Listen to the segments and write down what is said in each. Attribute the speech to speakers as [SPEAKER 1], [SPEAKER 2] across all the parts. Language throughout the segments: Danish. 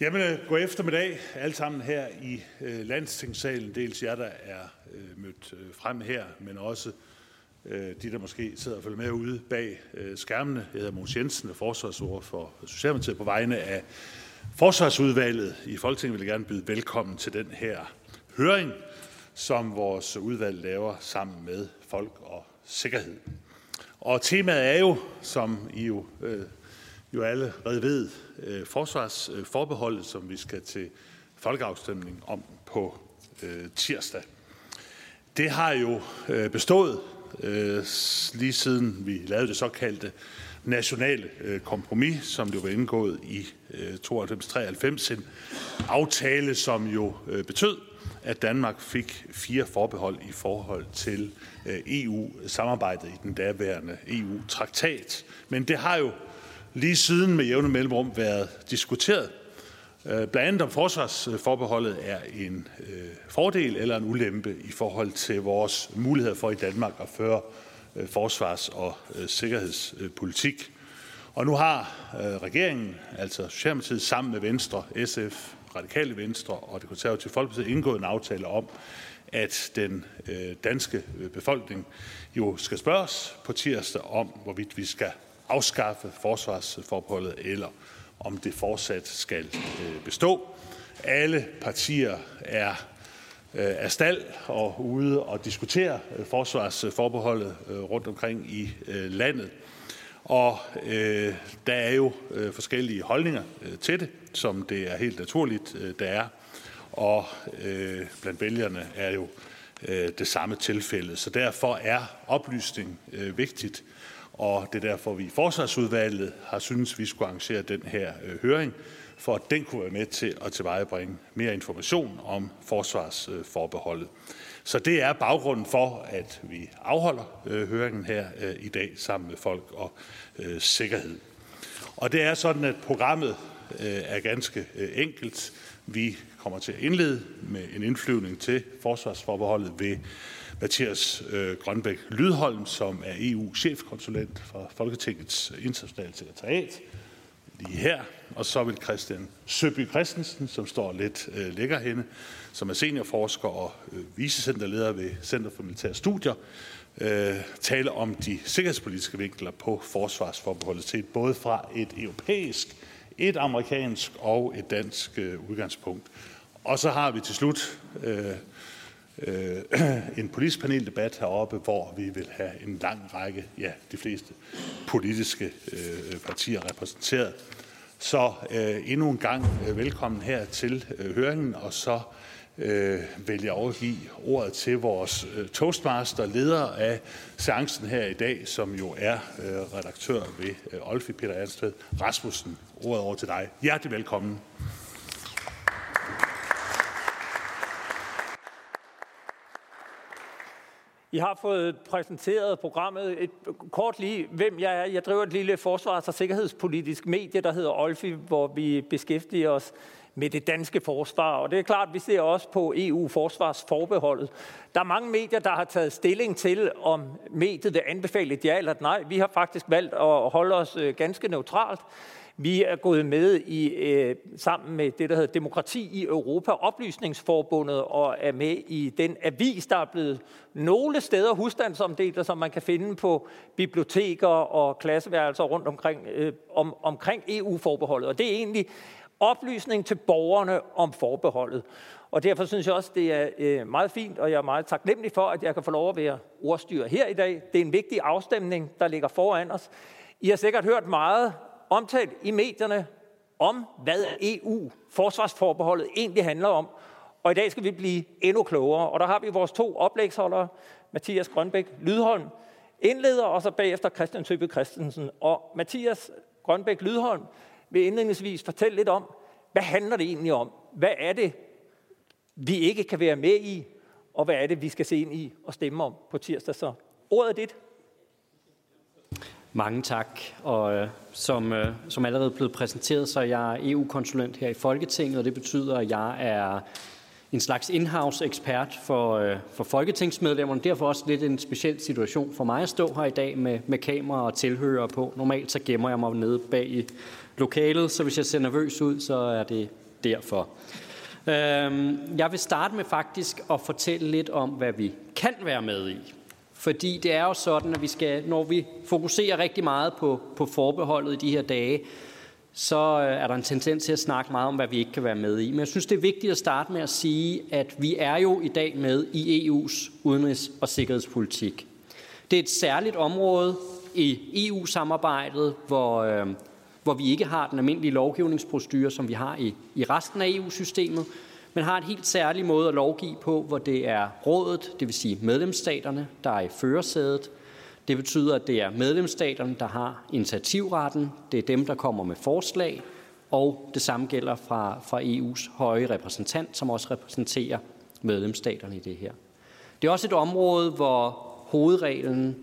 [SPEAKER 1] Jamen, øh, god eftermiddag alle sammen her i øh, landstingssalen. Dels jer, der er øh, mødt øh, frem her, men også øh, de, der måske sidder og følger med ude bag øh, skærmene. Jeg hedder Mogens Jensen, er forsvarsord for Socialdemokratiet på vegne af Forsvarsudvalget i Folketinget vil jeg gerne byde velkommen til den her høring, som vores udvalg laver sammen med folk og sikkerhed. Og temaet er jo, som I jo, øh, jo allerede ved, øh, forsvarsforbeholdet, som vi skal til folkeafstemning om på øh, tirsdag. Det har jo øh, bestået øh, lige siden vi lavede det såkaldte nationale øh, kompromis, som jo var indgået i øh, 92-93, en aftale, som jo øh, betød, at Danmark fik fire forbehold i forhold til øh, EU-samarbejdet i den daværende EU-traktat. Men det har jo lige siden med jævne mellemrum været diskuteret. Øh, blandt andet om forsvarsforbeholdet er en øh, fordel eller en ulempe i forhold til vores muligheder for i Danmark at føre øh, forsvars- og sikkerhedspolitik. Og nu har regeringen, altså Socialdemokratiet, sammen med Venstre, SF, Radikale Venstre og det konservative Folkeparti indgået en aftale om, at den danske befolkning jo skal spørges på tirsdag om, hvorvidt vi skal afskaffe forsvarsforbeholdet, eller om det fortsat skal øh, bestå. Alle partier er øh, er af stald og ude og diskutere øh, forsvarsforbeholdet rundt omkring i landet. Og øh, der er jo øh, forskellige holdninger øh, til det, som det er helt naturligt, øh, der er. Og øh, blandt vælgerne er jo øh, det samme tilfælde. Så derfor er oplysning øh, vigtigt og det er derfor, vi i Forsvarsudvalget har synes, vi skulle arrangere den her øh, høring, for at den kunne være med til at tilvejebringe mere information om forsvarsforbeholdet. Så det er baggrunden for, at vi afholder øh, høringen her øh, i dag sammen med folk og sikkerhed. Og det er sådan, at programmet er ganske enkelt. Vi kommer til at indlede med en indflyvning til forsvarsforbeholdet ved Mathias øh, Grønbæk Lydholm, som er EU-chefkonsulent for Folketingets internationale sekretariat, lige her. Og så vil Christian Søby Christensen, som står lidt øh, lækker henne, som er seniorforsker og øh, vicecenterleder ved Center for Militære Studier, øh, tale om de sikkerhedspolitiske vinkler på forsvarsforbeholdet set både fra et europæisk, et amerikansk og et dansk øh, udgangspunkt. Og så har vi til slut øh, øh, en politisk paneldebat heroppe, hvor vi vil have en lang række, ja, de fleste politiske øh, partier repræsenteret. Så øh, endnu en gang øh, velkommen her til øh, høringen, og så øh, vil jeg overgive ordet til vores øh, toastmaster, leder af seancen her i dag, som jo er øh, redaktør ved øh, Olfi Peter Ernstved Rasmussen. Ordet over til dig. Hjertelig velkommen.
[SPEAKER 2] I har fået præsenteret programmet. Et, kort lige, hvem jeg er. Jeg driver et lille forsvars- og sikkerhedspolitisk medie, der hedder Olfi, hvor vi beskæftiger os med det danske forsvar. Og det er klart, vi ser også på EU-forsvarsforbeholdet. Der er mange medier, der har taget stilling til, om mediet vil anbefale et ja eller et nej. Vi har faktisk valgt at holde os øh, ganske neutralt. Vi er gået med i øh, sammen med det, der hedder Demokrati i Europa, Oplysningsforbundet, og er med i den avis, der er blevet nogle steder husstandsomdelt, som man kan finde på biblioteker og klasseværelser rundt omkring, øh, om, omkring EU-forbeholdet. Og det er egentlig oplysning til borgerne om forbeholdet. Og derfor synes jeg også, det er øh, meget fint, og jeg er meget taknemmelig for, at jeg kan få lov at være ordstyrer her i dag. Det er en vigtig afstemning, der ligger foran os. I har sikkert hørt meget omtalt i medierne om, hvad EU, forsvarsforbeholdet, egentlig handler om. Og i dag skal vi blive endnu klogere. Og der har vi vores to oplægsholdere, Mathias Grønbæk Lydholm, indleder, og så bagefter Christian Søbe Christensen. Og Mathias Grønbæk Lydholm vil indledningsvis fortælle lidt om, hvad handler det egentlig om? Hvad er det, vi ikke kan være med i? Og hvad er det, vi skal se ind i og stemme om på tirsdag? Så ordet er dit.
[SPEAKER 3] Mange tak. Og øh, som, øh, som allerede blevet præsenteret, så er jeg EU-konsulent her i Folketinget, og det betyder, at jeg er en slags in-house ekspert for, øh, for folketingsmedlemmerne. Derfor også lidt en speciel situation for mig at stå her i dag med, med kamera og tilhører på. Normalt så gemmer jeg mig nede bag i lokalet, så hvis jeg ser nervøs ud, så er det derfor. Øhm, jeg vil starte med faktisk at fortælle lidt om, hvad vi kan være med i. Fordi det er jo sådan, at vi skal, når vi fokuserer rigtig meget på, på forbeholdet i de her dage, så øh, er der en tendens til at snakke meget om, hvad vi ikke kan være med i. Men jeg synes, det er vigtigt at starte med at sige, at vi er jo i dag med i EU's udenrigs- og sikkerhedspolitik. Det er et særligt område i EU-samarbejdet, hvor, øh, hvor vi ikke har den almindelige lovgivningsprocedure, som vi har i, i resten af EU-systemet, men har en helt særlig måde at lovgive på, hvor det er rådet, det vil sige medlemsstaterne, der er i førersædet. Det betyder, at det er medlemsstaterne, der har initiativretten. Det er dem, der kommer med forslag. Og det samme gælder fra, fra EU's høje repræsentant, som også repræsenterer medlemsstaterne i det her. Det er også et område, hvor hovedreglen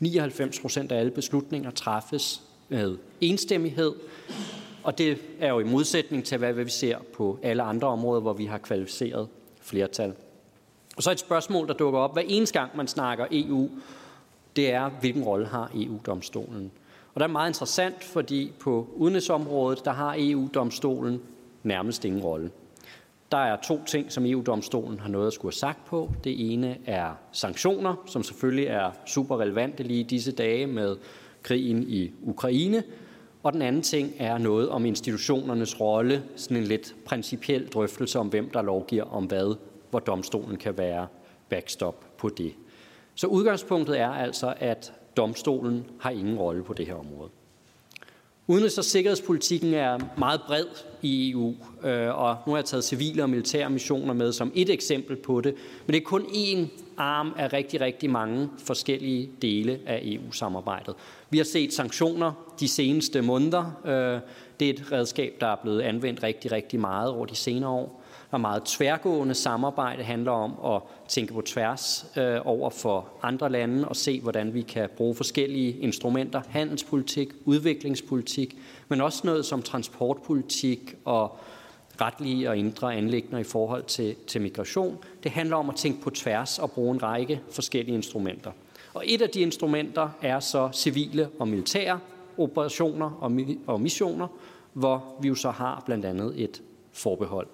[SPEAKER 3] 99 procent af alle beslutninger træffes med enstemmighed, og det er jo i modsætning til, hvad vi ser på alle andre områder, hvor vi har kvalificeret flertal. Og så et spørgsmål, der dukker op hver eneste gang, man snakker EU, det er, hvilken rolle har EU-domstolen? Og det er meget interessant, fordi på udenrigsområdet, der har EU-domstolen nærmest ingen rolle. Der er to ting, som EU-domstolen har noget at skulle have sagt på. Det ene er sanktioner, som selvfølgelig er super relevante lige i disse dage med krigen i Ukraine. Og den anden ting er noget om institutionernes rolle, sådan en lidt principiel drøftelse om, hvem der lovgiver om hvad, hvor domstolen kan være backstop på det. Så udgangspunktet er altså, at domstolen har ingen rolle på det her område. Udenrigs- og sikkerhedspolitikken er meget bred i EU, øh, og nu har jeg taget civile og militære missioner med som et eksempel på det, men det er kun én arm af rigtig, rigtig mange forskellige dele af EU-samarbejdet. Vi har set sanktioner de seneste måneder. Øh, det er et redskab, der er blevet anvendt rigtig, rigtig meget over de senere år og meget tværgående samarbejde handler om at tænke på tværs øh, over for andre lande og se, hvordan vi kan bruge forskellige instrumenter, handelspolitik, udviklingspolitik, men også noget som transportpolitik og retlige og indre anlægner i forhold til, til migration. Det handler om at tænke på tværs og bruge en række forskellige instrumenter. Og et af de instrumenter er så civile og militære operationer og, og missioner, hvor vi jo så har blandt andet et forbehold.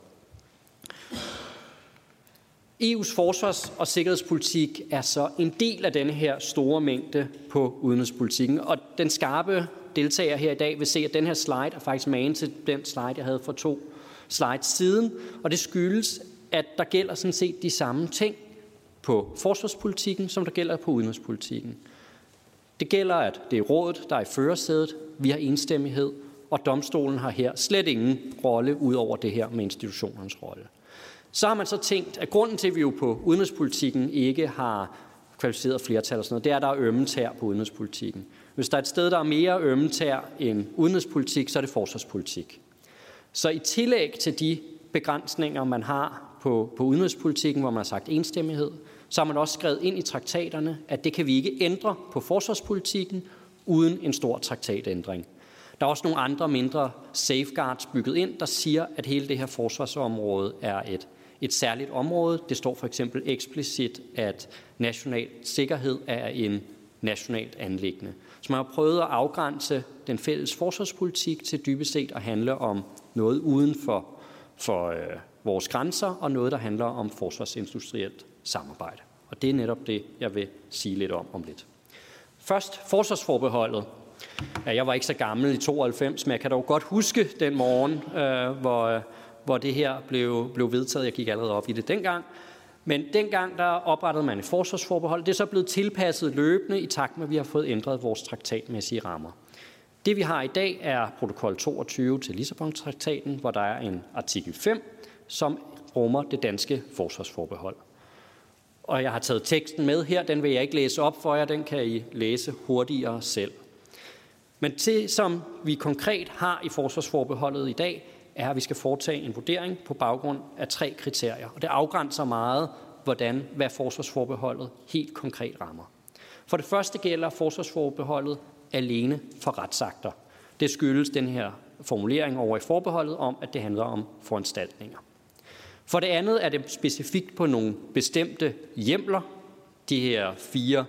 [SPEAKER 3] EU's forsvars- og sikkerhedspolitik er så en del af denne her store mængde på udenrigspolitikken. Og den skarpe deltager her i dag vil se, at den her slide er faktisk magen til den slide, jeg havde for to slides siden. Og det skyldes, at der gælder sådan set de samme ting på forsvarspolitikken, som der gælder på udenrigspolitikken. Det gælder, at det er rådet, der er i førersædet. Vi har enstemmighed, og domstolen har her slet ingen rolle ud over det her med institutionernes rolle. Så har man så tænkt, at grunden til, at vi jo på udenrigspolitikken ikke har kvalificeret flertal og sådan noget, det er, at der er ømme tær på udenrigspolitikken. Hvis der er et sted, der er mere ømme tær end udenrigspolitik, så er det forsvarspolitik. Så i tillæg til de begrænsninger, man har på, på udenrigspolitikken, hvor man har sagt enstemmighed, så har man også skrevet ind i traktaterne, at det kan vi ikke ændre på forsvarspolitikken uden en stor traktatændring. Der er også nogle andre mindre safeguards bygget ind, der siger, at hele det her forsvarsområde er et et særligt område. Det står for eksempel eksplicit, at national sikkerhed er en nationalt anlæggende. Så man har prøvet at afgrænse den fælles forsvarspolitik til dybest set at handle om noget uden for, for øh, vores grænser, og noget, der handler om forsvarsindustrielt samarbejde. Og det er netop det, jeg vil sige lidt om om lidt. Først forsvarsforbeholdet. Ja, jeg var ikke så gammel i 92, men jeg kan dog godt huske den morgen, øh, hvor øh, hvor det her blev, blev vedtaget. Jeg gik allerede op i det dengang. Men dengang der oprettede man et forsvarsforbehold. Det er så blevet tilpasset løbende i takt med, at vi har fået ændret vores traktatmæssige rammer. Det vi har i dag er protokol 22 til Lissabon-traktaten, hvor der er en artikel 5, som rummer det danske forsvarsforbehold. Og jeg har taget teksten med her, den vil jeg ikke læse op for jer, den kan I læse hurtigere selv. Men det, som vi konkret har i forsvarsforbeholdet i dag, er, at vi skal foretage en vurdering på baggrund af tre kriterier. Og det afgrænser meget, hvordan, hvad forsvarsforbeholdet helt konkret rammer. For det første gælder forsvarsforbeholdet alene for retsakter. Det skyldes den her formulering over i forbeholdet om, at det handler om foranstaltninger. For det andet er det specifikt på nogle bestemte hjemler. De her fire,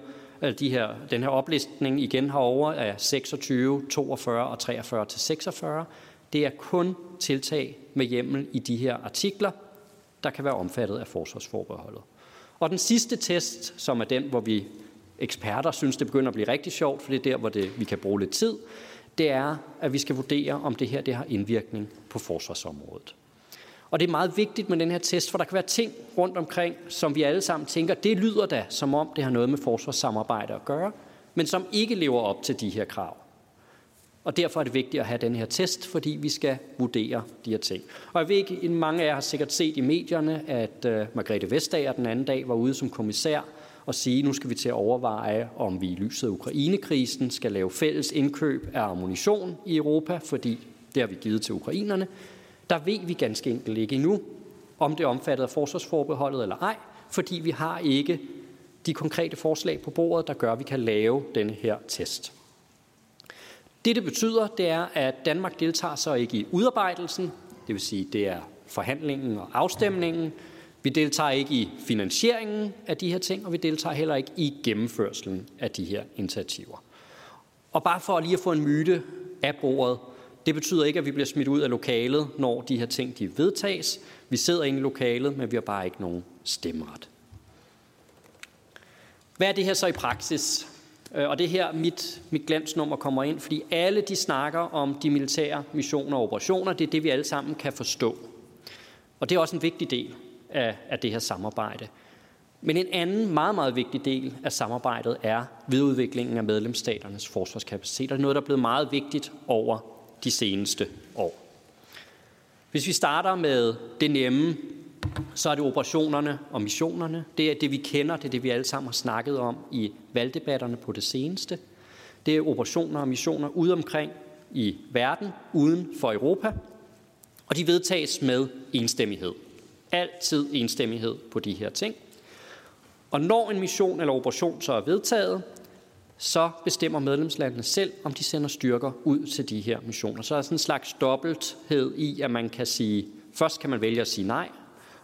[SPEAKER 3] de her, den her oplistning igen herover er 26, 42 og 43 til 46 det er kun tiltag med hjemmel i de her artikler, der kan være omfattet af forsvarsforbeholdet. Og den sidste test, som er den, hvor vi eksperter synes, det begynder at blive rigtig sjovt, for det er der, hvor det, vi kan bruge lidt tid, det er, at vi skal vurdere, om det her det har indvirkning på forsvarsområdet. Og det er meget vigtigt med den her test, for der kan være ting rundt omkring, som vi alle sammen tænker, det lyder da, som om det har noget med forsvarssamarbejde at gøre, men som ikke lever op til de her krav. Og derfor er det vigtigt at have den her test, fordi vi skal vurdere de her ting. Og jeg ved ikke, mange af jer har sikkert set i medierne, at øh, Margrethe Vestager den anden dag var ude som kommissær og sige, nu skal vi til at overveje, om vi i lyset af Ukrainekrisen skal lave fælles indkøb af ammunition i Europa, fordi det har vi givet til ukrainerne. Der ved vi ganske enkelt ikke endnu, om det er omfattet af forsvarsforbeholdet eller ej, fordi vi har ikke de konkrete forslag på bordet, der gør, at vi kan lave denne her test. Det, det betyder, det er, at Danmark deltager så ikke i udarbejdelsen, det vil sige, det er forhandlingen og afstemningen. Vi deltager ikke i finansieringen af de her ting, og vi deltager heller ikke i gennemførselen af de her initiativer. Og bare for lige at få en myte af bordet, det betyder ikke, at vi bliver smidt ud af lokalet, når de her ting de vedtages. Vi sidder inde i lokalet, men vi har bare ikke nogen stemmeret. Hvad er det her så i praksis? Øh, og det her mit, mit glansnummer kommer ind, fordi alle de snakker om de militære missioner og operationer. Det er det, vi alle sammen kan forstå. Og det er også en vigtig del af, af det her samarbejde. Men en anden meget, meget vigtig del af samarbejdet er videreudviklingen af medlemsstaternes forsvarskapacitet. det er noget, der er blevet meget vigtigt over de seneste år. Hvis vi starter med det nemme, så er det operationerne og missionerne. Det er det, vi kender, det er det, vi alle sammen har snakket om i valgdebatterne på det seneste. Det er operationer og missioner ude omkring i verden, uden for Europa, og de vedtages med enstemmighed. Altid enstemmighed på de her ting. Og når en mission eller operation så er vedtaget, så bestemmer medlemslandene selv, om de sender styrker ud til de her missioner. Så er der sådan en slags dobbelthed i, at man kan sige, først kan man vælge at sige nej,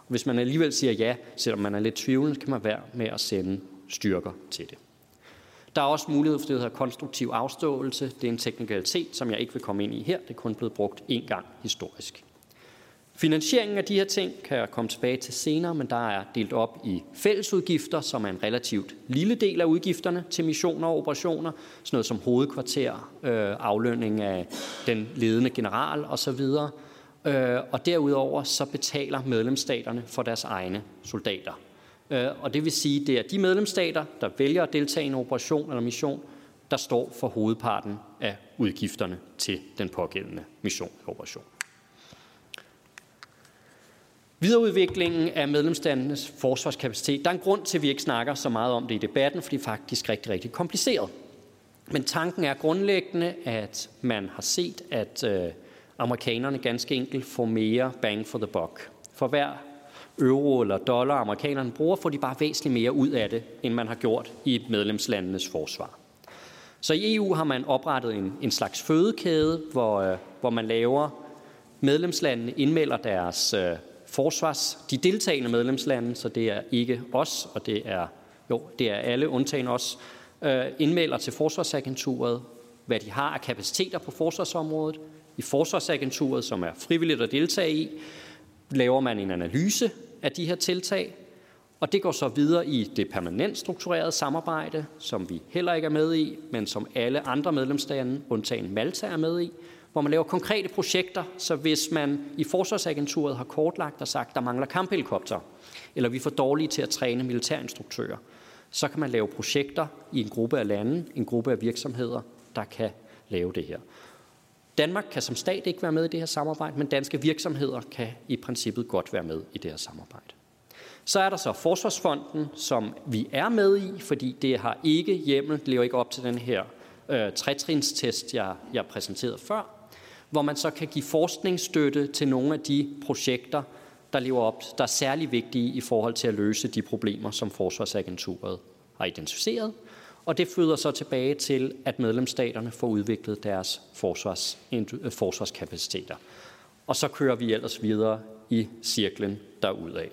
[SPEAKER 3] hvis man alligevel siger ja, selvom man er lidt tvivlende, kan man være med at sende styrker til det. Der er også mulighed for det, der hedder konstruktiv afståelse. Det er en teknikalitet, som jeg ikke vil komme ind i her. Det er kun blevet brugt én gang historisk. Finansieringen af de her ting kan jeg komme tilbage til senere, men der er delt op i fællesudgifter, som er en relativt lille del af udgifterne til missioner og operationer, sådan noget som hovedkvarter, øh, aflønning af den ledende general osv. Øh, og derudover så betaler medlemsstaterne for deres egne soldater. Øh, og det vil sige, det er de medlemsstater, der vælger at deltage i en operation eller mission, der står for hovedparten af udgifterne til den pågældende mission eller operation. Videreudviklingen af medlemslandenes forsvarskapacitet. Der er en grund til, at vi ikke snakker så meget om det i debatten, for det er faktisk rigtig, rigtig kompliceret. Men tanken er grundlæggende, at man har set, at øh, amerikanerne ganske enkelt får mere bang for the buck. For hver euro eller dollar, amerikanerne bruger, får de bare væsentligt mere ud af det, end man har gjort i medlemslandenes forsvar. Så i EU har man oprettet en, en slags fødekæde, hvor, øh, hvor man laver medlemslandene indmelder deres øh, forsvars, de deltagende medlemslande, så det er ikke os, og det er, jo, det er alle undtagen os, øh, indmelder til forsvarsagenturet, hvad de har af kapaciteter på forsvarsområdet. I forsvarsagenturet, som er frivilligt at deltage i, laver man en analyse af de her tiltag, og det går så videre i det permanent strukturerede samarbejde, som vi heller ikke er med i, men som alle andre medlemslande, undtagen Malta, er med i, hvor man laver konkrete projekter, så hvis man i Forsvarsagenturet har kortlagt og sagt, der mangler kamphelikopter, eller vi er for dårlige til at træne militærinstruktører, så kan man lave projekter i en gruppe af lande, en gruppe af virksomheder, der kan lave det her. Danmark kan som stat ikke være med i det her samarbejde, men danske virksomheder kan i princippet godt være med i det her samarbejde. Så er der så Forsvarsfonden, som vi er med i, fordi det har ikke hjemmel, det lever ikke op til den her øh, trætrinstest, jeg, jeg præsenterede før hvor man så kan give forskningsstøtte til nogle af de projekter, der lever op, der er særlig vigtige i forhold til at løse de problemer, som Forsvarsagenturet har identificeret. Og det føder så tilbage til, at medlemsstaterne får udviklet deres forsvars, øh, forsvarskapaciteter. Og så kører vi ellers videre i cirklen derudad.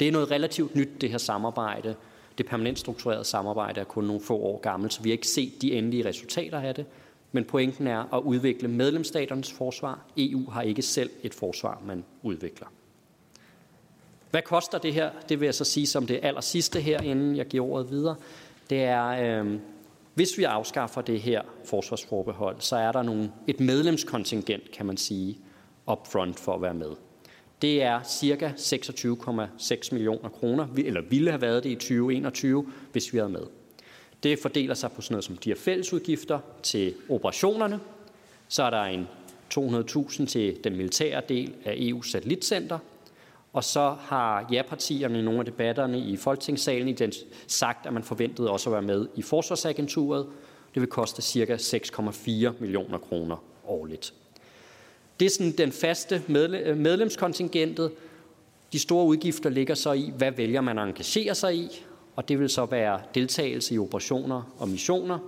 [SPEAKER 3] Det er noget relativt nyt, det her samarbejde. Det permanent strukturerede samarbejde er kun nogle få år gammelt, så vi har ikke set de endelige resultater af det. Men pointen er at udvikle medlemsstaternes forsvar. EU har ikke selv et forsvar, man udvikler. Hvad koster det her? Det vil jeg så sige som det aller sidste her, inden jeg giver ordet videre. Det er, øh, hvis vi afskaffer det her forsvarsforbehold, så er der nogle, et medlemskontingent, kan man sige, upfront for at være med. Det er cirka 26,6 millioner kroner, eller ville have været det i 2021, hvis vi havde med. Det fordeler sig på sådan noget som de her fællesudgifter til operationerne. Så er der en 200.000 til den militære del af EU's satellitcenter. Og så har ja-partierne i nogle af debatterne i Folketingssalen sagt, at man forventede også at være med i Forsvarsagenturet. Det vil koste ca. 6,4 millioner kroner årligt. Det er sådan den faste medlemskontingentet. De store udgifter ligger så i, hvad vælger man at engagere sig i, og det vil så være deltagelse i operationer og missioner,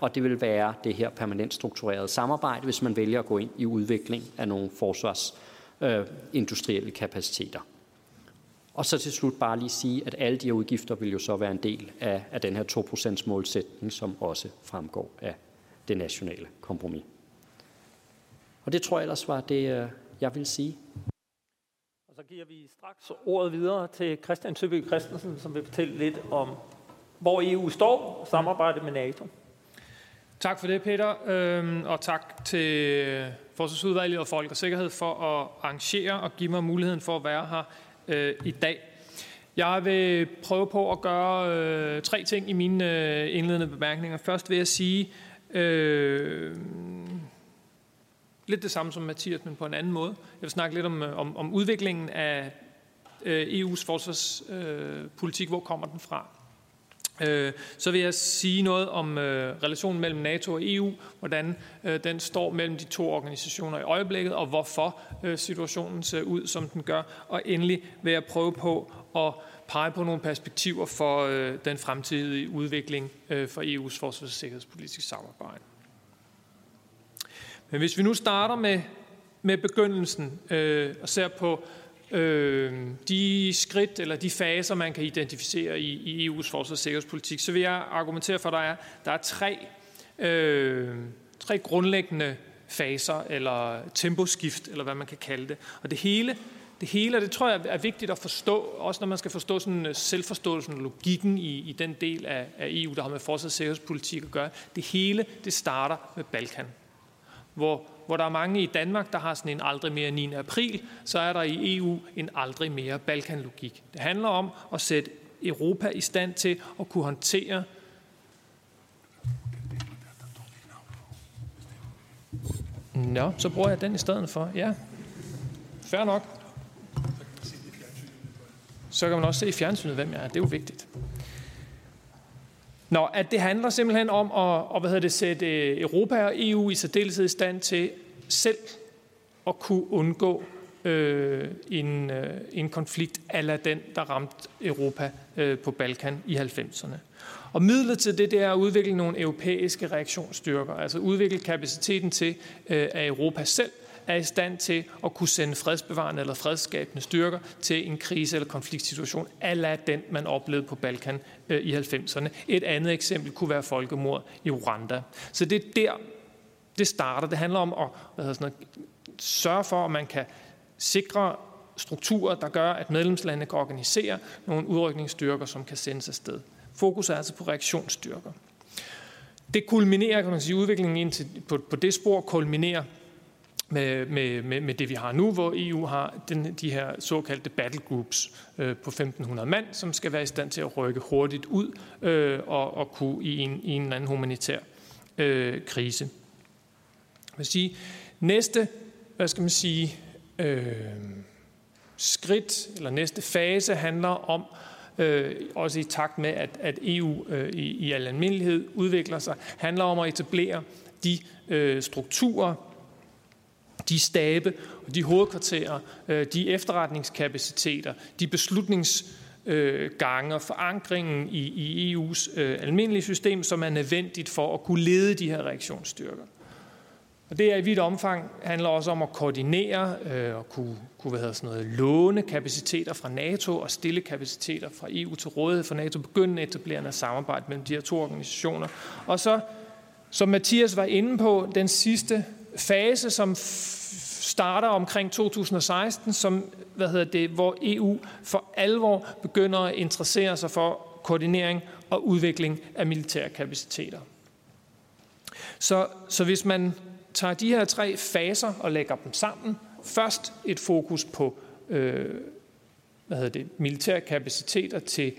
[SPEAKER 3] og det vil være det her permanent strukturerede samarbejde, hvis man vælger at gå ind i udvikling af nogle forsvars- øh, kapaciteter. Og så til slut bare lige sige, at alle de her udgifter vil jo så være en del af, af den her 2% målsætning, som også fremgår af det nationale kompromis. Og det tror jeg ellers var det, øh, jeg vil sige.
[SPEAKER 2] Og så giver vi straks ordet videre til Christian Søby Christensen, som vil fortælle lidt om, hvor EU står og samarbejde med NATO.
[SPEAKER 4] Tak for det, Peter, øhm, og tak til Forsvarsudvalget og Folk og Sikkerhed for at arrangere og give mig muligheden for at være her øh, i dag. Jeg vil prøve på at gøre øh, tre ting i mine øh, indledende bemærkninger. Først vil jeg sige, øh, lidt det samme som Mathias, men på en anden måde. Jeg vil snakke lidt om, øh, om, om udviklingen af øh, EU's forsvarspolitik. Øh, Hvor kommer den fra? Øh, så vil jeg sige noget om øh, relationen mellem NATO og EU, hvordan øh, den står mellem de to organisationer i øjeblikket, og hvorfor øh, situationen ser ud, som den gør. Og endelig vil jeg prøve på at pege på nogle perspektiver for den fremtidige udvikling for EU's forsvars- og sikkerhedspolitiske samarbejde. Men hvis vi nu starter med, med begyndelsen øh, og ser på øh, de skridt eller de faser, man kan identificere i, i EU's forsvars- og sikkerhedspolitik, så vil jeg argumentere for, at der er, der er tre, øh, tre grundlæggende faser, eller temposkift, eller hvad man kan kalde det. Og det hele, det hele, det tror jeg er vigtigt at forstå, også når man skal forstå sådan øh, selvforståelsen og logikken i, i den del af, af EU, der har med forsvars- og sikkerhedspolitik at gøre. Det hele, det starter med Balkan hvor, hvor der er mange i Danmark, der har sådan en aldrig mere 9. april, så er der i EU en aldrig mere Balkanlogik. Det handler om at sætte Europa i stand til at kunne håndtere Nå, så bruger jeg den i stedet for. Ja, fair nok. Så kan man også se i fjernsynet, hvem jeg er. Det er jo vigtigt. Nå, at det handler simpelthen om at, at hvad hedder det, sætte øh, Europa og EU i særdeleshed i stand til selv at kunne undgå øh, en, øh, en konflikt ala den, der ramte Europa øh, på Balkan i 90'erne. Og midlet til det, det er at udvikle nogle europæiske reaktionsstyrker, altså udvikle kapaciteten til, øh, at Europa selv er i stand til at kunne sende fredsbevarende eller fredsskabende styrker til en krise- eller konfliktsituation, ala den, man oplevede på Balkan øh, i 90'erne. Et andet eksempel kunne være folkemord i Rwanda. Så det er der, det starter. Det handler om at hvad sådan noget, sørge for, at man kan sikre strukturer, der gør, at medlemslandene kan organisere nogle udrykningsstyrker, som kan sendes afsted. Fokus er altså på reaktionsstyrker. Det kulminerer, kan man sige, udviklingen ind til, på, på det spor kulminerer med, med, med, med det, vi har nu, hvor EU har den, de her såkaldte battle groups øh, på 1.500 mand, som skal være i stand til at rykke hurtigt ud øh, og, og kunne i en, i en eller anden humanitær øh, krise. Jeg vil sige, næste, hvad skal man sige, øh, skridt eller næste fase handler om, øh, også i takt med, at, at EU øh, i, i al almindelighed udvikler sig, handler om at etablere de øh, strukturer, de stabe og de hovedkvarterer, øh, de efterretningskapaciteter, de beslutningsgange og forankringen i, i EU's øh, almindelige system, som er nødvendigt for at kunne lede de her reaktionsstyrker. Og det er i vidt omfang handler også om at koordinere øh, og kunne, kunne hvad hedder sådan noget, låne kapaciteter fra NATO og stille kapaciteter fra EU til rådighed for NATO, begynde etablerende samarbejde mellem de her to organisationer. Og så Som Mathias var inde på, den sidste fase, som starter omkring 2016, som, hvad hedder det, hvor EU for alvor begynder at interessere sig for koordinering og udvikling af militære kapaciteter. Så, så hvis man tager de her tre faser og lægger dem sammen, først et fokus på øh, hvad hedder det, militære kapaciteter til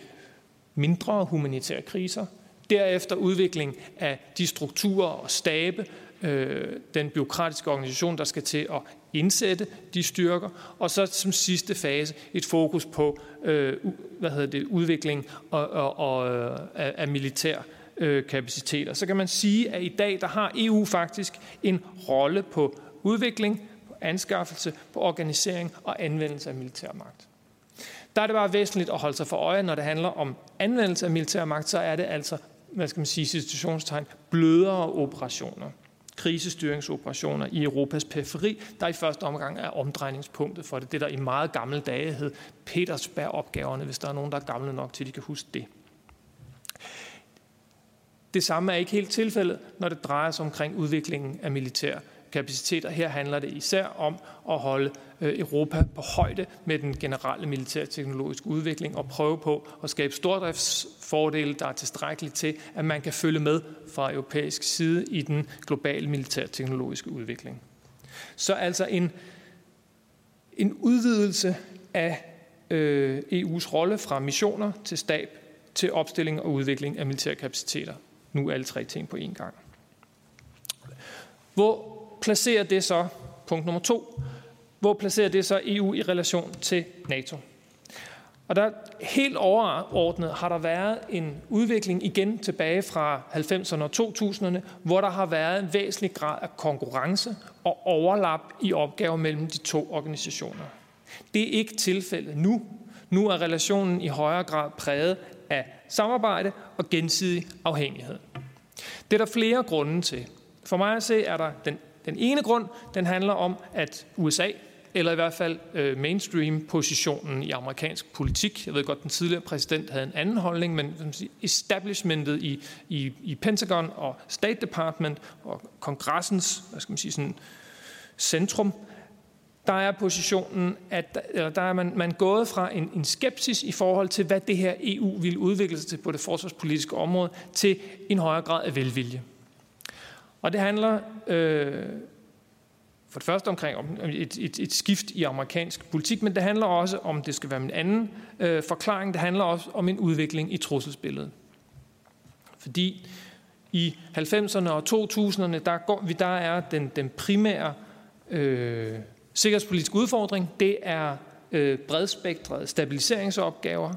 [SPEAKER 4] mindre humanitære kriser, derefter udvikling af de strukturer og stabe, øh, den byråkratiske organisation, der skal til at indsætte de styrker, og så som sidste fase et fokus på øh, hvad hedder det, udvikling og, og, og, øh, af, af militær øh, kapaciteter. Så kan man sige, at i dag der har EU faktisk en rolle på udvikling, på anskaffelse, på organisering og anvendelse af militærmagt. Der er det bare væsentligt at holde sig for øje, når det handler om anvendelse af militærmagt, så er det altså, hvad skal man sige, situationstegn, blødere operationer krisestyringsoperationer i Europas periferi, der i første omgang er omdrejningspunktet for det. Det, der i meget gamle dage hed Petersberg-opgaverne, hvis der er nogen, der er gamle nok til, at de kan huske det. Det samme er ikke helt tilfældet, når det drejer sig omkring udviklingen af militær kapaciteter. Her handler det især om at holde øh, Europa på højde med den generelle militærteknologiske udvikling og prøve på at skabe stordriftsfordele, der er tilstrækkeligt til, at man kan følge med fra europæisk side i den globale militærteknologiske udvikling. Så altså en, en udvidelse af øh, EU's rolle fra missioner til stab til opstilling og udvikling af militære kapaciteter. Nu alle tre ting på én gang. Hvor placerer det så, punkt nummer to, hvor placerer det så EU i relation til NATO? Og der helt overordnet har der været en udvikling igen tilbage fra 90'erne og 2000'erne, hvor der har været en væsentlig grad af konkurrence og overlap i opgaver mellem de to organisationer. Det er ikke tilfældet nu. Nu er relationen i højere grad præget af samarbejde og gensidig afhængighed. Det er der flere grunde til. For mig at se er der den den ene grund, den handler om, at USA, eller i hvert fald øh, mainstream-positionen i amerikansk politik. Jeg ved godt, den tidligere præsident havde en anden holdning, men establishmentet i, i, i Pentagon og State Department og kongressens hvad skal man sige, sådan, centrum, der er positionen, at eller der er man, man gået fra en, en skepsis i forhold til, hvad det her EU vil udvikle sig til på det forsvarspolitiske område, til en højere grad af velvilje. Og det handler øh, for det første omkring om et, et, et skift i amerikansk politik, men det handler også om, det skal være min anden øh, forklaring, det handler også om en udvikling i trusselsbilledet. Fordi i 90'erne og 2000'erne, der, går, vi, der er den, den primære øh, sikkerhedspolitiske udfordring, det er øh, bredspektrede stabiliseringsopgaver,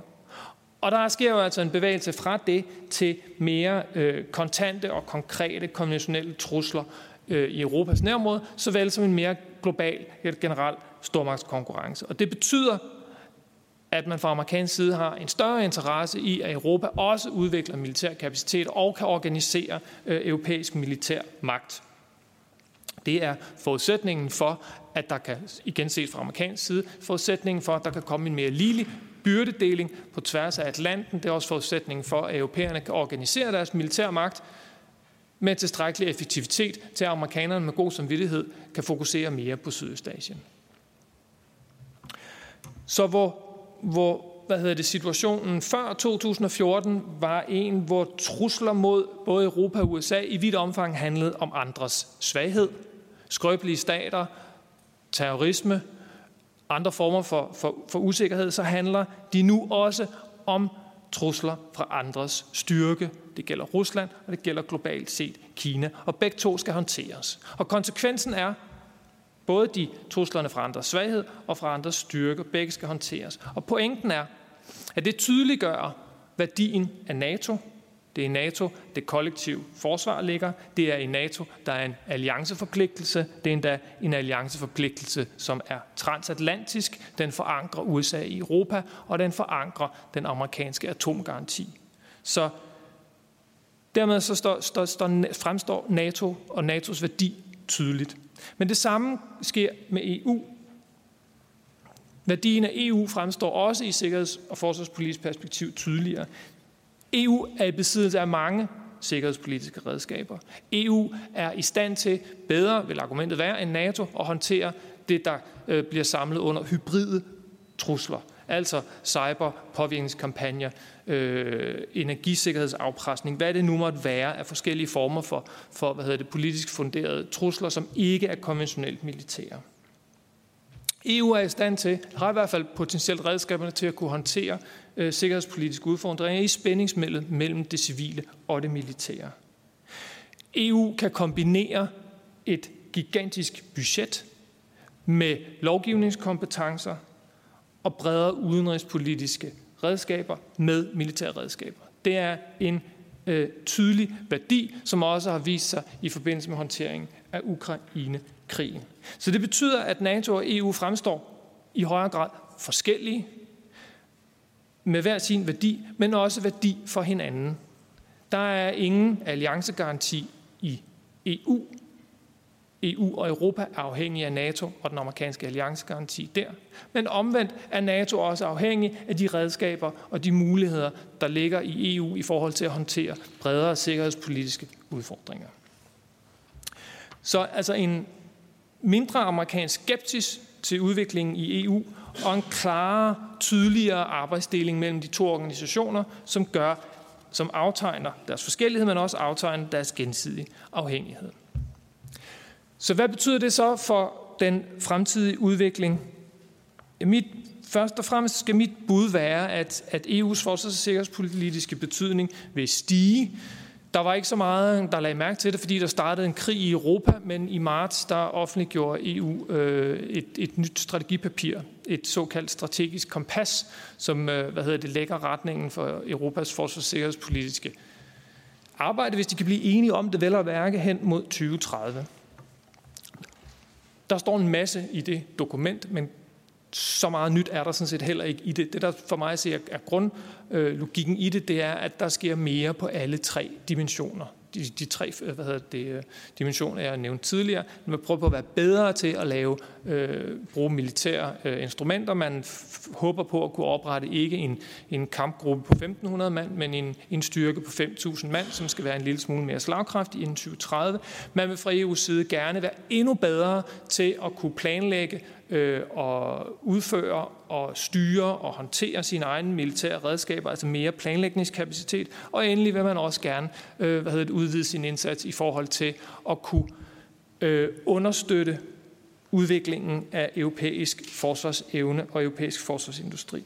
[SPEAKER 4] og der sker jo altså en bevægelse fra det til mere øh, kontante og konkrete konventionelle trusler øh, i Europas nærområde, såvel som en mere global, generel stormagtskonkurrence. Og det betyder, at man fra amerikansk side har en større interesse i, at Europa også udvikler militær kapacitet og kan organisere øh, europæisk militær magt. Det er forudsætningen for, at der kan, igen set fra amerikansk side, forudsætningen for, at der kan komme en mere ligelig byrdedeling på tværs af Atlanten. Det er også forudsætningen for, at europæerne kan organisere deres militærmagt med tilstrækkelig effektivitet til, at amerikanerne med god samvittighed kan fokusere mere på Sydøstasien. Så hvor, hvor hvad hedder det, situationen før 2014 var en, hvor trusler mod både Europa og USA i vidt omfang handlede om andres svaghed, skrøbelige stater, terrorisme, andre former for, for, for usikkerhed, så handler de nu også om trusler fra andres styrke. Det gælder Rusland, og det gælder globalt set Kina. Og begge to skal håndteres. Og konsekvensen er, både de truslerne fra andres svaghed og fra andres styrke, begge skal håndteres. Og pointen er, at det tydeliggør værdien af NATO, det er i NATO, det kollektive forsvar ligger. Det er i NATO, der er en allianceforpligtelse. Det er endda en allianceforpligtelse, som er transatlantisk. Den forankrer USA i Europa, og den forankrer den amerikanske atomgaranti. Så dermed så står, står, står, fremstår NATO og NATO's værdi tydeligt. Men det samme sker med EU. Værdien af EU fremstår også i sikkerheds- og forsvarspolitisk perspektiv tydeligere. EU er i besiddelse af mange sikkerhedspolitiske redskaber. EU er i stand til bedre, vil argumentet være, end NATO at håndtere det, der øh, bliver samlet under hybride trusler. Altså cyber, påvirkningskampagner, øh, energisikkerhedsafpresning, hvad det nu måtte være af forskellige former for, for hvad hedder det, politisk funderede trusler, som ikke er konventionelt militære. EU er i stand til, har i hvert fald potentielt redskaberne til at kunne håndtere øh, sikkerhedspolitiske udfordringer i spændingsmellem mellem det civile og det militære. EU kan kombinere et gigantisk budget med lovgivningskompetencer og bredere udenrigspolitiske redskaber med militære redskaber. Det er en øh, tydelig værdi, som også har vist sig i forbindelse med håndteringen af Ukraine-krigen. Så det betyder, at NATO og EU fremstår i højere grad forskellige, med hver sin værdi, men også værdi for hinanden. Der er ingen alliancegaranti i EU. EU og Europa er afhængige af NATO og den amerikanske alliancegaranti der. Men omvendt er NATO også afhængig af de redskaber og de muligheder, der ligger i EU i forhold til at håndtere bredere sikkerhedspolitiske udfordringer. Så altså en mindre amerikansk skepsis til udviklingen i EU og en klarere, tydeligere arbejdsdeling mellem de to organisationer, som gør, som aftegner deres forskellighed, men også aftegner deres gensidige afhængighed. Så hvad betyder det så for den fremtidige udvikling? Mit, først og fremmest skal mit bud være, at, at EU's forsvars- og sikkerhedspolitiske betydning vil stige, der var ikke så meget, der lagde mærke til det, fordi der startede en krig i Europa, men i marts der offentliggjorde EU øh, et, et nyt strategipapir, et såkaldt strategisk kompas, som øh, hvad hedder det, lægger retningen for Europas forsvars- og sikkerhedspolitiske arbejde, hvis de kan blive enige om det vel at værke hen mod 2030. Der står en masse i det dokument, men så meget nyt er der sådan set heller ikke i det. Det, der for mig ser er grundlogikken øh, i det, det er, at der sker mere på alle tre dimensioner. De, de tre øh, hvad hedder det, øh, dimensioner, jeg nævnte tidligere. Man prøver på at være bedre til at lave, øh, bruge militære øh, instrumenter. Man håber på at kunne oprette ikke en, en kampgruppe på 1.500 mand, men en, en styrke på 5.000 mand, som skal være en lille smule mere slagkraftig inden 2030. Man vil fra EU's side gerne være endnu bedre til at kunne planlægge øh, og udføre og styre og håndtere sine egne militære redskaber, altså mere planlægningskapacitet. Og endelig vil man også gerne øh, hvad hedder det, udvide sin indsats i forhold til at kunne øh, understøtte udviklingen af europæisk forsvarsevne og europæisk forsvarsindustri.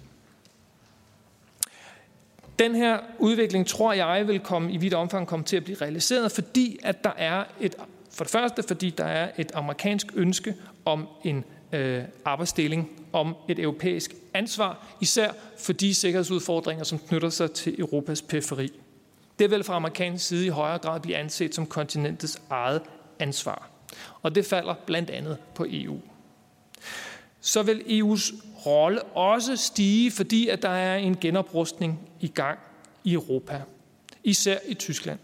[SPEAKER 4] Den her udvikling tror jeg vil komme i vidt omfang komme til at blive realiseret, fordi at der er et for det første, fordi der er et amerikansk ønske om en øh, arbejdsdeling om et europæisk ansvar, især for de sikkerhedsudfordringer, som knytter sig til Europas periferi. Det vil fra amerikansk side i højere grad blive anset som kontinentets eget ansvar. Og det falder blandt andet på EU. Så vil EU's rolle også stige, fordi at der er en genoprustning i gang i Europa, især i Tyskland.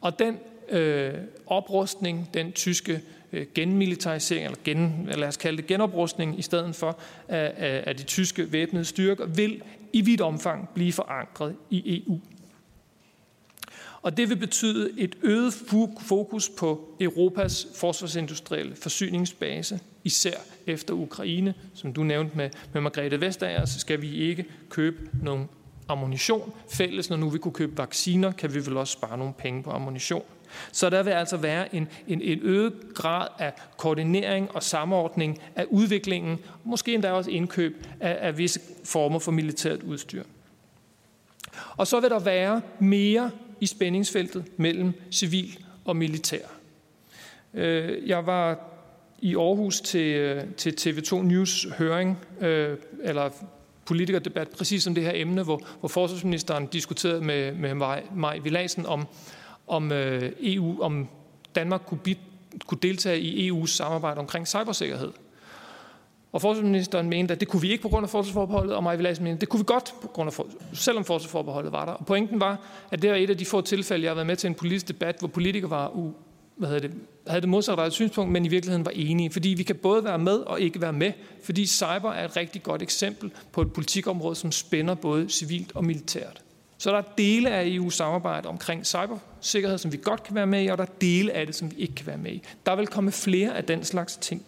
[SPEAKER 4] Og den øh, oprustning, den tyske Øh, Øh, genmilitarisering, eller gen, lad os kalde det genoprustning, i stedet for af, af, af de tyske væbnede styrker, vil i vidt omfang blive forankret i EU. Og det vil betyde et øget fokus på Europas forsvarsindustrielle forsyningsbase, især efter Ukraine. Som du nævnte med, med Margrethe Vestager, så skal vi ikke købe nogen ammunition fælles. Når nu vi kunne købe vacciner, kan vi vel også spare nogle penge på ammunition. Så der vil altså være en, en, en øget grad af koordinering og samordning af udviklingen, måske endda også indkøb af, af visse former for militært udstyr. Og så vil der være mere i spændingsfeltet mellem civil og militær. Øh, jeg var i Aarhus til, øh, til TV2 News høring, øh, eller politikerdebat, præcis om det her emne, hvor, hvor forsvarsministeren diskuterede med, med Maj Vilasen om, om øh, EU, om Danmark kunne, bid, kunne deltage i EU's samarbejde omkring cybersikkerhed. Og forsvarsministeren mente, at det kunne vi ikke på grund af forsvarsforbeholdet, og mig vil mente, det kunne vi godt, på grund af for, selvom forsvarsforbeholdet var der. Og pointen var, at det var et af de få tilfælde, jeg har været med til en politisk debat, hvor politikere var u, hvad hedder det, havde det modsatte synspunkt, men i virkeligheden var enige. Fordi vi kan både være med og ikke være med, fordi cyber er et rigtig godt eksempel på et politikområde, som spænder både civilt og militært. Så der er dele af EU-samarbejdet omkring cybersikkerhed, som vi godt kan være med i, og der er dele af det, som vi ikke kan være med i. Der vil komme flere af den slags ting.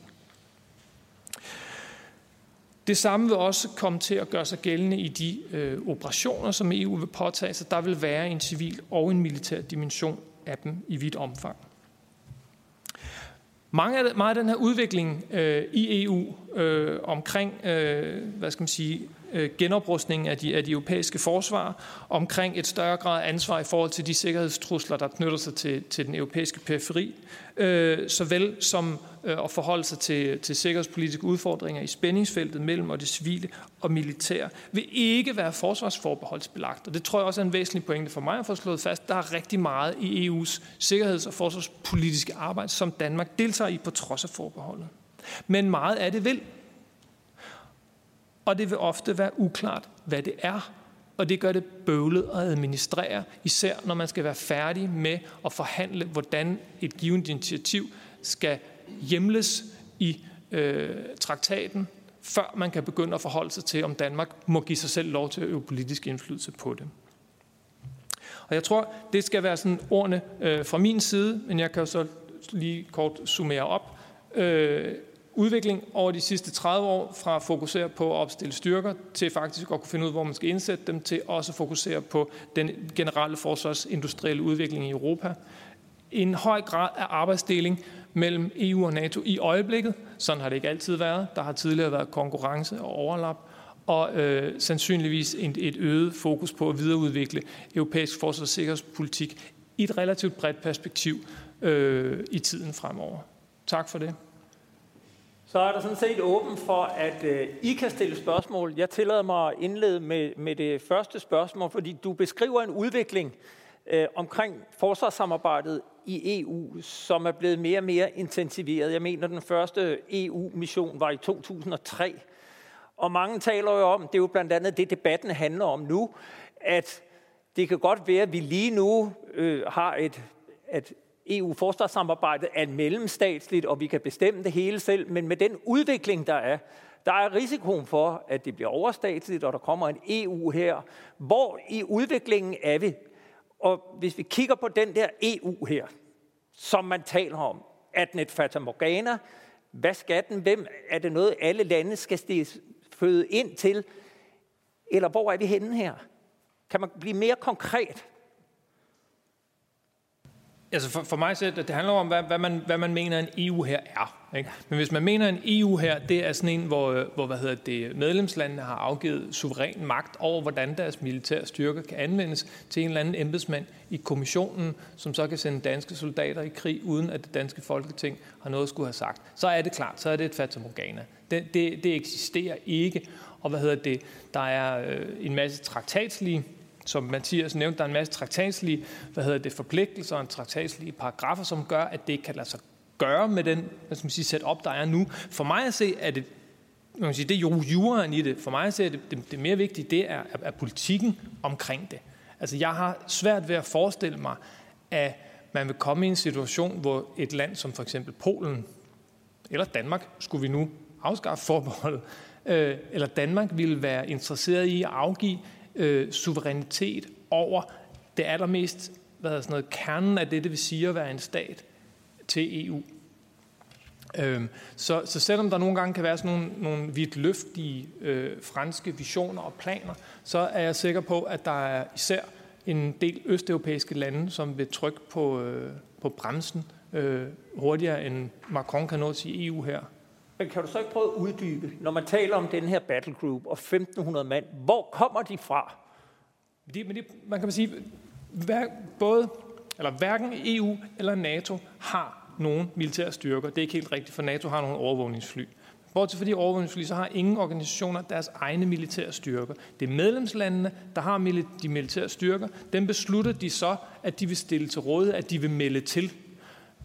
[SPEAKER 4] Det samme vil også komme til at gøre sig gældende i de øh, operationer, som EU vil påtage sig. Der vil være en civil og en militær dimension af dem i vidt omfang. Mange af, meget af den her udvikling øh, i EU øh, omkring, øh, hvad skal man sige, øh, genoprustning af de, af de europæiske forsvar, omkring et større grad af ansvar i forhold til de sikkerhedstrusler, der knytter sig til, til den europæiske periferi, øh, såvel som øh, at forholde sig til, til sikkerhedspolitiske udfordringer i spændingsfeltet mellem og det civile og militære, vil ikke være forsvarsforbeholdsbelagt. Og det tror jeg også er en væsentlig pointe for mig at få slået fast. Der er rigtig meget i EU's sikkerheds- og forsvarspolitiske arbejde, som Danmark deltager i på trods af forbeholdet. Men meget af det vil og det vil ofte være uklart, hvad det er. Og det gør det bøvlet at administrere, især når man skal være færdig med at forhandle, hvordan et givet initiativ skal hjemles i øh, traktaten, før man kan begynde at forholde sig til, om Danmark må give sig selv lov til at øve politisk indflydelse på det. Og jeg tror, det skal være sådan ordene øh, fra min side, men jeg kan jo så lige kort summere op. Øh, udvikling over de sidste 30 år fra at fokusere på at opstille styrker til faktisk at kunne finde ud, hvor man skal indsætte dem, til også at fokusere på den generelle forsvarsindustrielle udvikling i Europa. En høj grad af arbejdsdeling mellem EU og NATO i øjeblikket. Sådan har det ikke altid været. Der har tidligere været konkurrence og overlap og øh, sandsynligvis et, et øget fokus på at videreudvikle europæisk forsvars- og sikkerhedspolitik i et relativt bredt perspektiv øh, i tiden fremover. Tak for det
[SPEAKER 2] så er der sådan set åben for, at øh, I kan stille spørgsmål. Jeg tillader mig at indlede med, med det første spørgsmål, fordi du beskriver en udvikling øh, omkring forsvarssamarbejdet i EU, som er blevet mere og mere intensiveret. Jeg mener, den første EU-mission var i 2003. Og mange taler jo om, det er jo blandt andet det, debatten handler om nu, at det kan godt være, at vi lige nu øh, har et, et EU-forsvarssamarbejdet er mellemstatsligt, og vi kan bestemme det hele selv, men med den udvikling, der er, der er risikoen for, at det bliver overstatsligt, og der kommer en EU her. Hvor i udviklingen er vi? Og hvis vi kigger på den der EU her, som man taler om, er den et Fata Morgana? Hvad skal den? Hvem er det noget, alle lande skal føde ind til? Eller hvor er vi henne her? Kan man blive mere konkret?
[SPEAKER 4] Altså for, for mig selv, det handler om, hvad, hvad, man, hvad man mener, en EU her er. Ikke? Men hvis man mener, en EU her, det er sådan en, hvor, hvor hvad hedder det, medlemslandene har afgivet suveræn magt over, hvordan deres militære styrker kan anvendes til en eller anden embedsmand i kommissionen, som så kan sende danske soldater i krig, uden at det danske folketing har noget at skulle have sagt, så er det klart, så er det et fatamorgana. Det, det, det eksisterer ikke. Og hvad hedder det, der er øh, en masse traktatslige som Mathias nævnte, der er en masse traktatslige hvad hedder det, forpligtelser og traktatslige paragrafer, som gør, at det ikke kan lade sig gøre med den hvad skal man sige, setup, der er nu. For mig at se, er det man kan sige, det er jo juraen i det. For mig at se, det, det, det mere vigtige, det er, er politikken omkring det. Altså, jeg har svært ved at forestille mig, at man vil komme i en situation, hvor et land som for eksempel Polen eller Danmark, skulle vi nu afskaffe forbeholdet, øh, eller Danmark ville være interesseret i at afgive øh, suverænitet over det allermest hvad hedder sådan noget, kernen af det, det vil sige at være en stat til EU. Øhm, så, så selvom der nogle gange kan være sådan nogle, nogle vidt løftige øh, franske visioner og planer, så er jeg sikker på, at der er især en del østeuropæiske lande, som vil trykke på, øh, på bremsen øh, hurtigere end Macron kan nå til EU her.
[SPEAKER 2] Men kan du så ikke prøve at uddybe, når man taler om den her battle group og 1500 mand, hvor kommer de fra?
[SPEAKER 4] Det, men det, man kan sige, hver, både, eller hverken EU eller NATO har nogen militære styrker. Det er ikke helt rigtigt, for NATO har nogle overvågningsfly. Bortset fra de overvågningsfly, så har ingen organisationer deres egne militære styrker. Det er medlemslandene, der har de militære styrker. Dem beslutter de så, at de vil stille til rådighed, at de vil melde til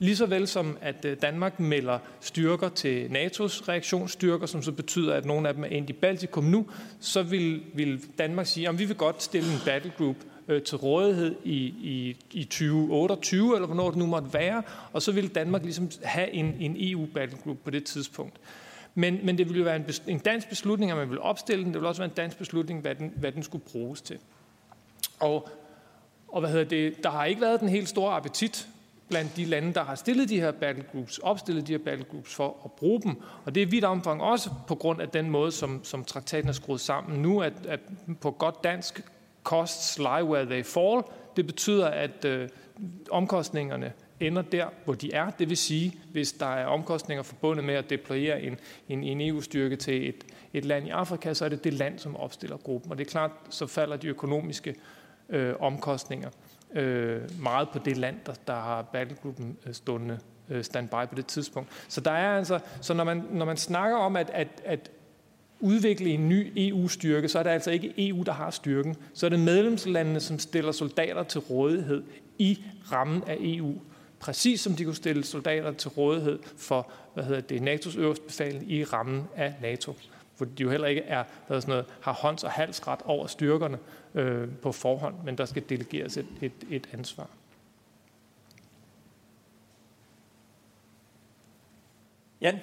[SPEAKER 4] Lige så vel som at øh, Danmark melder styrker til NATO's reaktionsstyrker, som så betyder, at nogle af dem er endt i Baltikum nu, så vil, vil Danmark sige, at vi vil godt stille en battle group øh, til rådighed i, i, i 2028, eller hvornår det nu måtte være, og så vil Danmark ligesom have en, en EU-battle group på det tidspunkt. Men, men det ville jo være en, en dansk beslutning, at man vil opstille den. Det vil også være en dansk beslutning, hvad den, hvad den skulle bruges til. Og, og hvad hedder det, der har ikke været den helt store appetit blandt de lande, der har stillet de her battlegroups, opstillet de her battlegroups for at bruge dem. Og det er vidt omfang også på grund af den måde, som, som traktaten er skruet sammen nu, at, at på godt dansk, costs lie where they fall. Det betyder, at øh, omkostningerne ender der, hvor de er. Det vil sige, hvis der er omkostninger forbundet med at deployere en, en, en EU-styrke til et, et land i Afrika, så er det det land, som opstiller gruppen. Og det er klart, så falder de økonomiske øh, omkostninger øh, meget på det land, der, der har battlegruppen øh, stående øh, standby på det tidspunkt. Så der er altså, så når man, når man snakker om at, at, at udvikle en ny EU-styrke, så er det altså ikke EU, der har styrken. Så er det medlemslandene, som stiller soldater til rådighed i rammen af EU. Præcis som de kunne stille soldater til rådighed for hvad hedder det, NATO's øverste befaling i rammen af NATO. Hvor de jo heller ikke er, hvad sådan noget, har hånds- og halsret over styrkerne øh, på forhånd, men der skal delegeres et, et, et ansvar.
[SPEAKER 2] Jan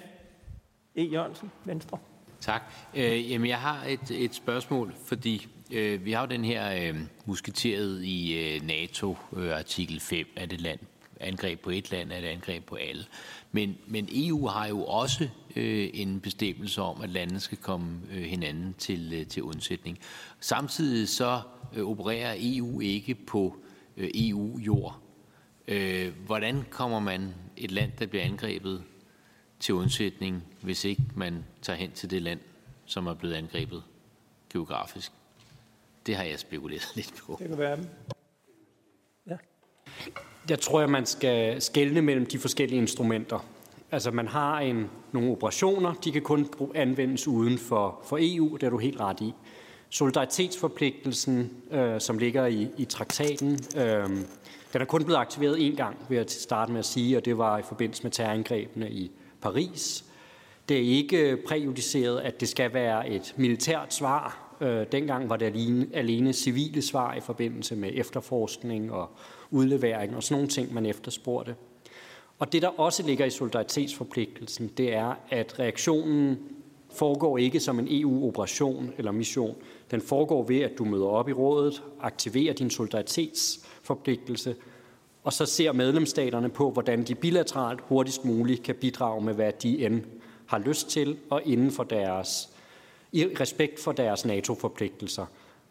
[SPEAKER 2] E. Jørgensen, Venstre.
[SPEAKER 5] Tak. Øh, jamen, jeg har et, et spørgsmål, fordi øh, vi har jo den her øh, musketeret i øh, NATO øh, artikel 5 af det land. Angreb på et land er et angreb på alle. Men, men EU har jo også øh, en bestemmelse om, at landene skal komme øh, hinanden til, øh, til undsætning. Samtidig så øh, opererer EU ikke på øh, EU-jord. Øh, hvordan kommer man et land, der bliver angrebet, til undsætning, hvis ikke man tager hen til det land, som er blevet angrebet geografisk? Det har jeg spekuleret lidt på.
[SPEAKER 2] Det kan være.
[SPEAKER 3] Ja. Jeg tror, at man skal skelne mellem de forskellige instrumenter. Altså man har en, nogle operationer, de kan kun anvendes uden for, for EU, det er du helt ret i. Solidaritetsforpligtelsen, øh, som ligger i, i traktaten, øh, den er kun blevet aktiveret én gang, vil jeg starte med at sige, og det var i forbindelse med terrorangrebene i Paris. Det er ikke præjudiceret, at det skal være et militært svar. Øh, dengang var det alene, alene civile svar i forbindelse med efterforskning og udlevering og sådan nogle ting, man efterspurgte. Og det, der også ligger i solidaritetsforpligtelsen, det er, at reaktionen foregår ikke som en EU-operation eller mission. Den foregår ved, at du møder op i rådet, aktiverer din solidaritetsforpligtelse, og så ser medlemsstaterne på, hvordan de bilateralt hurtigst muligt kan bidrage med, hvad de end har lyst til, og inden for deres, i respekt for deres NATO-forpligtelser.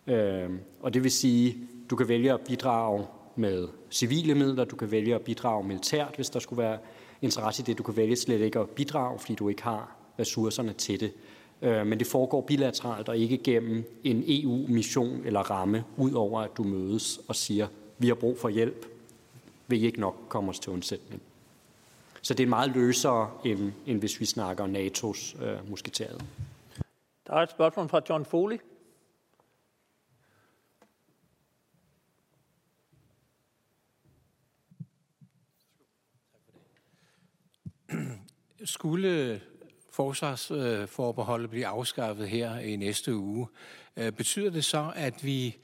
[SPEAKER 3] Øh, og det vil sige, du kan vælge at bidrage med civile midler, du kan vælge at bidrage militært, hvis der skulle være interesse i det. Du kan vælge slet ikke at bidrage, fordi du ikke har ressourcerne til det. Øh, men det foregår bilateralt og ikke gennem en EU-mission eller ramme, udover at du mødes og siger, vi har brug for hjælp, vil I ikke nok komme os til undsætning. Så det er meget løsere, end, end hvis vi snakker NATO's øh, musketeret.
[SPEAKER 2] Der er et spørgsmål fra John Foley.
[SPEAKER 6] Skulle forsvarsforbeholdet blive afskaffet her i næste uge, øh, betyder det så, at vi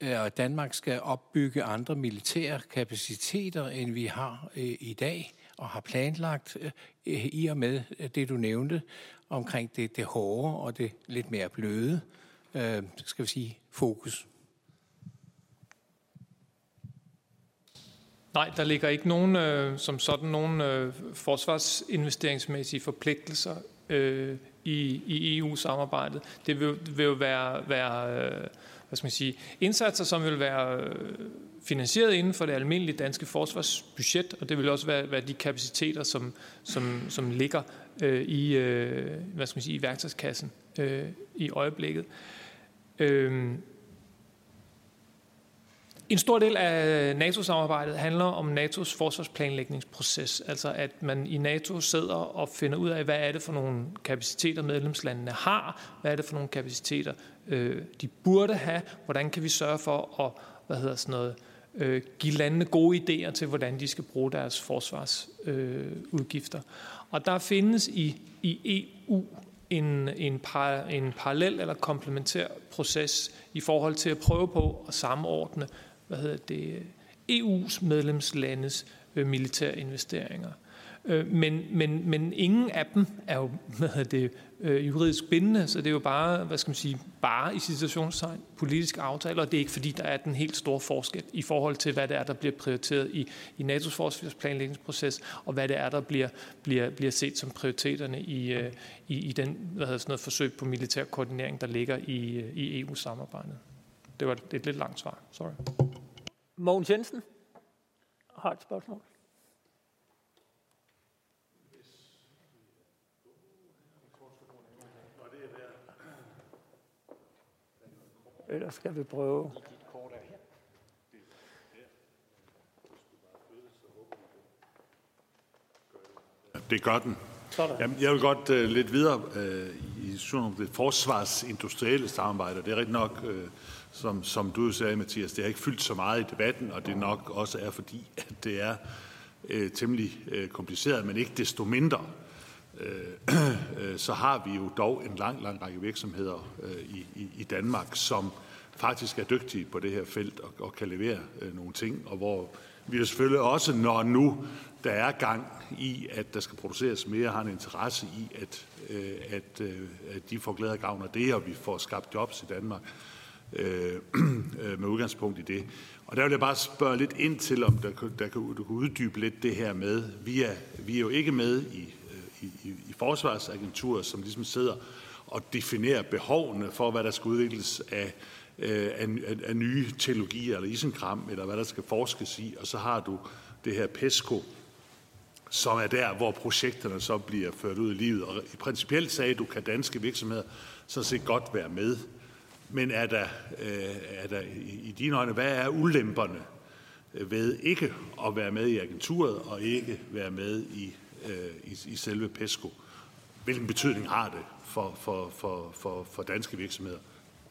[SPEAKER 6] øh, og Danmark skal opbygge andre militære kapaciteter, end vi har øh, i dag, og har planlagt i og med det, du nævnte, omkring det, det hårde og det lidt mere bløde, øh, skal vi sige, fokus?
[SPEAKER 4] Nej, der ligger ikke nogen, øh, som sådan nogen øh, forsvarsinvesteringsmæssige forpligtelser øh, i, i EU-samarbejdet. Det vil, vil jo være, være øh, hvad skal man sige, indsatser, som vil være øh, finansieret inden for det almindelige danske forsvarsbudget, og det vil også være, være de kapaciteter, som, som, som ligger øh, i, øh, hvad skal man sige, i værktøjskassen øh, i øjeblikket. Øh, en stor del af NATO-samarbejdet handler om NATO's forsvarsplanlægningsproces, altså at man i NATO sidder og finder ud af, hvad er det for nogle kapaciteter medlemslandene har, hvad er det for nogle kapaciteter øh, de burde have, hvordan kan vi sørge for at hvad hedder sådan noget, øh, give landene gode idéer til, hvordan de skal bruge deres forsvarsudgifter. Øh, og der findes i, i EU en, en, par, en parallel eller komplementær proces i forhold til at prøve på at samordne hvad hedder det, EU's medlemslandes øh, militære investeringer. Øh, men, men, men ingen af dem er jo hvad hedder det, øh, juridisk bindende, så det er jo bare, hvad skal man sige, bare i situationstegn politisk aftale, og det er ikke fordi, der er den helt store forskel i forhold til, hvad det er, der bliver prioriteret i, i NATO's forsvarsplanlægningsproces, og hvad det er, der bliver, bliver, bliver set som prioriteterne i, øh, i, i den hvad hedder sådan noget, forsøg på militær koordinering, der ligger i, øh, i EU-samarbejdet. Det var et lidt langt svar. Sorry.
[SPEAKER 2] Mogens Jensen har et spørgsmål. Eller skal vi prøve?
[SPEAKER 1] Det gør den. Jamen, jeg vil godt uh, lidt videre uh, i sådan det forsvarsindustrielle samarbejde. Det er rigtig nok, uh, som, som du sagde, Mathias, det har ikke fyldt så meget i debatten, og det nok også er fordi, at det er uh, temmelig uh, kompliceret, men ikke desto mindre Øh, øh, så har vi jo dog en lang, lang række virksomheder øh, i, i, i Danmark, som faktisk er dygtige på det her felt og, og kan levere øh, nogle ting, og hvor vi jo selvfølgelig også, når nu der er gang i, at der skal produceres mere, har en interesse i, at, øh, at, øh, at de får glæde og gavn af det, og vi får skabt jobs i Danmark øh, med udgangspunkt i det. Og der vil jeg bare spørge lidt ind til, om der, der der, du kan uddybe lidt det her med, vi er, vi er jo ikke med i, i, i, forsvarsagenturer, som ligesom sidder og definerer behovene for, hvad der skal udvikles af øh, af, af, af nye teologier eller isenkram, eller hvad der skal forskes i, og så har du det her PESCO, som er der, hvor projekterne så bliver ført ud i livet. Og i principielt sagde du, kan danske virksomheder så set godt være med. Men er der, øh, er der i dine øjne, hvad er ulemperne ved ikke at være med i agenturet og ikke være med i, øh, i, i selve PESCO? Hvilken betydning har det for, for, for, for, for danske virksomheder?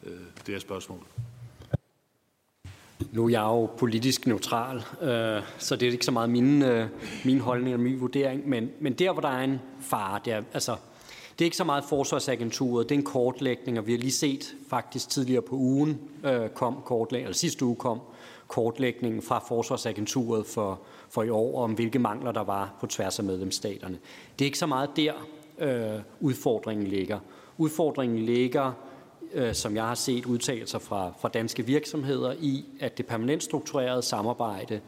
[SPEAKER 1] Øh, det er spørgsmål.
[SPEAKER 3] Nu er jeg jo politisk neutral, øh, så det er ikke så meget min, øh, min holdning og min vurdering, men, men der, hvor der er en fare, det er, altså, det er ikke så meget forsvarsagenturet, det er en kortlægning, og vi har lige set faktisk tidligere på ugen øh, kom kortlægning, eller sidste uge kom kortlægningen fra forsvarsagenturet for, for i år, om hvilke mangler der var på tværs af medlemsstaterne. Det er ikke så meget der, øh, udfordringen ligger. Udfordringen ligger øh, som jeg har set udtalelser fra, fra danske virksomheder i, at det permanent strukturerede samarbejde,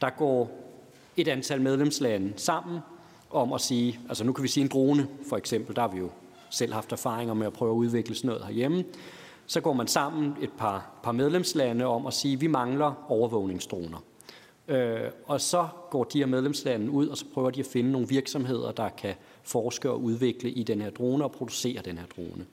[SPEAKER 3] der går et antal medlemslande sammen om at sige, altså nu kan vi sige en drone for eksempel, der har vi jo selv haft erfaringer med at prøve at udvikle sådan noget herhjemme, så går man sammen et par, par medlemslande om at sige, at vi mangler overvågningsdroner. Øh, og så går de her medlemslande ud, og så prøver de at finde nogle virksomheder, der kan forske og udvikle i den her drone og producere den her drone.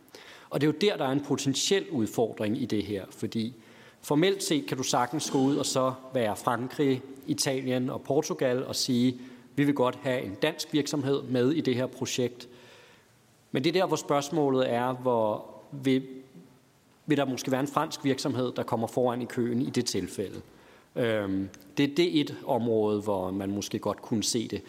[SPEAKER 3] Og det er jo der, der er en potentiel udfordring i det her, fordi formelt set kan du sagtens gå ud og så være Frankrig, Italien og Portugal og sige, vi vil godt have en dansk virksomhed med i det her projekt. Men det er der, hvor spørgsmålet er, hvor vil, vil der måske være en fransk virksomhed, der kommer foran i køen i det tilfælde. Øhm, det, det er et område, hvor man måske godt kunne se det.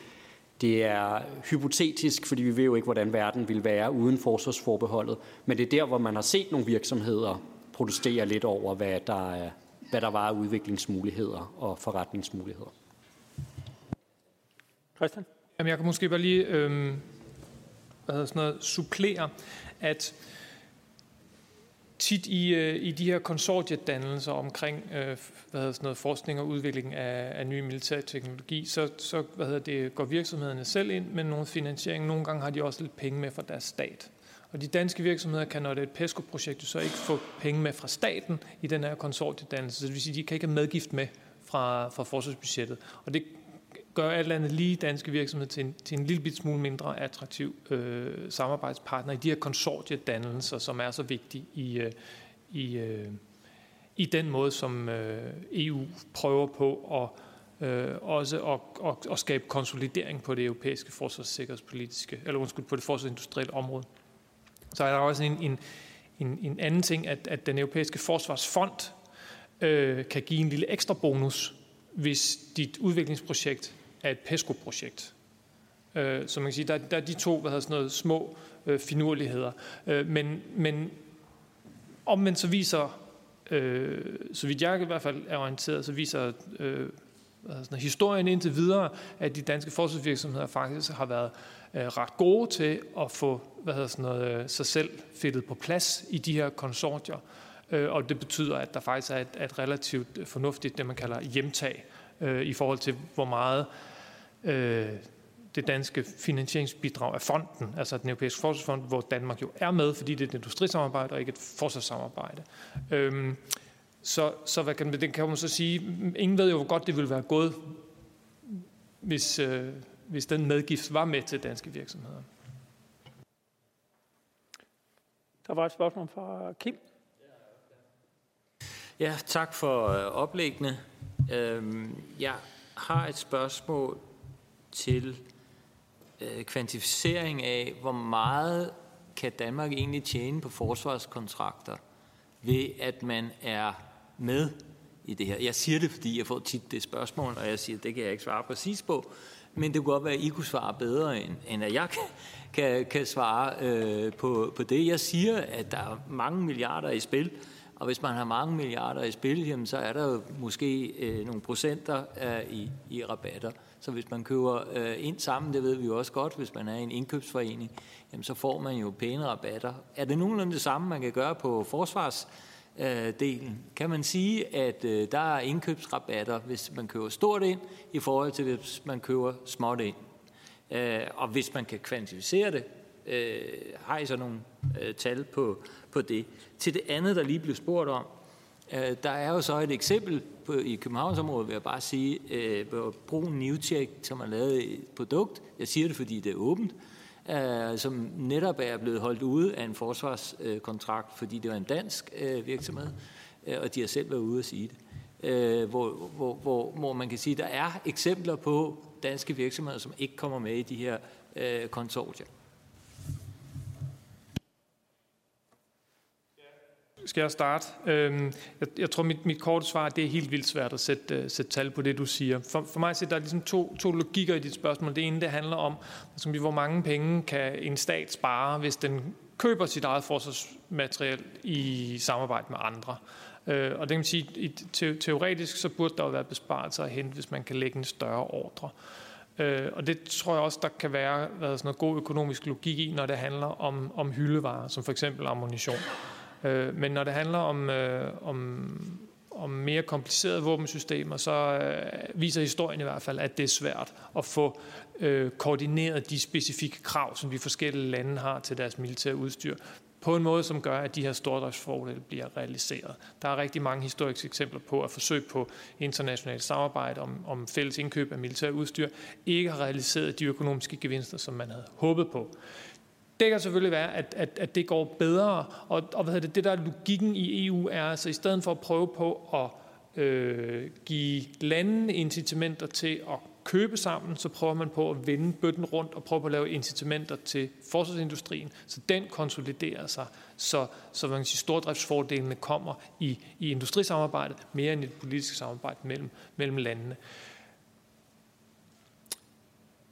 [SPEAKER 3] Det er hypotetisk, fordi vi ved jo ikke, hvordan verden vil være uden forsvarsforbeholdet. Men det er der, hvor man har set nogle virksomheder protestere lidt over, hvad der, er, hvad der var af udviklingsmuligheder og forretningsmuligheder.
[SPEAKER 2] Christian?
[SPEAKER 4] Jamen, jeg kan måske bare lige øh, hvad hedder sådan noget, supplere, at tit i, øh, i de her konsortiedannelser omkring øh, hvad hedder sådan noget, forskning og udvikling af, af ny militær teknologi, så, så hvad hedder det, går virksomhederne selv ind med nogle finansiering. Nogle gange har de også lidt penge med fra deres stat. Og de danske virksomheder kan, når det er et PESCO-projekt, så ikke få penge med fra staten i den her konsortiedannelse. Så det vil sige, at de kan ikke have medgift med fra, fra forsvarsbudgettet. Og det gør alt andet lige danske virksomheder til en, til en lille bit smule mindre attraktiv øh, samarbejdspartner i de her konsortiedannelser, som er så vigtige i, øh, i, øh, i den måde, som øh, EU prøver på at øh, også at, at, at skabe konsolidering på det europæiske forsvarssikkerhedspolitiske, eller undskyld, på det forsvarsindustrielle område. Så er der også en, en, en, en anden ting, at, at den europæiske forsvarsfond øh, kan give en lille ekstra bonus, hvis dit udviklingsprojekt af et PESCO-projekt. Øh, så man kan sige, der, der er de to hvad hedder sådan noget, små øh, finurligheder. Øh, men, men omvendt så viser, øh, så vidt jeg i hvert fald er orienteret, så viser øh, sådan, historien indtil videre, at de danske forsvarsvirksomheder faktisk har været øh, ret gode til at få hvad hedder sådan noget, øh, sig selv fedtet på plads i de her konsortier. Øh, og det betyder, at der faktisk er et, et relativt fornuftigt, det man kalder hjemtag, øh, i forhold til hvor meget øh, det danske finansieringsbidrag af fonden, altså den europæiske forsvarsfond, hvor Danmark jo er med, fordi det er et industrisamarbejde og ikke et forsvarssamarbejde. Øhm, så, så hvad kan, det kan man så sige, ingen ved jo, hvor godt det ville være gået, hvis, øh, hvis den medgift var med til danske virksomheder.
[SPEAKER 2] Der var et spørgsmål fra Kim.
[SPEAKER 7] Ja, tak for øh, oplæggene. Øhm, jeg har et spørgsmål til øh, kvantificering af, hvor meget kan Danmark egentlig tjene på forsvarskontrakter ved, at man er med i det her. Jeg siger det, fordi jeg får tit det spørgsmål, og jeg siger, at det kan jeg ikke svare præcis på, men det kunne godt være, at I kunne svare bedre, end, end at jeg kan, kan, kan svare øh, på, på det. Jeg siger, at der er mange milliarder i spil, og hvis man har mange milliarder i spil, jamen, så er der jo måske øh, nogle procenter øh, i, i rabatter. Så hvis man køber øh, ind sammen, det ved vi jo også godt, hvis man er i en indkøbsforening, jamen, så får man jo pæne rabatter. Er det nogenlunde det samme, man kan gøre på forsvarsdelen? Øh, kan man sige, at øh, der er indkøbsrabatter, hvis man køber stort ind, i forhold til hvis man køber småt ind? Øh, og hvis man kan kvantificere det, øh, har I så nogle øh, tal på, på det? Til det andet, der lige blev spurgt om, øh, der er jo så et eksempel på, i Københavnsområdet, vil jeg bare sige, øh, på Newcheck, som har lavet et produkt. Jeg siger det, fordi det er åbent, øh, som netop er blevet holdt ude af en forsvarskontrakt, øh, fordi det var en dansk øh, virksomhed, øh, og de har selv været ude at sige det. Øh, hvor, hvor, hvor, hvor man kan sige, at der er eksempler på danske virksomheder, som ikke kommer med i de her øh, konsortier.
[SPEAKER 4] Skal jeg starte? Øhm, jeg, jeg tror, mit, mit korte svar det er helt vildt svært at sætte, uh, sætte tal på det, du siger. For, for mig at der er ligesom to, to logikker i dit spørgsmål. Det ene, det handler om, altså, hvor mange penge kan en stat spare, hvis den køber sit eget forsvarsmateriel i samarbejde med andre. Uh, og det kan man sige, i, te, teoretisk så burde der jo være besparelser at hente, hvis man kan lægge en større ordre. Uh, og det tror jeg også, der kan være, være sådan noget god økonomisk logik i, når det handler om, om hyldevarer, som for eksempel ammunition. Øh, men når det handler om, øh, om, om mere komplicerede våbensystemer, så øh, viser historien i hvert fald, at det er svært at få øh, koordineret de specifikke krav, som de forskellige lande har til deres militære udstyr, på en måde, som gør, at de her stordriftsfordele bliver realiseret. Der er rigtig mange historiske eksempler på, at forsøg på internationalt samarbejde om, om fælles indkøb af militær udstyr ikke har realiseret de økonomiske gevinster, som man havde håbet på. Det kan selvfølgelig være, at, at, at det går bedre, og, og hvad det, det der er logikken i EU er, altså i stedet for at prøve på at øh, give landene incitamenter til at købe sammen, så prøver man på at vende bøtten rundt og prøve på at lave incitamenter til forsvarsindustrien, så den konsoliderer sig, så, så man kan sige, stordriftsfordelene kommer i, i industrisamarbejdet mere end i et politisk samarbejde mellem, mellem landene.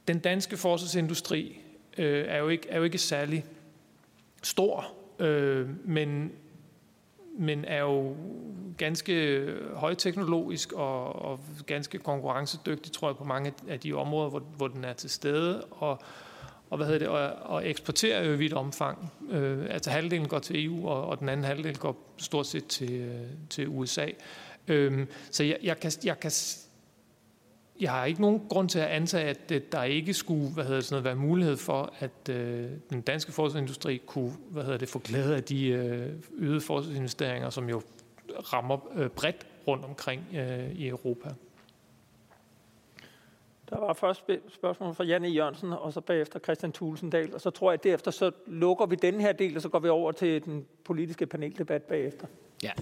[SPEAKER 4] Den danske forsvarsindustri øh, er, jo ikke, er jo ikke særlig stor, øh, men, men er jo ganske højteknologisk og, og ganske konkurrencedygtig, tror jeg, på mange af de områder, hvor, hvor den er til stede, og, og, hvad hedder det, og, og eksporterer jo i vidt omfang. Øh, altså halvdelen går til EU, og, og den anden halvdel går stort set til, øh, til USA. Øh, så jeg, jeg, kan, jeg kan jeg har ikke nogen grund til at antage, at der ikke skulle hvad hedder det, sådan noget, være mulighed for, at øh, den danske forsvarsindustri kunne hvad hedder det, få glæde af de øh, øgede forsvarsinvesteringer, som jo rammer øh, bredt rundt omkring øh, i Europa.
[SPEAKER 2] Der var først spørgsmål fra Janne Jørgensen, og så bagefter Christian Tulsendal, og så tror jeg, at derefter så lukker vi den her del, og så går vi over til den politiske paneldebat bagefter.
[SPEAKER 5] Ja,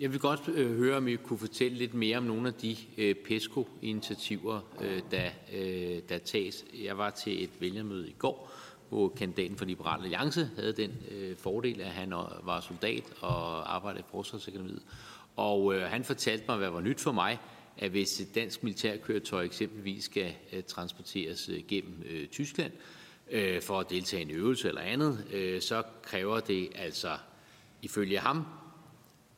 [SPEAKER 5] jeg vil godt øh, høre, om I kunne fortælle lidt mere om nogle af de øh, PESCO-initiativer, øh, der, øh, der tages. Jeg var til et vælgermøde i går, hvor kandidaten for Liberal Alliance havde den øh, fordel, at han øh, var soldat og arbejdede i Forsvarsakademiet. Og øh, han fortalte mig, hvad var nyt for mig, at hvis et dansk militærkøretøj eksempelvis skal øh, transporteres øh, gennem øh, Tyskland øh, for at deltage i en øvelse eller andet, øh, så kræver det altså ifølge ham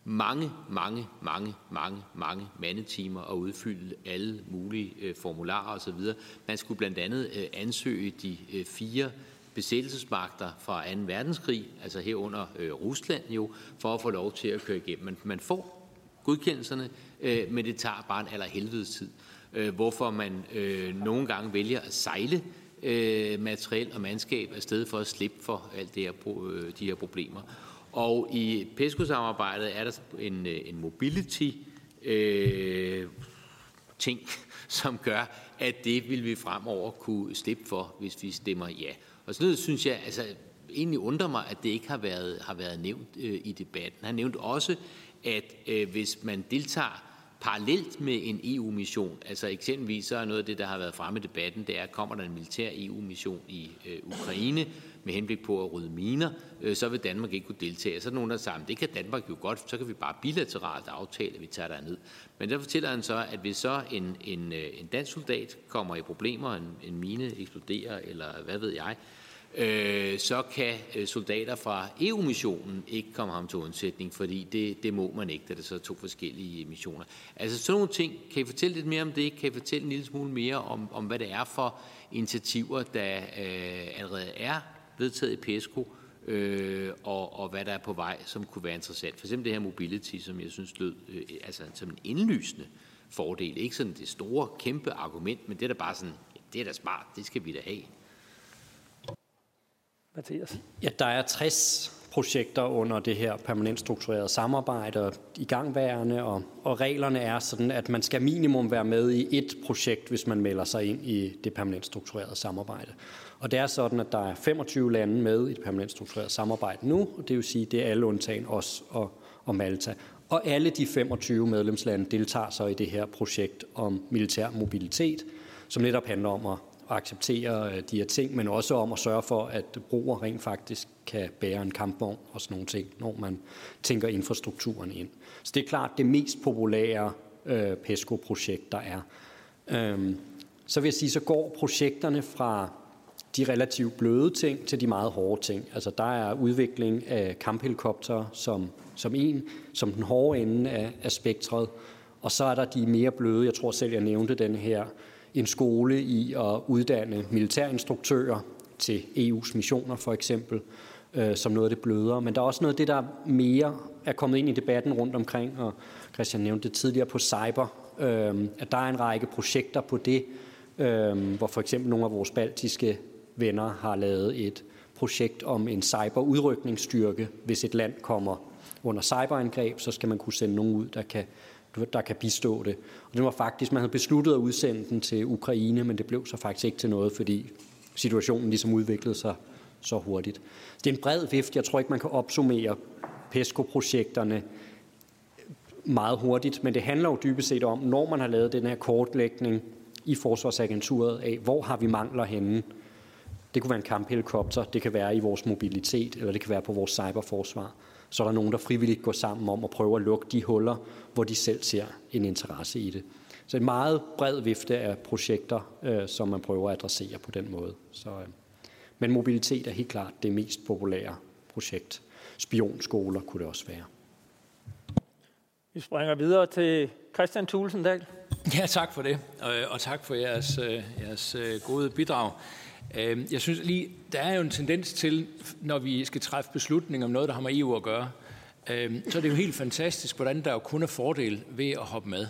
[SPEAKER 5] mange, mange, mange, mange, mange mandetimer og udfylde alle mulige øh, formularer osv. Man skulle blandt andet øh, ansøge de øh, fire besættelsesmagter fra 2. verdenskrig, altså herunder øh, Rusland jo, for at få lov til at køre igennem. Man, man får godkendelserne, øh, men det tager bare en allerhelvedes tid. Øh, hvorfor man øh, nogle gange vælger at sejle øh, materiel og mandskab afsted for at slippe for alt det her, øh, de her problemer. Og i PESCO-samarbejdet er der en, øh, en mobility øh, ting, som gør, at det vil vi fremover kunne slippe for, hvis vi stemmer ja. Og sådan noget synes jeg, altså egentlig undrer mig, at det ikke har været, har været nævnt øh, i debatten. Han nævnte også, at øh, hvis man deltager parallelt med en EU-mission, altså eksempelvis så er noget af det, der har været fremme i debatten, det er, kommer der en militær EU-mission i øh, Ukraine med henblik på at rydde miner, øh, så vil Danmark ikke kunne deltage. Så er der nogen, der siger, det kan Danmark jo godt, så kan vi bare bilateralt aftale, at vi tager ned. Men der fortæller han så, at hvis så en, en, øh, en dansk soldat kommer i problemer, en, en mine eksploderer, eller hvad ved jeg, øh, så kan øh, soldater fra EU-missionen ikke komme ham til undsætning, fordi det, det må man ikke, da det så er to forskellige missioner. Altså sådan nogle ting. Kan I fortælle lidt mere om det? Kan I fortælle en lille smule mere om, om hvad det er for initiativer, der øh, allerede er vedtaget i PESCO, øh, og, og hvad der er på vej, som kunne være interessant. For eksempel det her mobility, som jeg synes lød øh, altså, som en indlysende fordel. Ikke sådan det store, kæmpe argument, men det er da bare sådan, det er da smart, det skal vi da have.
[SPEAKER 3] Mathias? Ja, der er 60 projekter under det her permanent strukturerede samarbejde i gangværende, og, og reglerne er sådan, at man skal minimum være med i et projekt, hvis man melder sig ind i det permanent strukturerede samarbejde. Og det er sådan, at der er 25 lande med i det permanent strukturerede samarbejde nu, og det vil sige, at det er alle undtagen os og, og Malta. Og alle de 25 medlemslande deltager så i det her projekt om militær mobilitet, som netop handler om at acceptere øh, de her ting, men også om at sørge for, at broer rent faktisk kan bære en kampvogn og sådan nogle ting, når man tænker infrastrukturen ind. Så det er klart det mest populære øh, PESCO-projekt, der er. Øhm, så vil jeg sige, så går projekterne fra de relativt bløde ting til de meget hårde ting. Altså der er udvikling af kamphelikopter som, som en, som den hårde ende af, af spektret, og så er der de mere bløde, jeg tror selv, jeg nævnte den her en skole i at uddanne militærinstruktører til EU's missioner for eksempel, øh, som noget af det blødere. Men der er også noget af det, der mere er kommet ind i debatten rundt omkring, og Christian nævnte det tidligere på cyber, øh, at der er en række projekter på det, øh, hvor for eksempel nogle af vores baltiske venner har lavet et projekt om en cyberudrykningsstyrke. Hvis et land kommer under cyberangreb, så skal man kunne sende nogen ud, der kan der kan bistå det. Og det var faktisk, man havde besluttet at udsende den til Ukraine, men det blev så faktisk ikke til noget, fordi situationen ligesom udviklede sig så hurtigt. Det er en bred vift. Jeg tror ikke, man kan opsummere PESCO-projekterne meget hurtigt, men det handler jo dybest set om, når man har lavet den her kortlægning i Forsvarsagenturet af, hvor har vi mangler henne. Det kunne være en kamphelikopter, det kan være i vores mobilitet, eller det kan være på vores cyberforsvar så er der nogen, der frivilligt går sammen om at prøve at lukke de huller, hvor de selv ser en interesse i det. Så en meget bred vifte af projekter, øh, som man prøver at adressere på den måde. Så, øh, men mobilitet er helt klart det mest populære projekt. Spionskoler kunne det også være.
[SPEAKER 2] Vi springer videre til Christian Tulsendal.
[SPEAKER 8] Ja, tak for det, og tak for jeres, øh, jeres gode bidrag. Øhm, jeg synes lige, der er jo en tendens til, når vi skal træffe beslutninger om noget, der har med EU at gøre, øhm, så er det jo helt fantastisk, hvordan der jo kun er fordel ved at hoppe med.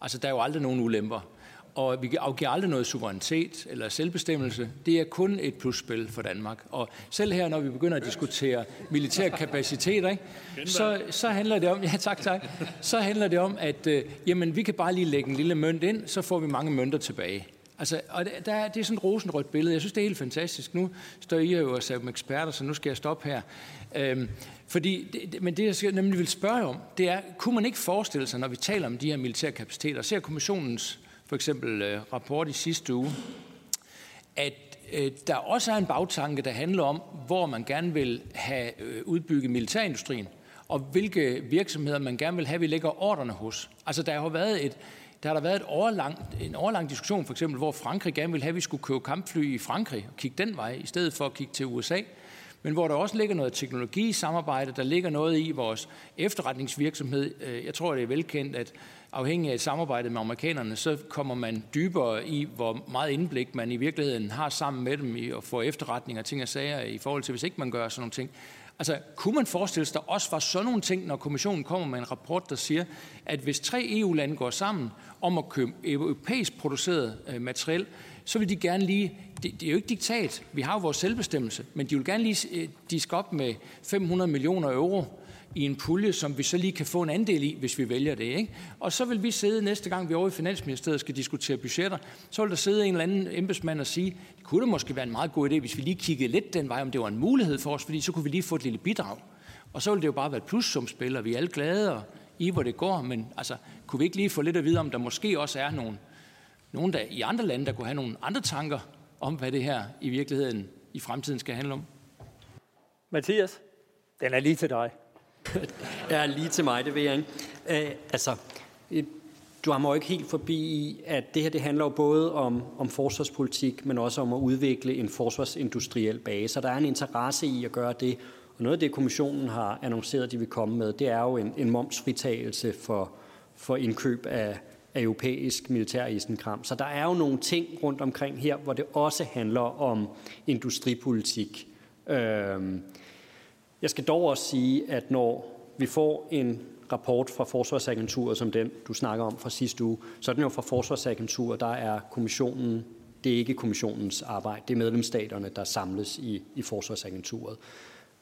[SPEAKER 8] Altså, der er jo aldrig nogen ulemper. Og vi afgiver aldrig noget suverænitet eller selvbestemmelse. Det er kun et plusspil for Danmark. Og selv her, når vi begynder at diskutere militær kapacitet, ikke, så, så handler det om, ja tak, tak, så handler det om, at øh, jamen, vi kan bare lige lægge en lille mønt ind, så får vi mange mønter tilbage. Altså, og der, det er sådan et rosenrødt billede. Jeg synes, det er helt fantastisk. Nu står I jo og som eksperter, så nu skal jeg stoppe her. Øhm, fordi, det, men det, jeg nemlig vil spørge om, det er, kunne man ikke forestille sig, når vi taler om de her militære kapaciteter, ser kommissionens for eksempel øh, rapport i sidste uge, at øh, der også er en bagtanke, der handler om, hvor man gerne vil have øh, udbygget militærindustrien, og hvilke virksomheder man gerne vil have, vi lægger ordrene hos. Altså, der har jo været et, der har der været et overlang, en overlang diskussion, for eksempel, hvor Frankrig gerne ville have, at vi skulle købe kampfly i Frankrig og kigge den vej, i stedet for at kigge til USA. men hvor der også ligger noget teknologi samarbejde, der ligger noget i vores efterretningsvirksomhed. Øh, jeg tror, det er velkendt, at afhængig af samarbejdet med amerikanerne, så kommer man dybere i, hvor meget indblik man i virkeligheden har sammen med dem i at få efterretninger, ting og sager i forhold til, hvis ikke man gør sådan nogle ting. Altså, kunne man forestille sig, der også var sådan nogle ting, når kommissionen kommer med en rapport, der siger, at hvis tre EU-lande går sammen om at købe europæisk produceret øh, materiel, så vil de gerne lige, det, det er jo ikke diktat, vi har jo vores selvbestemmelse, men de vil gerne lige øh, diske op med 500 millioner euro i en pulje, som vi så lige kan få en andel i, hvis vi vælger det. Ikke? Og så vil vi sidde næste gang, vi er over i Finansministeriet skal diskutere budgetter, så vil der sidde en eller anden embedsmand og sige, det kunne det måske være en meget god idé, hvis vi lige kiggede lidt den vej, om det var en mulighed for os, fordi så kunne vi lige få et lille bidrag. Og så ville det jo bare være et som spiller, vi er alle glade og i, hvor det går, men altså, kunne vi ikke lige få lidt at vide, om der måske også er nogen, nogen der, i andre lande, der kunne have nogle andre tanker om, hvad det her i virkeligheden i fremtiden skal handle om?
[SPEAKER 2] Mathias, den er lige til dig.
[SPEAKER 3] ja, lige til mig, det ved jeg ikke. Æh, altså, øh, du har mig ikke helt forbi i, at det her det handler jo både om, om forsvarspolitik, men også om at udvikle en forsvarsindustriel base. Og der er en interesse i at gøre det. Og noget af det, kommissionen har annonceret, de vil komme med, det er jo en, en momsfritagelse for, for indkøb af, af europæisk militær isenkram. Så der er jo nogle ting rundt omkring her, hvor det også handler om industripolitik. Øhm, jeg skal dog også sige, at når vi får en rapport fra Forsvarsagenturet, som den, du snakker om fra sidste uge, så er den jo fra Forsvarsagenturet, der er kommissionen, det er ikke kommissionens arbejde, det er medlemsstaterne, der samles i, i Forsvarsagenturet.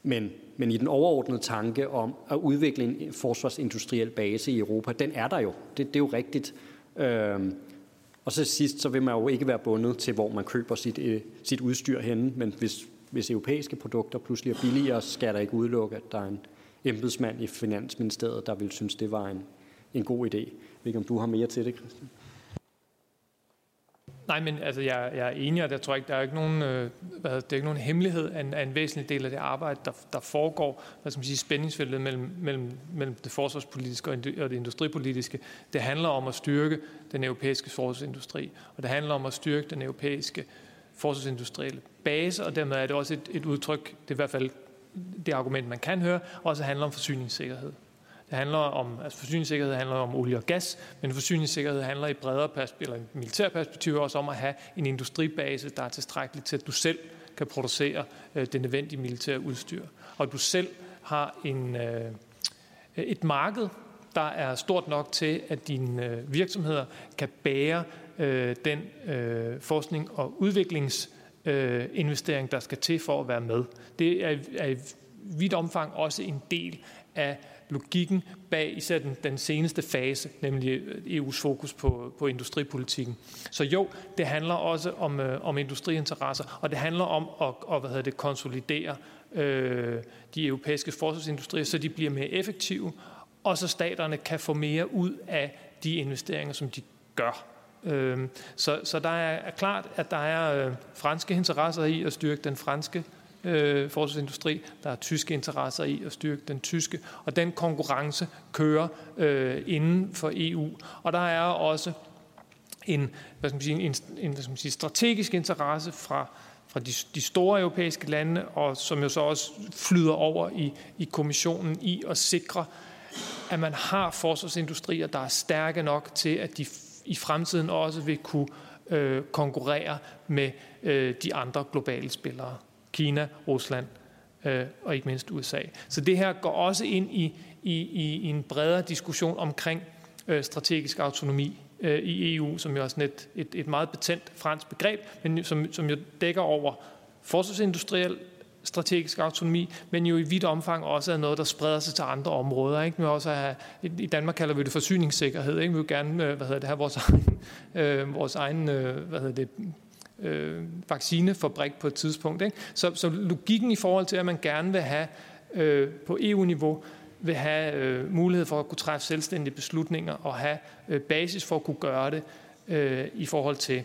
[SPEAKER 3] Men, men i den overordnede tanke om at udvikle en forsvarsindustriel base i Europa, den er der jo. Det, det er jo rigtigt. Øhm, og så sidst, så vil man jo ikke være bundet til, hvor man køber sit, øh, sit udstyr henne, men hvis, hvis europæiske produkter pludselig er billigere, skal der ikke udelukke, at der er en embedsmand i Finansministeriet, der vil synes, det var en, en god idé. Jeg ved ikke, om du har mere til det, Christian?
[SPEAKER 4] Nej, men altså, jeg, jeg er enig, og jeg tror ikke, der er ikke nogen, øh, hvad, det er ikke nogen hemmelighed af en, af en væsentlig del af det arbejde, der, der foregår, hvad skal man sige, spændingsfeltet mellem, mellem, mellem det forsvarspolitiske og det industripolitiske. Det handler om at styrke den europæiske forsvarsindustri, og det handler om at styrke den europæiske forsvarsindustrielle base, og dermed er det også et, et udtryk, det er i hvert fald det argument, man kan høre, også handler om forsyningssikkerhed. Det handler om, altså forsyningssikkerhed handler om olie og gas, men forsyningssikkerhed handler i bredere perspektiv, eller militær perspektiv også om at have en industribase, der er tilstrækkelig til, at du selv kan producere øh, det nødvendige militære udstyr. Og du selv har en, øh, et marked, der er stort nok til, at dine øh, virksomheder kan bære øh, den øh, forskning og udviklings øh, der skal til for at være med. Det er, er i vidt omfang også en del af logikken bag især den, den seneste fase, nemlig øh, EU's fokus på, på industripolitikken. Så jo, det handler også om, øh, om industriinteresser, og det handler om at, og, hvad hedder det, konsolidere øh, de europæiske forsvarsindustrier, så de bliver mere effektive, og så staterne kan få mere ud af de investeringer, som de gør. Øh, så, så der er klart, at der er øh, franske interesser i at styrke den franske øh, forsvarsindustri. Der er tyske interesser i at styrke den tyske, og den konkurrence kører øh, inden for EU. Og der er også en, hvad skal man sige, en, en hvad skal man sige, strategisk interesse fra, fra de, de store europæiske lande, og som jo så også flyder over i, i kommissionen i at sikre, at man har forsvarsindustrier, der er stærke nok til, at de i fremtiden også vil kunne øh, konkurrere med øh, de andre globale spillere. Kina, Rusland øh, og ikke mindst USA. Så det her går også ind i, i, i en bredere diskussion omkring øh, strategisk autonomi øh, i EU, som jo er sådan et, et, et meget betændt fransk begreb, men som, som jo dækker over forsvarsindustriel strategisk autonomi, men jo i vidt omfang også er noget, der spreder sig til andre områder. Ikke? Vi også have, I Danmark kalder vi det forsyningssikkerhed. Ikke? Vi vil gerne øh, hvad hedder det, have vores egen, øh, vores egen øh, hvad hedder det, øh, vaccinefabrik på et tidspunkt. Ikke? Så, så logikken i forhold til, at man gerne vil have øh, på EU-niveau, vil have øh, mulighed for at kunne træffe selvstændige beslutninger og have øh, basis for at kunne gøre det øh, i forhold til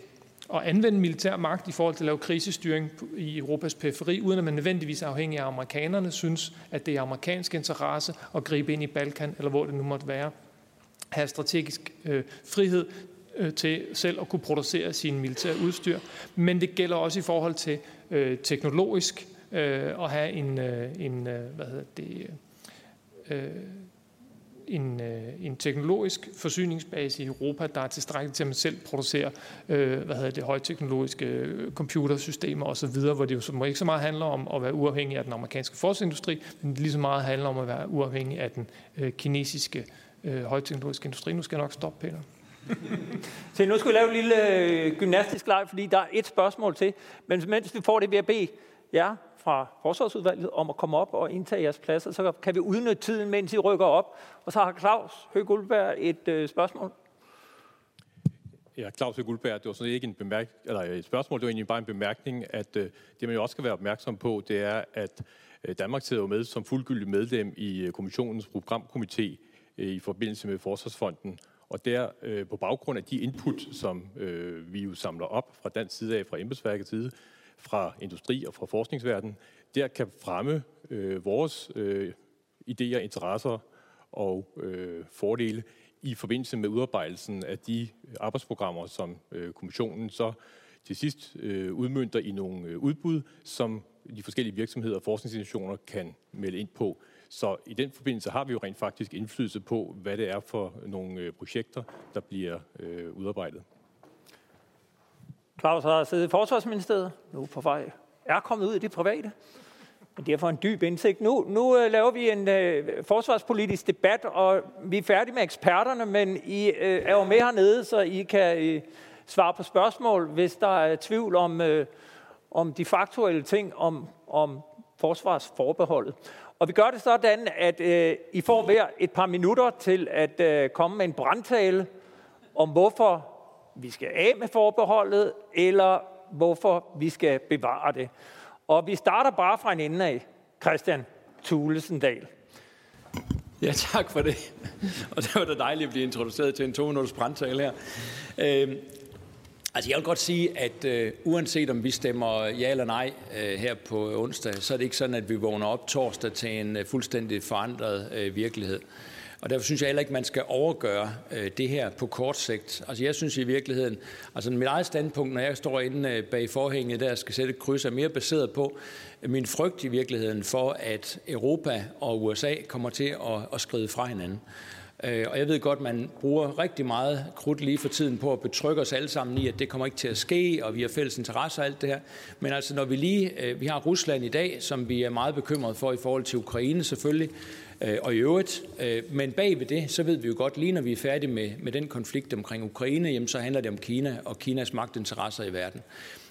[SPEAKER 4] at anvende militær magt i forhold til at lave krisestyring i Europas periferi, uden at man nødvendigvis er afhængig af amerikanerne, synes, at det er amerikansk interesse at gribe ind i Balkan, eller hvor det nu måtte være. Have strategisk øh, frihed øh, til selv at kunne producere sin militære udstyr. Men det gælder også i forhold til øh, teknologisk øh, at have en, øh, en øh, hvad hedder det, øh, en, øh, en teknologisk forsyningsbase i Europa, der er tilstrækkeligt til, at man selv producerer øh, hvad hedder det, højteknologiske øh, computersystemer osv., hvor det jo som ikke så meget handler om at være uafhængig af den amerikanske forsvarsindustri, men lige så meget handler om at være uafhængig af den øh, kinesiske øh, højteknologiske industri. Nu skal jeg nok stoppe, Peter.
[SPEAKER 2] Så nu skal vi lave en lille øh, gymnastisk leg, fordi der er et spørgsmål til. Men mens vi får det, vil jeg bede jer fra Forsvarsudvalget om at komme op og indtage jeres pladser, så kan vi udnytte tiden, mens I rykker op. Og så har Claus Høgh et øh, spørgsmål.
[SPEAKER 9] Ja, Claus Guldberg, det var sådan ikke en bemærk, eller et spørgsmål, det var egentlig bare en bemærkning, at øh, det man jo også skal være opmærksom på, det er, at øh, Danmark sidder jo med som fuldgyldig medlem i øh, kommissionens programkomité øh, i forbindelse med Forsvarsfonden, og der øh, på baggrund af de input, som øh, vi jo samler op fra dansk side af, fra embedsværkets side, fra industri og fra forskningsverden, der kan fremme øh, vores øh, idéer, interesser og øh, fordele i forbindelse med udarbejdelsen af de arbejdsprogrammer, som øh, kommissionen så til sidst øh, udmyndter i nogle øh, udbud, som de forskellige virksomheder og forskningsinstitutioner kan melde ind på. Så i den forbindelse har vi jo rent faktisk indflydelse på, hvad det er for nogle øh, projekter, der bliver øh, udarbejdet.
[SPEAKER 2] Claus har siddet i Forsvarsministeriet, nu på vej er kommet ud i det private, men det er for en dyb indsigt. Nu, nu uh, laver vi en uh, forsvarspolitisk debat, og vi er færdige med eksperterne, men I uh, er jo med hernede, så I kan uh, svare på spørgsmål, hvis der er tvivl om, uh, om de faktuelle ting om, om forsvarsforbeholdet. Og vi gør det sådan, at uh, I får hver et par minutter til at uh, komme med en brandtale om, hvorfor vi skal af med forbeholdet, eller hvorfor vi skal bevare det. Og vi starter bare fra en ende af. Christian Thulesendal.
[SPEAKER 8] Ja, tak for det. Og det var da dejligt at blive introduceret til en 2-minutters brandtale her. Øh, altså jeg vil godt sige, at øh, uanset om vi stemmer ja eller nej øh, her på onsdag, så er det ikke sådan, at vi vågner op torsdag til en øh, fuldstændig forandret øh, virkelighed. Og derfor synes jeg heller ikke, man skal overgøre øh, det her på kort sigt. Altså jeg synes i virkeligheden, altså mit eget standpunkt, når jeg står inde øh, bag forhænget der skal sætte et kryds, er mere baseret på min frygt i virkeligheden for, at Europa og USA kommer til at, at skride fra hinanden. Øh, og jeg ved godt, man bruger rigtig meget krudt lige for tiden på at betrygge os alle sammen i, at det kommer ikke til at ske, og vi har fælles interesser og alt det her. Men altså, når vi lige, øh, vi har Rusland i dag, som vi er meget bekymret for i forhold til Ukraine selvfølgelig, Øh, og i øvrigt, øh, men bag ved det, så ved vi jo godt, lige når vi er færdige med, med den konflikt omkring Ukraine, jamen, så handler det om Kina og Kinas magtinteresser i verden.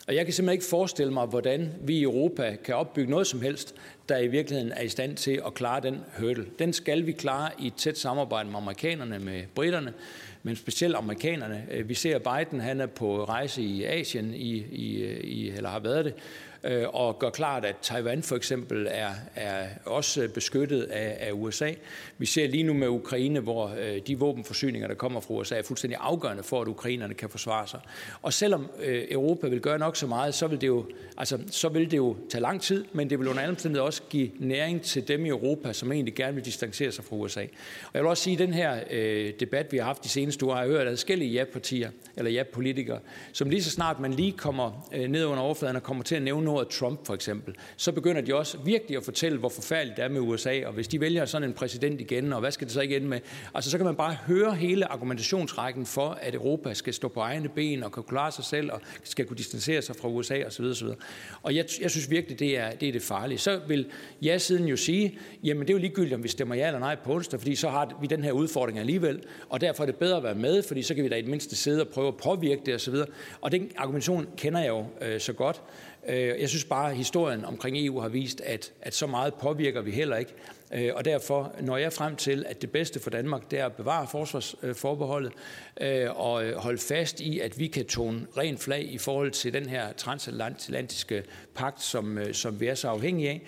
[SPEAKER 8] Og jeg kan simpelthen ikke forestille mig, hvordan vi i Europa kan opbygge noget som helst, der i virkeligheden er i stand til at klare den hurdle. Den skal vi klare i et tæt samarbejde med amerikanerne, med britterne, men specielt amerikanerne. Øh, vi ser Biden, han er på rejse i Asien, i, i, i, eller har været det, øh, og gør klart, at Taiwan for eksempel er, er også beskyttet af, af USA. Vi ser lige nu med Ukraine, hvor øh, de våbenforsyninger, der kommer fra USA, er fuldstændig afgørende for, at ukrainerne kan forsvare sig. Og selvom øh, Europa vil gøre nok så meget, så vil, det jo, altså, så vil det jo tage lang tid, men det vil under alle omstændigheder også give næring til dem i Europa, som egentlig gerne vil distancere sig fra USA. Og jeg vil også sige, at den her øh, debat, vi har haft de seneste uger, har jeg hørt adskillige ja-partier, eller ja-politikere, som lige så snart man lige kommer øh, ned under overfladen og kommer til at nævne noget Trump for eksempel, så begynder de også virkelig at fortælle, hvor forfærdeligt det er med USA, og hvis de vælger sådan en præsident igen, og hvad skal det så ikke ende med? Altså så kan man bare høre hele argumentationsrækken for, at Europa skal stå på egne ben og kan klare sig selv og skal kunne distancere sig fra USA osv. osv. Og jeg, jeg synes virkelig, det er, det er det farlige. Så vil ja-siden jo sige, jamen det er jo ligegyldigt, om vi stemmer ja eller nej på onsdag, fordi så har vi den her udfordring alligevel, og derfor er det bedre at være med, fordi så kan vi da i det mindste sidde og prøve at påvirke det osv. Og den argumentation kender jeg jo øh, så godt. Øh, jeg synes bare, at historien omkring EU har vist, at, at så meget påvirker vi heller ikke. Øh, og derfor når jeg frem til, at det bedste for Danmark, det er at bevare forsvarsforbeholdet øh, og øh, holde fast i, at vi kan tone ren flag i forhold til den her transatlantiske pagt, som, øh, som vi er så afhængige af.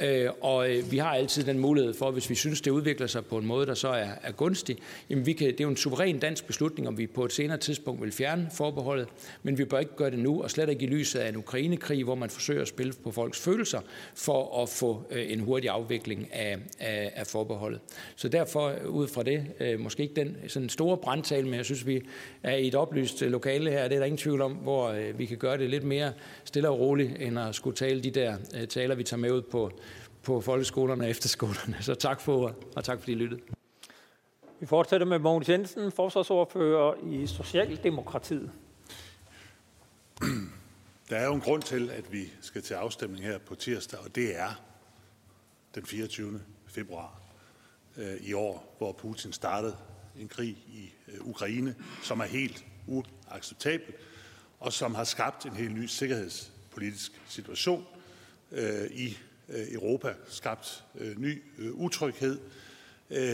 [SPEAKER 8] Øh, og øh, vi har altid den mulighed for, hvis vi synes, det udvikler sig på en måde, der så er, er gunstig, jamen vi kan, det er jo en suveræn dansk beslutning, om vi på et senere tidspunkt vil fjerne forbeholdet, men vi bør ikke gøre det nu, og slet ikke i lyset af en Ukrainekrig, hvor man forsøger at spille på folks følelser for at få øh, en hurtig afvikling af, af, af forbeholdet. Så derfor, øh, ud fra det, måske ikke den sådan store brandtale, men jeg synes, vi er i et oplyst lokale her, det er der ingen tvivl om, hvor vi kan gøre det lidt mere stille og roligt, end at skulle tale de der taler, vi tager med ud på på folkeskolerne og efterskolerne. Så tak for og tak fordi I lyttede.
[SPEAKER 2] Vi fortsætter med Mogens Jensen, forsvarsordfører i Socialdemokratiet.
[SPEAKER 1] Der er jo en grund til, at vi skal til afstemning her på tirsdag, og det er den 24. februar øh, i år, hvor Putin startede en krig i øh, Ukraine, som er helt uacceptabel, og som har skabt en helt ny sikkerhedspolitisk situation øh, i Øh, Europa skabt øh, ny øh, utryghed,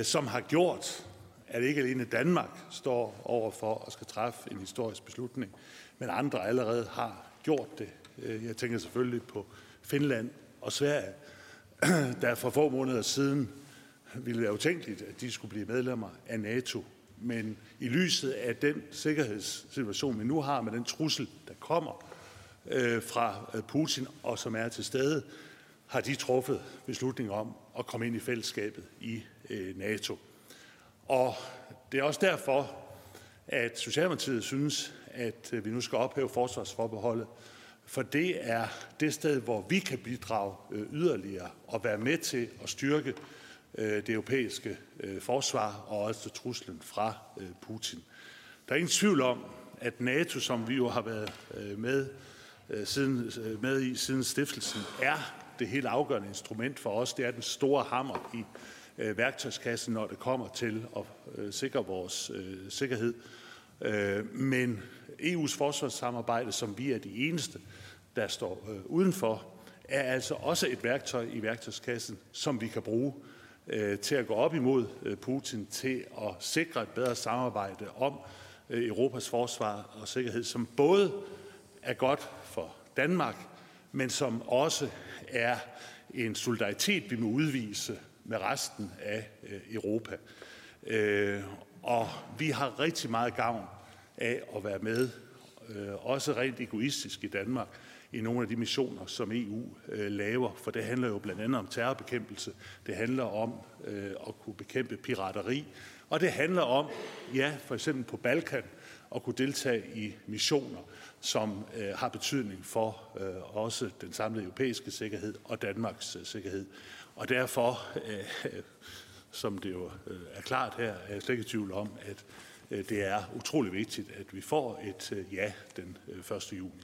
[SPEAKER 1] som har gjort, at ikke alene Danmark står over for at skal træffe en historisk beslutning, men andre allerede har gjort det. Jeg tænker selvfølgelig på Finland og Sverige, der for få måneder siden ville være utænkeligt, at de skulle blive medlemmer af NATO. Men i lyset af den sikkerhedssituation, vi nu har med den trussel, der kommer fra Putin og som er til stede, har de truffet beslutning om at komme ind i fællesskabet i øh, NATO. Og det er også derfor, at Socialdemokratiet synes, at øh, vi nu skal ophæve forsvarsforbeholdet, for det er det sted, hvor vi kan bidrage øh, yderligere og være med til at styrke øh, det europæiske øh, forsvar og også truslen fra øh, Putin. Der er ingen tvivl om, at NATO, som vi jo har været med, siden, med i siden stiftelsen, er det helt afgørende instrument for os. Det er den store hammer i øh, værktøjskassen, når det kommer til at øh, sikre vores øh, sikkerhed. Øh, men EU's forsvarssamarbejde, som vi er de eneste, der står øh, udenfor, er altså også et værktøj i værktøjskassen, som vi kan bruge øh, til at gå op imod øh, Putin, til at sikre et bedre samarbejde om øh, Europas forsvar og sikkerhed, som både er godt for Danmark, men som også er en solidaritet, vi må udvise med resten af øh, Europa. Øh, og vi har rigtig meget gavn af at være med, øh, også rent egoistisk i Danmark, i nogle af de missioner, som EU laver. For det handler jo blandt andet om terrorbekæmpelse. Det handler om at kunne bekæmpe pirateri. Og det handler om, ja, for eksempel på Balkan, at kunne deltage i missioner, som øh, har betydning for øh, også den samlede europæiske sikkerhed og Danmarks øh, sikkerhed. Og derfor, øh, som det jo øh, er klart her, er jeg slet ikke i tvivl om, at øh, det er utrolig vigtigt, at vi får et øh, ja den øh, 1. juni.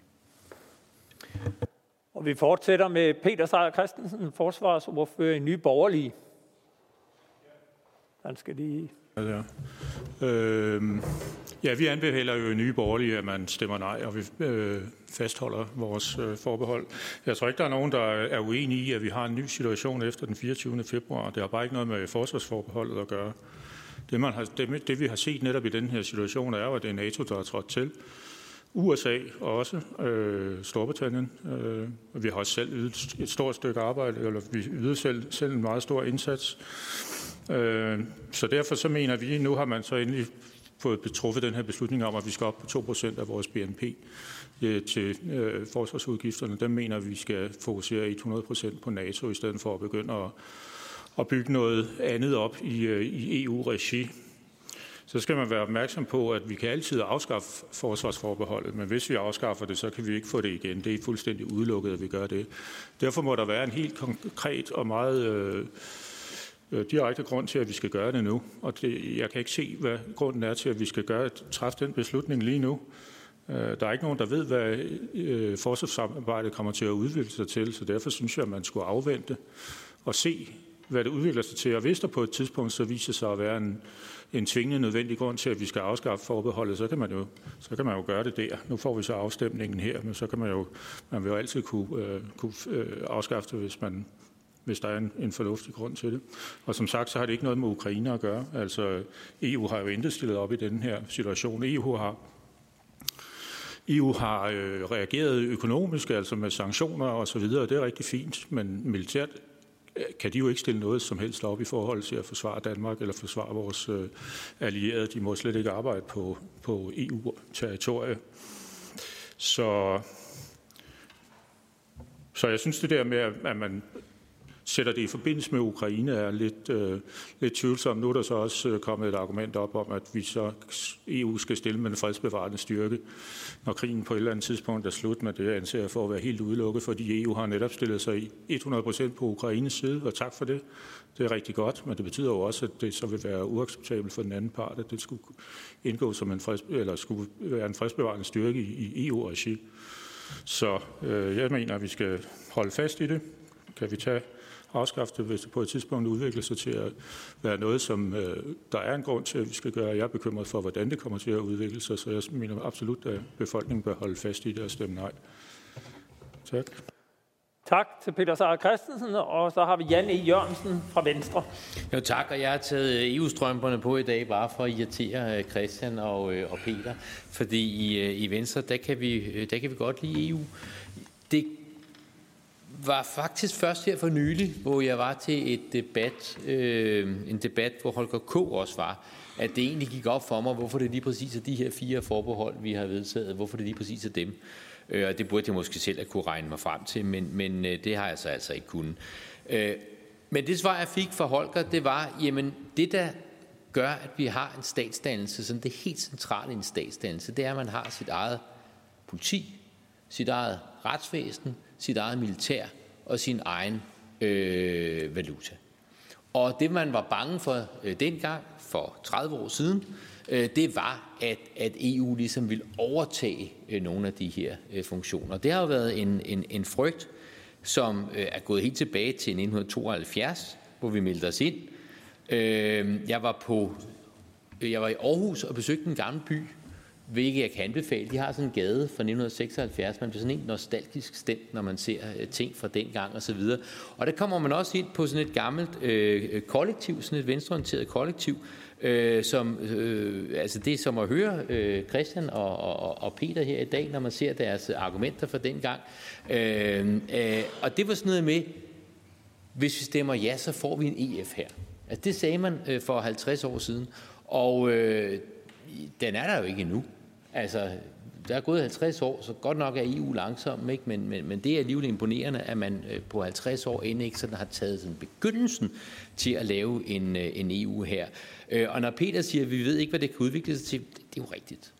[SPEAKER 2] Og vi fortsætter med Peter Seier Christensen, forsvarsordfører i Nye Borgerlige. Han skal lige...
[SPEAKER 10] Ja, øh, ja, vi anbefaler jo i Nye Borgerlige, at man stemmer nej, og vi øh, fastholder vores øh, forbehold. Jeg tror ikke, der er nogen, der er uenige i, at vi har en ny situation efter den 24. februar. Det har bare ikke noget med forsvarsforbeholdet at gøre. Det, man har, det, det vi har set netop i den her situation, er jo, at det er NATO, der er trådt til. USA også, øh, Storbritannien. Øh, vi har også selv ydet et stort stykke arbejde, eller vi yder selv, selv en meget stor indsats. Øh, så derfor så mener vi, nu har man så endelig fået betruffet den her beslutning om, at vi skal op på 2% af vores BNP øh, til øh, forsvarsudgifterne. Der mener vi, skal fokusere 100% på NATO, i stedet for at begynde at, at bygge noget andet op i, øh, i EU-regi. Så skal man være opmærksom på, at vi kan altid afskaffe forsvarsforbeholdet, men hvis vi afskaffer det, så kan vi ikke få det igen. Det er fuldstændig udelukket, at vi gør det. Derfor må der være en helt konkret og meget øh, Øh, direkte grund til, at vi skal gøre det nu. Og det, jeg kan ikke se, hvad grunden er til, at vi skal gøre, træffe den beslutning lige nu. Øh, der er ikke nogen, der ved, hvad øh, forsvarssamarbejdet kommer til at udvikle sig til, så derfor synes jeg, at man skulle afvente og se, hvad det udvikler sig til. Og hvis der på et tidspunkt så viser sig at være en, en tvingende nødvendig grund til, at vi skal afskaffe forbeholdet, så kan man jo, så kan man jo gøre det der. Nu får vi så afstemningen her, men så kan man jo, man vil jo altid kunne, øh, kunne afskaffe det, hvis man, hvis der er en, en fornuftig grund til det. Og som sagt, så har det ikke noget med Ukraine at gøre. Altså, EU har jo intet stillet op i den her situation. EU har EU har øh, reageret økonomisk, altså med sanktioner og så videre, og det er rigtig fint, men militært øh, kan de jo ikke stille noget som helst op i forhold til at forsvare Danmark eller forsvare vores øh, allierede. De må slet ikke arbejde på, på EU-territorie. Så, så jeg synes det der med, at man sætter det i forbindelse med Ukraine er lidt, øh, lidt tvivlsomt. Nu er der så også øh, kommet et argument op om, at vi så EU skal stille med en fredsbevarende styrke, når krigen på et eller andet tidspunkt er slut, men det anser jeg for at være helt udelukket, fordi EU har netop stillet sig 100% på Ukraines side, og tak for det. Det er rigtig godt, men det betyder jo også, at det så vil være uacceptabelt for den anden part, at det skulle indgå som en freds, eller skulle være en fredsbevarende styrke i, i EU-regi. Så øh, jeg mener, at vi skal holde fast i det. Kan vi tage afskaffe det, hvis det på et tidspunkt udvikler sig til at være noget, som øh, der er en grund til, at vi skal gøre. Jeg er bekymret for, hvordan det kommer til at udvikle sig, så jeg mener absolut, at befolkningen bør holde fast i det og stemme nej. Tak.
[SPEAKER 2] Tak til Peter Sara Christensen, og så har vi Jan E. Jørgensen fra Venstre.
[SPEAKER 5] Jo tak, og jeg har taget EU-strømperne på i dag, bare for at irritere øh, Christian og, øh, og Peter, fordi i, øh, i Venstre, der kan, vi, der kan vi godt lide EU. Det var faktisk først her for nylig, hvor jeg var til et debat, øh, en debat, hvor Holger K. også var, at det egentlig gik op for mig, hvorfor det lige præcis er de her fire forbehold, vi har vedtaget, hvorfor det lige præcis er dem. Øh, og det burde jeg måske selv at kunne regne mig frem til, men, men øh, det har jeg så altså ikke kunnet. Øh, men det svar, jeg fik fra Holger, det var, jamen det der gør, at vi har en statsdannelse, som det helt centrale i en statsdannelse, det er, at man har sit eget politi, sit eget retsvæsen, sit eget militær og sin egen øh, valuta. Og det, man var bange for øh, dengang, for 30 år siden, øh, det var, at, at EU ligesom ville overtage øh, nogle af de her øh, funktioner. Det har jo været en, en, en frygt, som øh, er gået helt tilbage til 1972, hvor vi meldte os ind. Øh, jeg var på jeg var i Aarhus og besøgte en gammel by, hvilket jeg kan anbefale. De har sådan en gade fra 1976. Man bliver sådan en nostalgisk stemt, når man ser øh, ting fra den gang og så videre. Og der kommer man også ind på sådan et gammelt øh, øh, kollektiv, sådan et venstreorienteret kollektiv, øh, som, øh, altså det er som at høre øh, Christian og, og, og Peter her i dag, når man ser deres argumenter fra den gang. Øh, øh, og det var sådan noget med, hvis vi stemmer ja, så får vi en EF her. Altså det sagde man øh, for 50 år siden. Og øh, den er der jo ikke endnu. Altså, der er gået 50 år, så godt nok er EU langsom, ikke? Men, men, men det er alligevel imponerende, at man øh, på 50 år end ikke sådan har taget sådan begyndelsen til at lave en, øh, en EU her. Øh, og når Peter siger, at vi ved ikke, hvad det kan udvikle sig til, det, det er jo rigtigt.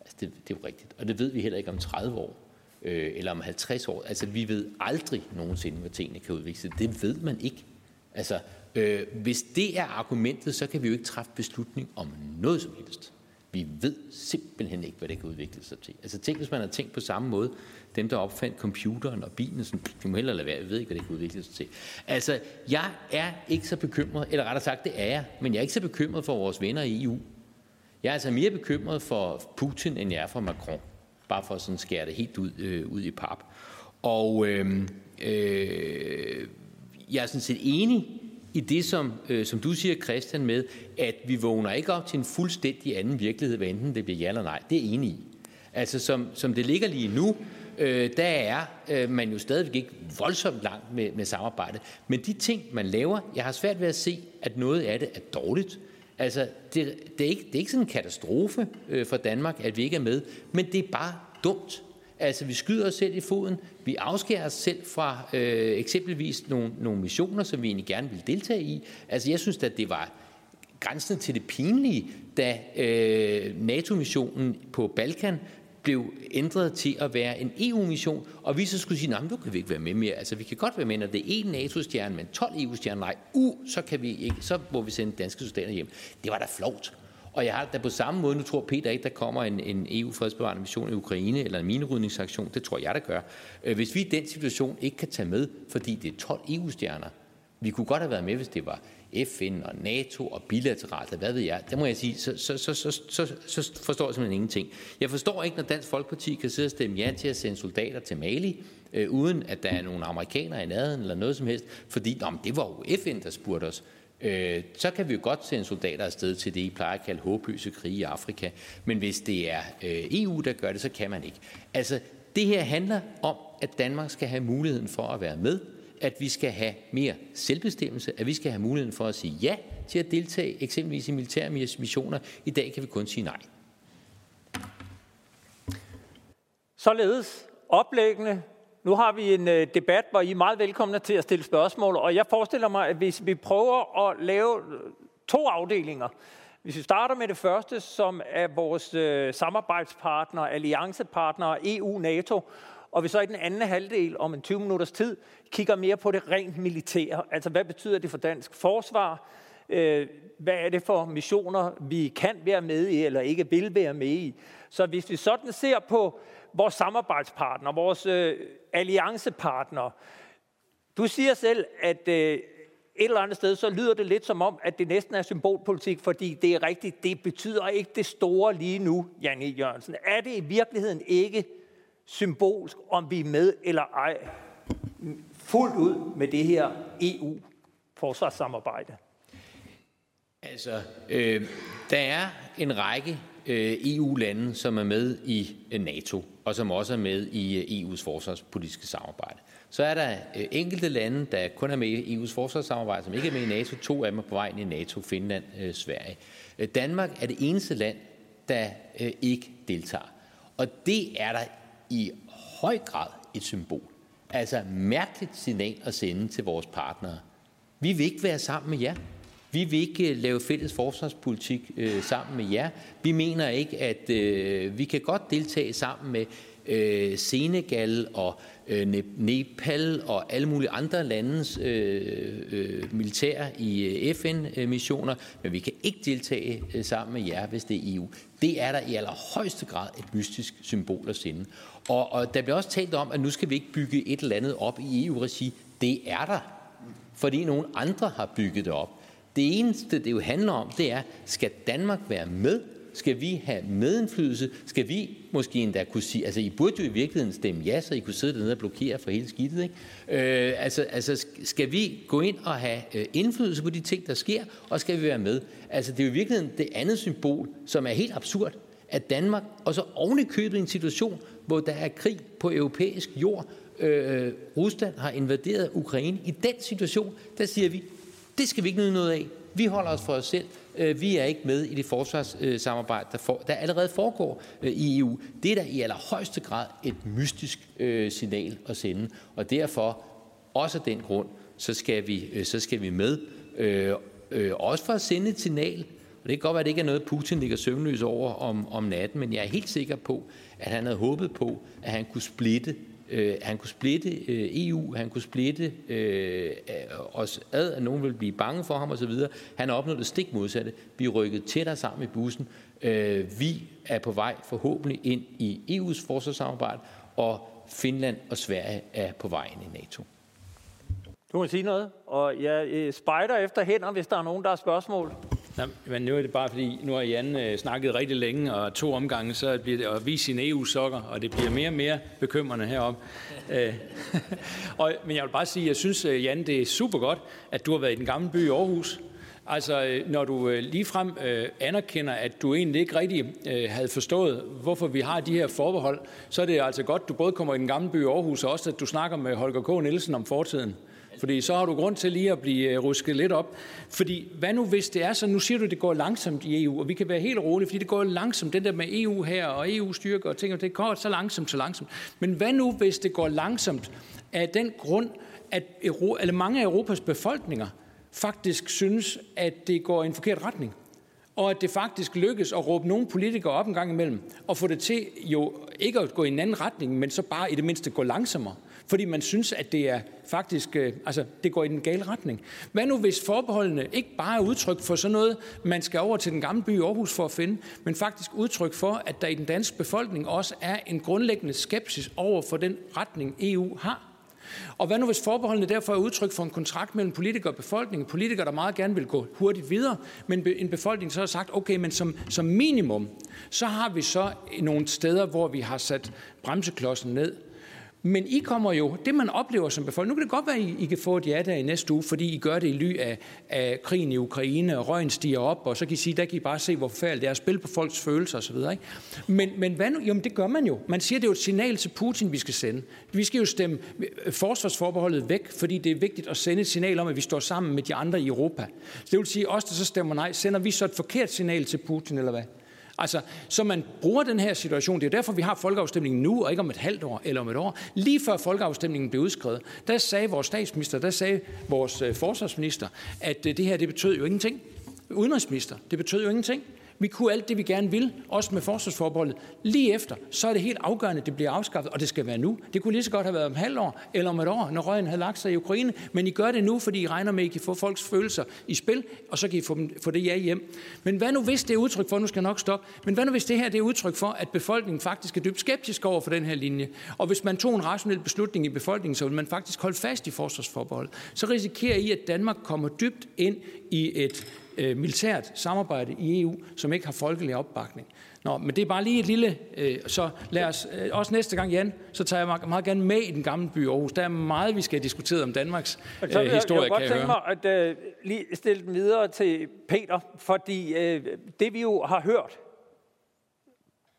[SPEAKER 5] Altså, det, det er jo rigtigt. Og det ved vi heller ikke om 30 år øh, eller om 50 år. Altså, vi ved aldrig nogensinde, hvad tingene kan udvikle sig. Det ved man ikke. Altså, øh, hvis det er argumentet, så kan vi jo ikke træffe beslutning om noget som helst. Vi ved simpelthen ikke, hvad det kan udvikle sig til. Altså tænk, hvis man har tænkt på samme måde, dem der opfandt computeren og bilen, sådan, de må hellere lade være, vi ved ikke, hvad det kan udvikle sig til. Altså, jeg er ikke så bekymret, eller rettere sagt, det er jeg, men jeg er ikke så bekymret for vores venner i EU. Jeg er altså mere bekymret for Putin, end jeg er for Macron. Bare for at sådan skære det helt ud, øh, ud i pap. Og øh, øh, jeg er sådan set enig i det, som, øh, som du siger, Christian, med, at vi vågner ikke op til en fuldstændig anden virkelighed, hvad enten det bliver ja eller nej. Det er enig i. Altså, som, som det ligger lige nu, øh, der er øh, man jo stadigvæk ikke voldsomt langt med, med samarbejde. Men de ting, man laver, jeg har svært ved at se, at noget af det er dårligt. Altså, det, det, er, ikke, det er ikke sådan en katastrofe øh, for Danmark, at vi ikke er med, men det er bare dumt. Altså, vi skyder os selv i foden. Vi afskærer os selv fra øh, eksempelvis nogle, nogle missioner, som vi egentlig gerne vil deltage i. Altså, jeg synes at det var grænsen til det pinlige, da øh, NATO-missionen på Balkan blev ændret til at være en EU-mission, og vi så skulle sige, nej, nu kan vi ikke være med mere. Altså, vi kan godt være med, når det er én NATO-stjerne, men 12 EU-stjerner, nej, uh, så kan vi ikke, så må vi sende danske soldater hjem. Det var da flot. Og jeg har da på samme måde, nu tror Peter ikke, der kommer en, en EU-fredsbevarende mission i Ukraine, eller en minerydningsaktion, det tror jeg, der gør. Øh, hvis vi i den situation ikke kan tage med, fordi det er 12 EU-stjerner, vi kunne godt have været med, hvis det var FN og NATO og bilateralt, og hvad ved jeg, der må jeg sige, så, så, så, så, så, så forstår jeg simpelthen ingenting. Jeg forstår ikke, når Dansk Folkeparti kan sidde og stemme ja til at sende soldater til Mali, øh, uden at der er nogle amerikanere i nærheden eller noget som helst, fordi nå, det var jo FN, der spurgte os øh, så kan vi jo godt sende soldater afsted til det, I plejer at kalde håbløse krige i Afrika. Men hvis det er øh, EU, der gør det, så kan man ikke. Altså, det her handler om, at Danmark skal have muligheden for at være med, at vi skal have mere selvbestemmelse, at vi skal have muligheden for at sige ja til at deltage eksempelvis i militære missioner. I dag kan vi kun sige nej.
[SPEAKER 2] Således oplæggende. Nu har vi en øh, debat, hvor I er meget velkomne til at stille spørgsmål, og jeg forestiller mig, at hvis vi prøver at lave øh, to afdelinger, hvis vi starter med det første, som er vores øh, samarbejdspartner, alliancepartner, EU, NATO, og vi så i den anden halvdel om en 20 minutters tid kigger mere på det rent militære. Altså, hvad betyder det for dansk forsvar? Øh, hvad er det for missioner, vi kan være med i, eller ikke vil være med i? Så hvis vi sådan ser på vores samarbejdspartner, vores øh, alliancepartner, du siger selv, at øh, et eller andet sted, så lyder det lidt som om, at det næsten er symbolpolitik, fordi det er rigtigt, det betyder ikke det store lige nu, Janne Jørgensen. Er det i virkeligheden ikke symbolsk, om vi er med eller ej, fuldt ud med det her EU-forsvarssamarbejde?
[SPEAKER 5] Altså, øh, der er en række Øh, EU-lande, som er med i øh, NATO, og som også er med i øh, EU's forsvarspolitiske samarbejde. Så er der enkelte lande, der kun er med i EU's forsvarssamarbejde, som ikke er med i NATO. To af dem er på vej ind i NATO, Finland, Sverige. Danmark er det eneste land, der ikke deltager. Og det er der i høj grad et symbol. Altså mærkeligt signal at sende til vores partnere. Vi vil ikke være sammen med jer. Vi vil ikke øh, lave fælles forsvarspolitik øh, sammen med jer. Vi mener ikke, at øh, vi kan godt deltage sammen med øh, Senegal og øh, Nepal og alle mulige andre landes øh, øh, militær i øh, FN-missioner, men vi kan ikke deltage øh, sammen med jer, hvis det er EU. Det er der i allerhøjeste grad et mystisk symbol at sende. Og, og der bliver også talt om, at nu skal vi ikke bygge et eller andet op i EU-regi. Det er der, fordi nogle andre har bygget det op. Det eneste, det jo handler om, det er, skal Danmark være med? Skal vi have medindflydelse? Skal vi måske endda kunne sige, altså I burde jo i virkeligheden stemme ja, så I kunne sidde dernede og blokere for hele skidtet, ikke? Øh, altså, altså, skal vi gå ind og have øh, indflydelse på de ting, der sker, og skal vi være med? Altså, det er jo i virkeligheden det andet symbol, som er helt absurd, at Danmark, og så oven i købet i en situation, hvor der er krig på europæisk jord, øh, øh Rusland har invaderet Ukraine. I den situation, der siger vi, det skal vi ikke nyde noget af. Vi holder os for os selv. Øh, vi er ikke med i det forsvarssamarbejde, der, for, der allerede foregår øh, i EU. Det er da i allerhøjeste grad et mystisk øh, signal at sende. Og derfor, også af den grund, så skal vi, øh, så skal vi med. Også for at sende et signal. Og det kan godt være, at det ikke er noget, Putin ligger søvnløs over om, om natten, men jeg er helt sikker på, at han havde håbet på, at han kunne splitte Øh, han kunne splitte øh, EU, han kunne splitte øh, os ad, at nogen ville blive bange for ham osv. Han har opnået det stik modsatte. Vi er rykket tættere sammen i bussen. Øh, vi er på vej forhåbentlig ind i EU's forsvarssamarbejde, og Finland og Sverige er på vej ind i NATO.
[SPEAKER 2] Du må sige noget, og jeg øh, spejder efter hænder, hvis der er nogen, der har spørgsmål.
[SPEAKER 8] Ja, men nu er det bare fordi, nu har Jan øh, snakket rigtig længe, og to omgange, så bliver det at vise sine EU-sokker, og det bliver mere og mere bekymrende herom. Øh, og, men jeg vil bare sige, jeg synes, øh, Jan, det er super godt, at du har været i den gamle by i Aarhus. Altså, øh, når du øh, ligefrem øh, anerkender, at du egentlig ikke rigtig øh, havde forstået, hvorfor vi har de her forbehold, så er det altså godt, at du både kommer i den gamle by i Aarhus, og også at du snakker med Holger K. Nielsen om fortiden. Fordi så har du grund til lige at blive øh, rusket lidt op. Fordi hvad nu hvis det er så, nu siger du, at det går langsomt i EU, og vi kan være helt rolige, fordi det går langsomt, den der med EU her og EU-styrker og ting, og det går så langsomt, så langsomt. Men hvad nu hvis det går langsomt af den grund, at Euro, eller mange af Europas befolkninger faktisk synes, at det går i en forkert retning? og at det faktisk lykkes at råbe nogle politikere op en gang imellem, og få det til jo ikke at gå i en anden retning, men så bare i det mindste gå langsommere fordi man synes, at det er faktisk, øh, altså det går i den gale retning. Hvad nu hvis forbeholdene ikke bare er udtryk for sådan noget, man skal over til den gamle by Aarhus for at finde, men faktisk udtryk for, at der i den danske befolkning også er en grundlæggende skepsis over for den retning, EU har? Og hvad nu hvis forbeholdene derfor er udtryk for en kontrakt mellem politikere og befolkning? Politikere, der meget gerne vil gå hurtigt videre, men en befolkning så har sagt, okay, men som, som minimum, så har vi så nogle steder, hvor vi har sat bremseklodsen ned. Men I kommer jo, det man oplever som befolkning, nu kan det godt være, at I, I kan få et ja der i næste uge, fordi I gør det i ly af, af krigen i Ukraine, og røgen stiger op, og så kan I sige, der kan I bare se, hvor forfærdeligt det er at spille på folks følelser osv. Ikke? Men, men hvad nu? Jamen det gør man jo. Man siger, det er jo et signal til Putin, vi skal sende. Vi skal jo stemme øh, forsvarsforbeholdet væk, fordi det er vigtigt at sende et signal om, at vi står sammen med de andre i Europa. Så det vil sige, os der så stemmer nej, sender vi så et forkert signal til Putin, eller hvad? Altså, så man bruger den her situation. Det er derfor, vi har folkeafstemningen nu, og ikke om et halvt år eller om et år. Lige før folkeafstemningen blev udskrevet, der sagde vores statsminister, der sagde vores øh, forsvarsminister, at øh, det her, det betød jo ingenting. Udenrigsminister, det betød jo ingenting. Vi kunne alt det, vi gerne vil, også med forsvarsforbeholdet. Lige efter, så er det helt afgørende, at det bliver afskaffet, og det skal være nu. Det kunne lige så godt have været om halvt år, eller om et år, når røgen havde lagt sig i Ukraine. Men I gør det nu, fordi I regner med, at I kan få folks følelser i spil, og så kan I få, dem, få det ja hjem. Men hvad nu hvis det er udtryk for, nu skal jeg nok stoppe, men hvad nu hvis det her det er udtryk for, at befolkningen faktisk er dybt skeptisk over for den her linje? Og hvis man tog en rationel beslutning i befolkningen, så vil man faktisk holde fast i forsvarsforbeholdet. Så risikerer I, at Danmark kommer dybt ind i et øh, militært samarbejde i EU, som ikke har folkelig opbakning. Nå, men det er bare lige et lille... Øh, så lad os øh, også næste gang, Jan, så tager jeg meget, meget gerne med i den gamle by Aarhus. Der er meget, vi skal diskutere om Danmarks øh, historie,
[SPEAKER 2] jeg, jeg, jeg
[SPEAKER 8] godt
[SPEAKER 2] tænke mig at øh, lige stille den videre til Peter, fordi øh, det vi jo har hørt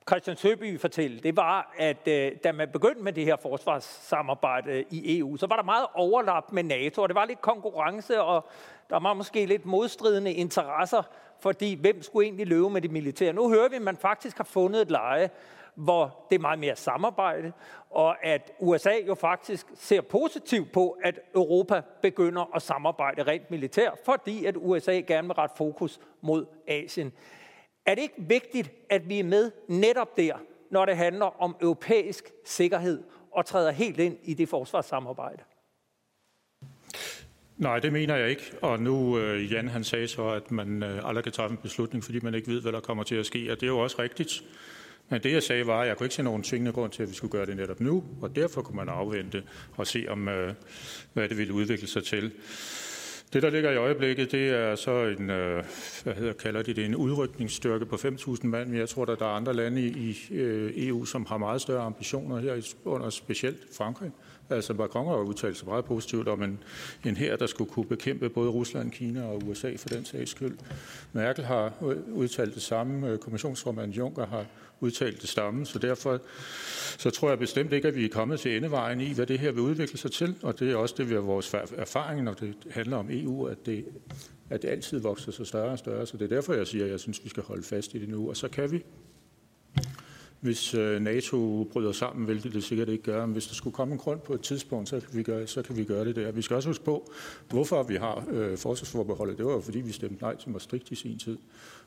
[SPEAKER 2] Christian Søby fortælle, det var, at øh, da man begyndte med det her forsvarssamarbejde i EU, så var der meget overlap med NATO, og det var lidt konkurrence, og der var måske lidt modstridende interesser, fordi hvem skulle egentlig løbe med det militære? Nu hører vi, at man faktisk har fundet et leje, hvor det er meget mere samarbejde, og at USA jo faktisk ser positivt på, at Europa begynder at samarbejde rent militært, fordi at USA gerne vil rette fokus mod Asien. Er det ikke vigtigt, at vi er med netop der, når det handler om europæisk sikkerhed, og træder helt ind i det forsvarssamarbejde?
[SPEAKER 10] Nej, det mener jeg ikke. Og nu, øh, Jan han sagde så, at man øh, aldrig kan træffe en beslutning, fordi man ikke ved, hvad der kommer til at ske. Og det er jo også rigtigt. Men det jeg sagde var, at jeg kunne ikke se nogen tvingende grund til, at vi skulle gøre det netop nu, og derfor kunne man afvente og se, om øh, hvad det ville udvikle sig til. Det, der ligger i øjeblikket, det er så en, øh, hvad hedder, kalder de det, en udrykningsstyrke på 5.000 mand, men jeg tror, at der er andre lande i øh, EU, som har meget større ambitioner her, under specielt Frankrig. Altså Macron har udtalt sig meget positivt om en, en her, der skulle kunne bekæmpe både Rusland, Kina og USA for den sags skyld. Merkel har udtalt det samme, øh, kommissionsformand Juncker har udtalt det samme, så derfor så tror jeg bestemt ikke, at vi er kommet til endevejen i, hvad det her vil udvikle sig til, og det er også det, vi har vores erfaring, når det handler om EU, at det, at det altid vokser sig større og større, så det er derfor, jeg siger, at jeg synes, vi skal holde fast i det nu, og så kan vi hvis øh, NATO bryder sammen, hvilket det sikkert ikke gør. Men hvis der skulle komme en grund på et tidspunkt, så kan vi gøre, så kan vi gøre det der. Vi skal også huske på, hvorfor vi har øh, forsvarsforbeholdet. Det var jo fordi, vi stemte nej til Maastricht i sin tid.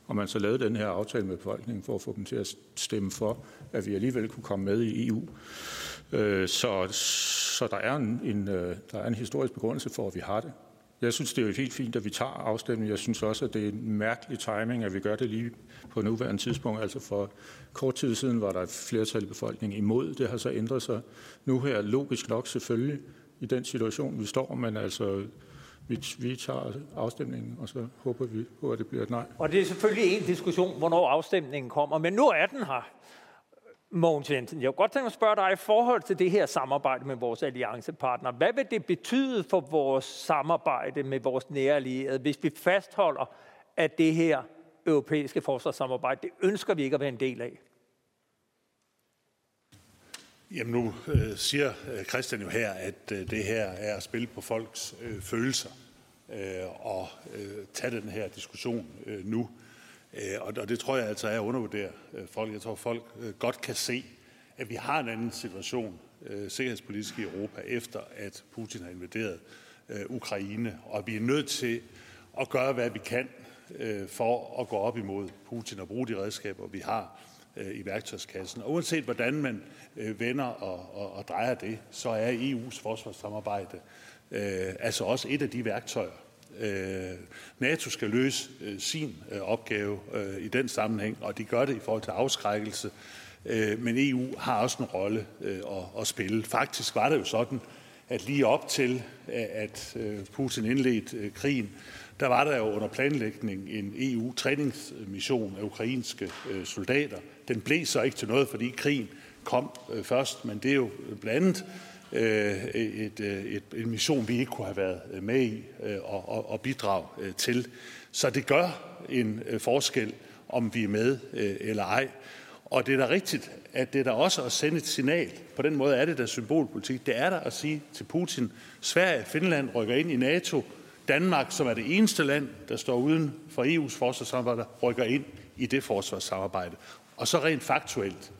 [SPEAKER 10] Og man så lavede den her aftale med befolkningen for at få dem til at stemme for, at vi alligevel kunne komme med i EU. Øh, så, så der, er en, en, øh, der er en historisk begrundelse for, at vi har det. Jeg synes, det er jo helt fint, at vi tager afstemningen. Jeg synes også, at det er en mærkelig timing, at vi gør det lige på nuværende tidspunkt. Altså for kort tid siden var der et flertal i befolkningen imod. Det har så ændret sig nu her, logisk nok selvfølgelig, i den situation, vi står. Men altså, vi, vi tager afstemningen, og så håber vi på, at det bliver et nej.
[SPEAKER 2] Og det er selvfølgelig en diskussion, hvornår afstemningen kommer. Men nu er den her. Mogens Jensen, jeg kunne godt tænke mig at spørge dig i forhold til det her samarbejde med vores alliancepartner. Hvad vil det betyde for vores samarbejde med vores nære allierede, hvis vi fastholder, at det her europæiske forsvarssamarbejde, det ønsker vi ikke at være en del af?
[SPEAKER 1] Jamen nu øh, siger øh, Christian jo her, at øh, det her er at spille på folks øh, følelser øh, og øh, tage den her diskussion øh, nu. Øh, Øh, og det tror jeg altså er at undervurdere øh, folk. Jeg tror, folk øh, godt kan se, at vi har en anden situation sikkerhedspolitisk i Europa, efter at Putin har invaderet Ukraine. Og vi er nødt til at gøre, hvad vi kan for at gå op imod Putin og bruge de redskaber, vi har i værktøjskassen. Og uanset hvordan man vender og, og, og drejer det, så er EU's forsvarssamarbejde øh, altså også et af de værktøjer, Øh, NATO skal løse øh, sin øh, opgave i den sammenhæng, og de gør det i forhold til afskrækkelse. Men EU har også en rolle at spille. Faktisk var det jo sådan, at lige op til, at Putin indledte krigen, der var der jo under planlægning en EU-træningsmission af ukrainske soldater. Den blev så ikke til noget, fordi krigen kom først, men det er jo blandt andet Øh, et, øh, et, en mission, vi ikke kunne have været øh, med i og, og, og bidrage til. Så det gør en forskel, om vi er med eller ej. Og det er da rigtigt, at det er da også at sende et signal. På den måde er det da symbolpolitik. Det er der at sige til Putin, Sverige, Finland rykker ind i NATO, Danmark, som er det eneste land, der står uden for EU's forsvarssamarbejde, rykker ind i det forsvarssamarbejde. Og så rent faktuelt,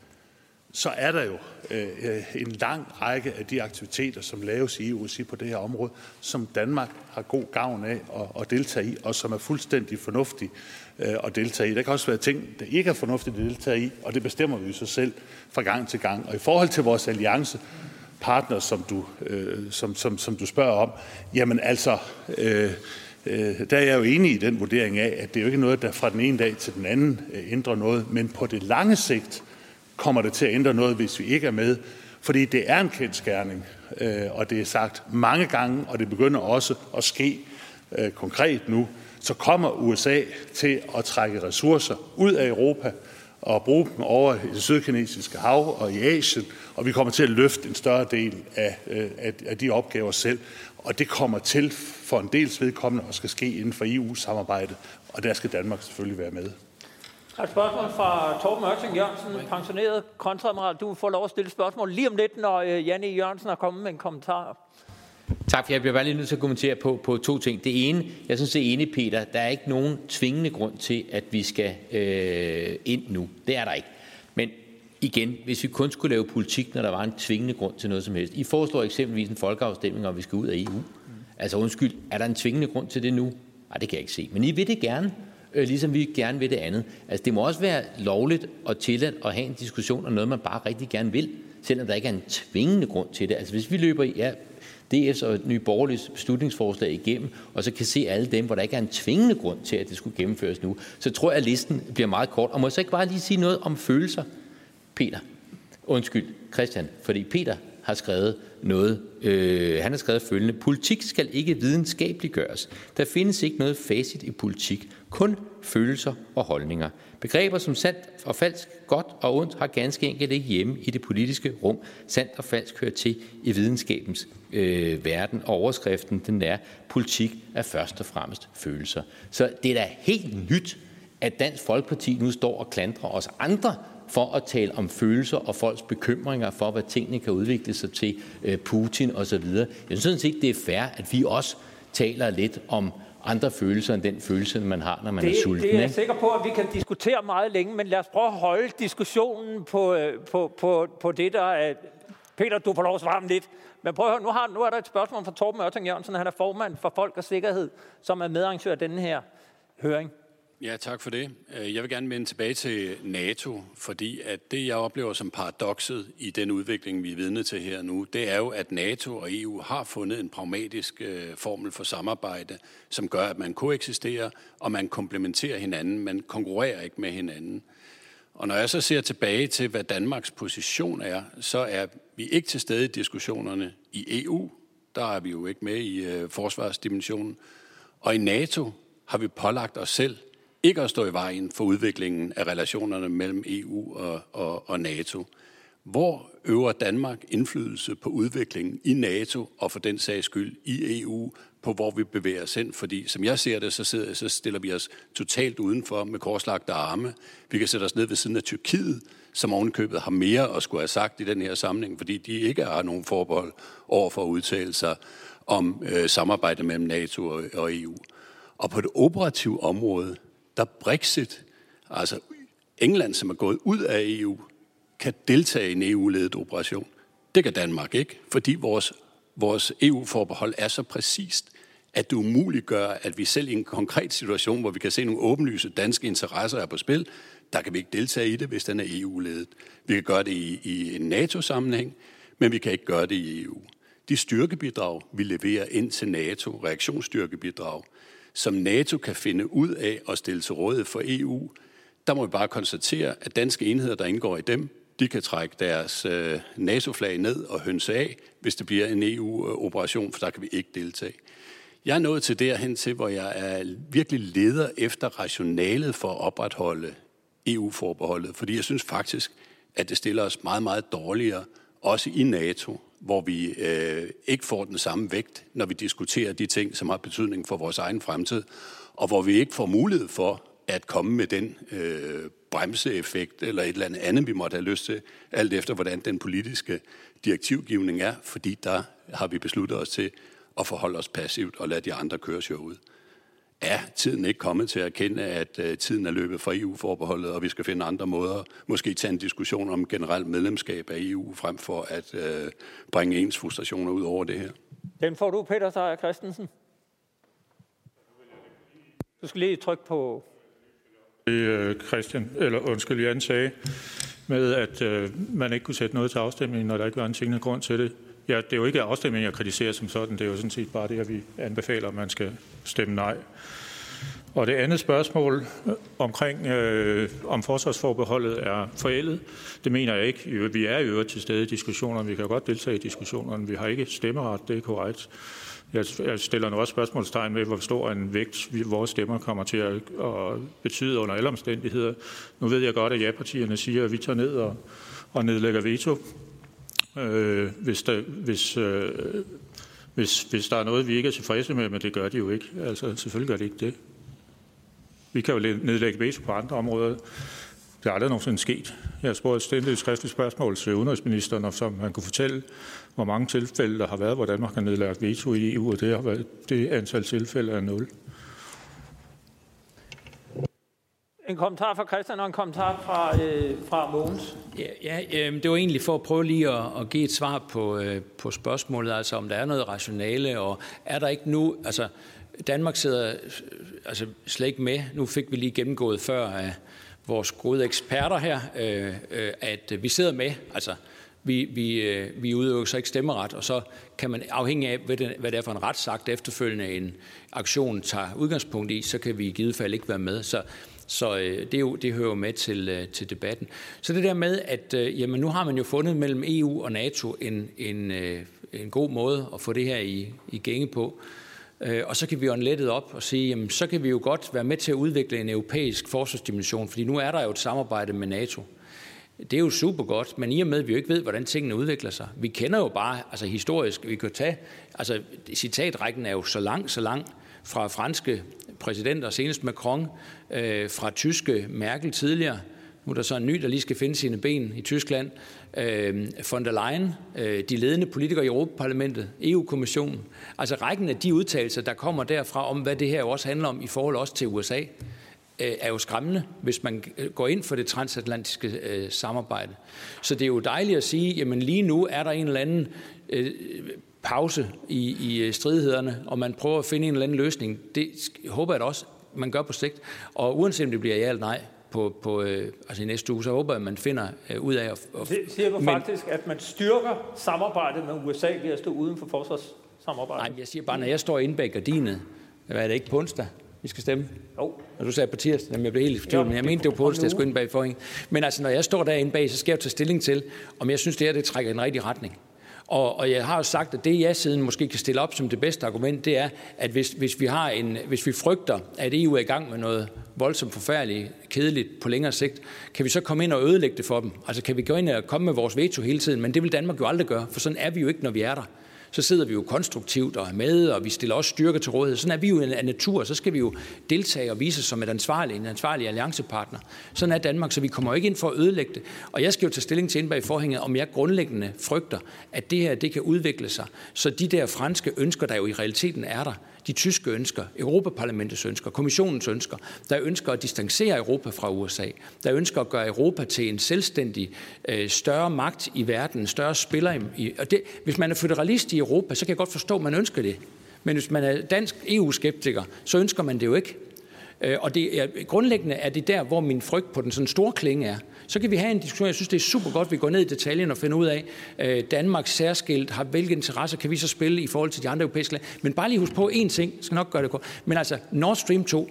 [SPEAKER 1] så er der jo øh, øh, en lang række af de aktiviteter, som laves i EU på det her område, som Danmark har god gavn af at, at deltage i, og som er fuldstændig fornuftige øh, at deltage i. Der kan også være ting, der ikke er fornuftigt at deltage i, og det bestemmer vi så selv fra gang til gang. Og i forhold til vores alliance, partner, som du, øh, som, som, som du spørger om, jamen altså, øh, øh, der er jeg jo enig i den vurdering af, at det er jo ikke noget, der fra den ene dag til den anden øh, ændrer noget, men på det lange sigt kommer det til at ændre noget, hvis vi ikke er med, fordi det er en kendskærning, øh, og det er sagt mange gange, og det begynder også at ske øh, konkret nu, så kommer USA til at trække ressourcer ud af Europa og bruge dem over i det sydkinesiske hav og i Asien, og vi kommer til at løfte en større del af, øh, af, af de opgaver selv. Og det kommer til for en dels vedkommende og skal ske inden for EU-samarbejdet, og der skal Danmark selvfølgelig være med.
[SPEAKER 2] Der er et spørgsmål fra Torben Ørting Jørgensen, pensioneret kontradmiral. Du får lov at stille spørgsmål lige om lidt, når øh, Janne Jørgensen har kommet med en kommentar.
[SPEAKER 5] Tak, for jeg bliver bare lige nødt til at kommentere på, på to ting. Det ene, jeg synes det er enig, Peter, der er ikke nogen tvingende grund til, at vi skal øh, ind nu. Det er der ikke. Men igen, hvis vi kun skulle lave politik, når der var en tvingende grund til noget som helst. I foreslår eksempelvis en folkeafstemning, om vi skal ud af EU. Altså undskyld, er der en tvingende grund til det nu? Nej, det kan jeg ikke se. Men I vil det gerne, øh, ligesom vi gerne vil det andet. Altså det må også være lovligt og tilladt at have en diskussion om noget, man bare rigtig gerne vil, selvom der ikke er en tvingende grund til det. Altså hvis vi løber, i ja, DF's og Nye Borgerliges beslutningsforslag igennem, og så kan se alle dem, hvor der ikke er en tvingende grund til, at det skulle gennemføres nu, så tror jeg, at listen bliver meget kort. Og må jeg så ikke bare lige sige noget om følelser, Peter? Undskyld, Christian, fordi Peter har skrevet noget. Øh, han har skrevet følgende. Politik skal ikke videnskabeligt gøres. Der findes ikke noget facit i politik. Kun følelser og holdninger. Begreber som sandt og falsk, godt og ondt har ganske enkelt ikke hjemme i det politiske rum. Sandt og falsk hører til i videnskabens øh, verden, og overskriften den er, politik er først og fremmest følelser. Så det er da helt nyt, at Dansk Folkeparti nu står og klandrer os andre for at tale om følelser og folks bekymringer for, hvad tingene kan udvikle sig til, øh, Putin osv. Jeg synes sådan set, det er fair, at vi også taler lidt om andre følelser end den følelse, man har, når man
[SPEAKER 2] det,
[SPEAKER 5] er sulten.
[SPEAKER 2] Det er jeg sikker på, at vi kan diskutere meget længe, men lad os prøve at holde diskussionen på, øh, på, på, på det, der er... Peter, du får lov at svare lidt. Men prøv at høre, nu, har, nu er der et spørgsmål fra Torben Ørting Jørgensen. Han er formand for Folk og Sikkerhed, som er medarrangør af denne her høring.
[SPEAKER 11] Ja, tak for det. Øh, jeg vil gerne vende tilbage til NATO, fordi at det, jeg oplever som paradokset i den udvikling, vi er vidne til her nu, det er jo, at NATO og EU har fundet en pragmatisk øh, formel for samarbejde, som gør, at man koeksisterer, og man komplementerer hinanden, man konkurrerer ikke med hinanden. Og når jeg så ser tilbage til, hvad Danmarks position er, så er vi ikke til stede i diskussionerne i EU. Der er vi jo ikke med i øh, forsvarsdimensionen. Og i NATO har vi pålagt os selv ikke at stå i vejen for udviklingen af relationerne mellem EU og, og, og NATO. Hvor øver Danmark indflydelse på udviklingen i NATO og for den sags skyld i EU, på hvor vi bevæger os hen? Fordi som jeg ser det, så, sidder, så stiller vi os totalt udenfor med korslagte arme. Vi kan sætte os ned ved siden af Tyrkiet, som ovenkøbet har mere at skulle have sagt i den her samling, fordi de ikke har nogen forbehold over for at udtale sig om øh, samarbejde mellem NATO og, og EU. Og på det operative område, der Brexit, altså England, som er gået ud af EU, kan deltage i en EU-ledet operation. Det kan Danmark ikke, fordi vores, vores EU-forbehold er så præcist, at det umuligt gør, at vi selv i en konkret situation, hvor vi kan se nogle åbenlyse danske interesser er på spil, der kan vi ikke deltage i det, hvis den er EU-ledet. Vi kan gøre det i, i en NATO-sammenhæng, men vi kan ikke gøre det i EU. De styrkebidrag, vi leverer ind til NATO, reaktionsstyrkebidrag, som NATO kan finde ud af at stille til rådighed for EU, der må vi bare konstatere, at danske enheder, der indgår i dem, de kan trække deres øh, NATO-flag ned og hønse af, hvis det bliver en EU-operation, for der kan vi ikke deltage. Jeg er nået til derhen til, hvor jeg er virkelig leder efter rationalet for at opretholde EU-forbeholdet, fordi jeg synes faktisk, at det stiller os meget, meget dårligere, også i NATO, hvor vi øh, ikke får den samme vægt, når vi diskuterer de ting, som har betydning for vores egen fremtid, og hvor vi ikke får mulighed for at komme med den øh, bremseeffekt eller et eller andet andet, vi måtte have lyst til, alt efter hvordan den politiske direktivgivning er, fordi der har vi besluttet os til at forholde os passivt og lade de andre køre showet. Er tiden ikke kommet til at erkende, at uh, tiden er løbet fra EU-forbeholdet, og vi skal finde andre måder, måske tage en diskussion om generelt medlemskab af EU, frem for at uh, bringe ens frustrationer ud over det her?
[SPEAKER 2] Den får du, Peter Seier Christensen. Du skal lige trykke på...
[SPEAKER 10] Det Christian, eller undskyld, Jan sagde, med at øh, man ikke kunne sætte noget til afstemning, når der ikke var en tingene grund til det. Ja, det er jo ikke afstemningen, jeg kritiserer som sådan. Det er jo sådan set bare det, at vi anbefaler, at man skal stemme nej. Og det andet spørgsmål omkring, øh, om forsvarsforbeholdet er forældet, det mener jeg ikke. Vi er i øvrigt til stede i diskussionerne. Vi kan godt deltage i diskussionerne. Vi har ikke stemmeret, det er korrekt. Jeg stiller nu også spørgsmålstegn med, hvor stor en vægt vores stemmer kommer til at, at betyde under alle omstændigheder. Nu ved jeg godt, at ja-partierne siger, at vi tager ned og, og nedlægger veto, øh, hvis, der, hvis, øh, hvis, hvis der er noget, vi ikke er tilfredse med, men det gør de jo ikke. Altså, selvfølgelig gør de ikke det. Vi kan jo nedlægge veto på andre områder. Det er aldrig nogensinde sket. Jeg spurgte spurgt stille et skriftligt spørgsmål til udenrigsministeren, og som han kunne fortælle, hvor mange tilfælde der har været, hvor Danmark har nedlagt veto i EU, og det, har været, det antal tilfælde er nul.
[SPEAKER 2] En kommentar fra Christian og en kommentar fra, øh, fra Mogens.
[SPEAKER 8] Ja, ja øh, det var egentlig for at prøve lige at, at give et svar på, øh, på spørgsmålet, altså om der er noget rationale, og er der ikke nu, altså Danmark sidder øh, altså slet ikke med. Nu fik vi lige gennemgået før af vores gode eksperter her, øh, øh, at vi sidder med, altså vi, vi, øh, vi udøver så ikke stemmeret, og så kan man afhængig af, hvad det, hvad det er for en retsakt efterfølgende en aktion tager udgangspunkt i, så kan vi i givet fald ikke være med. Så, så øh, det, er jo, det hører jo med til, øh, til debatten. Så det der med, at øh, jamen, nu har man jo fundet mellem EU og NATO en, en, øh, en god måde at få det her i, i gænge på. Øh, og så kan vi jo lettet op og sige, jamen, så kan vi jo godt være med til at udvikle en europæisk forsvarsdimension, fordi nu er der jo et samarbejde med NATO. Det er jo super godt, men i og med, at vi jo ikke ved, hvordan tingene udvikler sig. Vi kender jo bare, altså historisk, vi kan tage, altså citatrækken er jo så lang, så lang, fra franske præsidenter, senest Macron, øh, fra tyske Merkel tidligere, nu er der så en ny, der lige skal finde sine ben i Tyskland, øh, von der Leyen, øh, de ledende politikere i Europaparlamentet, EU-kommissionen. Altså rækken af de udtalelser, der kommer derfra om, hvad det her også handler om i forhold også til USA, øh, er jo skræmmende, hvis man går ind for det transatlantiske øh, samarbejde. Så det er jo dejligt at sige, jamen lige nu er der en eller anden øh, pause i, i øh, stridighederne, og man prøver at finde en eller anden løsning. Det håber jeg da også, man gør på sigt. Og uanset om det bliver ja eller nej, på, på øh, altså i næste uge, så håber jeg, at man finder øh, ud af at...
[SPEAKER 2] Og, det siger du men, faktisk, at man styrker samarbejdet med USA ved at stå uden for forsvarssamarbejdet?
[SPEAKER 8] Nej, jeg siger bare, når jeg står inde bag gardinet, hvad er det ikke på onsdag, vi skal stemme? Jo. Og du sagde på tirsdag, jamen jeg blev helt fortvivlet, men jeg mente, det var på onsdag, jeg skulle ind bag forhæng. Men altså, når jeg står derinde bag, så skal jeg tage stilling til, om jeg synes, det her det trækker i den rigtige retning. Og, og jeg har jo sagt, at det jeg siden måske kan stille op som det bedste argument, det er, at hvis, hvis, vi, har en, hvis vi frygter, at EU er i gang med noget voldsomt forfærdeligt, kedeligt på længere sigt, kan vi så komme ind og ødelægge det for dem? Altså kan vi gå ind og komme med vores veto hele tiden? Men det vil Danmark jo aldrig gøre, for sådan er vi jo ikke, når vi er der så sidder vi jo konstruktivt og er med, og vi stiller også styrke til rådighed. Sådan er vi jo af natur, så skal vi jo deltage og vise som et ansvarlig, en ansvarlig alliancepartner. Sådan er Danmark, så vi kommer jo ikke ind for at ødelægge det. Og jeg skal jo tage stilling til ind bag forhænget, om jeg grundlæggende frygter, at det her det kan udvikle sig. Så de der franske ønsker, der jo i realiteten er der, de tyske ønsker, Europaparlamentets ønsker, kommissionens ønsker, der ønsker at distancere Europa fra USA, der ønsker at gøre Europa til en selvstændig øh, større magt i verden, en større spiller. I, og det, hvis man er federalist i Europa, så kan jeg godt forstå, at man ønsker det. Men hvis man er dansk EU-skeptiker, så ønsker man det jo ikke. Øh, og det er, grundlæggende er det der, hvor min frygt på den sådan store klinge er. Så kan vi have en diskussion. Jeg synes, det er super godt, at vi går ned i detaljen og finder ud af, øh, Danmarks særskilt har hvilke interesser kan vi så spille i forhold til de andre europæiske lande. Men bare lige husk på én ting, jeg skal nok gøre det godt. Men altså, Nord Stream 2,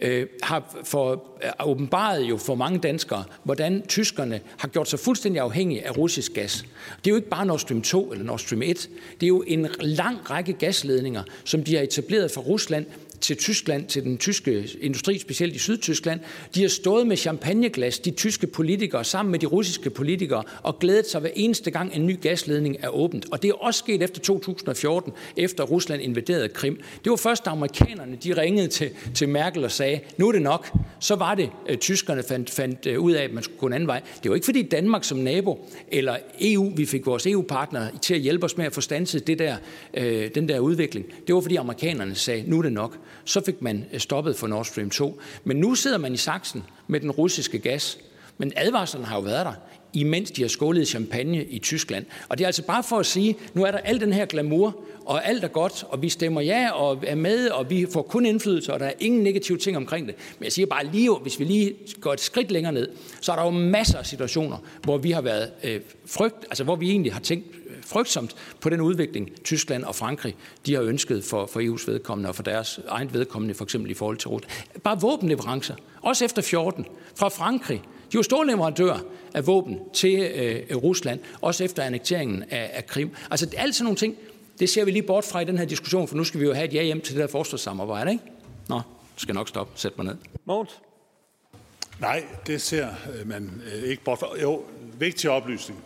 [SPEAKER 8] øh, har for, er åbenbaret jo for mange danskere, hvordan tyskerne har gjort sig fuldstændig afhængige af russisk gas. Det er jo ikke bare Nord Stream 2 eller Nord Stream 1. Det er jo en lang række gasledninger, som de har etableret fra Rusland til Tyskland, til den tyske industri, specielt i Sydtyskland. De har stået med champagneglas, de tyske politikere, sammen med de russiske politikere, og glædet sig hver eneste gang en ny gasledning er åbent. Og det er også sket efter 2014, efter Rusland invaderede Krim. Det var først, da amerikanerne de ringede til, til Merkel og sagde, nu er det nok. Så var det, at tyskerne fandt, fandt øh, ud af, at man skulle gå en anden vej. Det var ikke fordi Danmark som nabo, eller EU, vi fik vores EU-partnere til at hjælpe os med at få stanset det der, øh, den der udvikling. Det var fordi amerikanerne sagde, nu er det nok. Så fik man øh, stoppet for Nord Stream 2. Men nu sidder man i saksen med den russiske gas. Men advarslerne har jo været der imens de har skålet champagne i Tyskland. Og det er altså bare for at sige, nu er der al den her glamour, og alt er godt, og vi stemmer ja og er med, og vi får kun indflydelse, og der er ingen negative ting omkring det. Men jeg siger bare lige, hvis vi lige går et skridt længere ned, så er der jo masser af situationer, hvor vi har været øh, frygt, altså hvor vi egentlig har tænkt frygtsomt på den udvikling, Tyskland og Frankrig de har ønsket for, for EU's vedkommende og for deres egen vedkommende, for eksempel i forhold til Rusland. Bare våbenleverancer, også efter 14, fra Frankrig, de var store leverandører af våben til øh, Rusland, også efter annekteringen af, af Krim. Altså alt sådan nogle ting, det ser vi lige bort fra i den her diskussion, for nu skal vi jo have et ja hjem til det der forsvarssamarbejde, ikke? Nå, skal nok stoppe. Sæt mig ned.
[SPEAKER 2] Måns?
[SPEAKER 1] Nej, det ser øh, man øh, ikke bort fra. Jo, vigtig oplysning.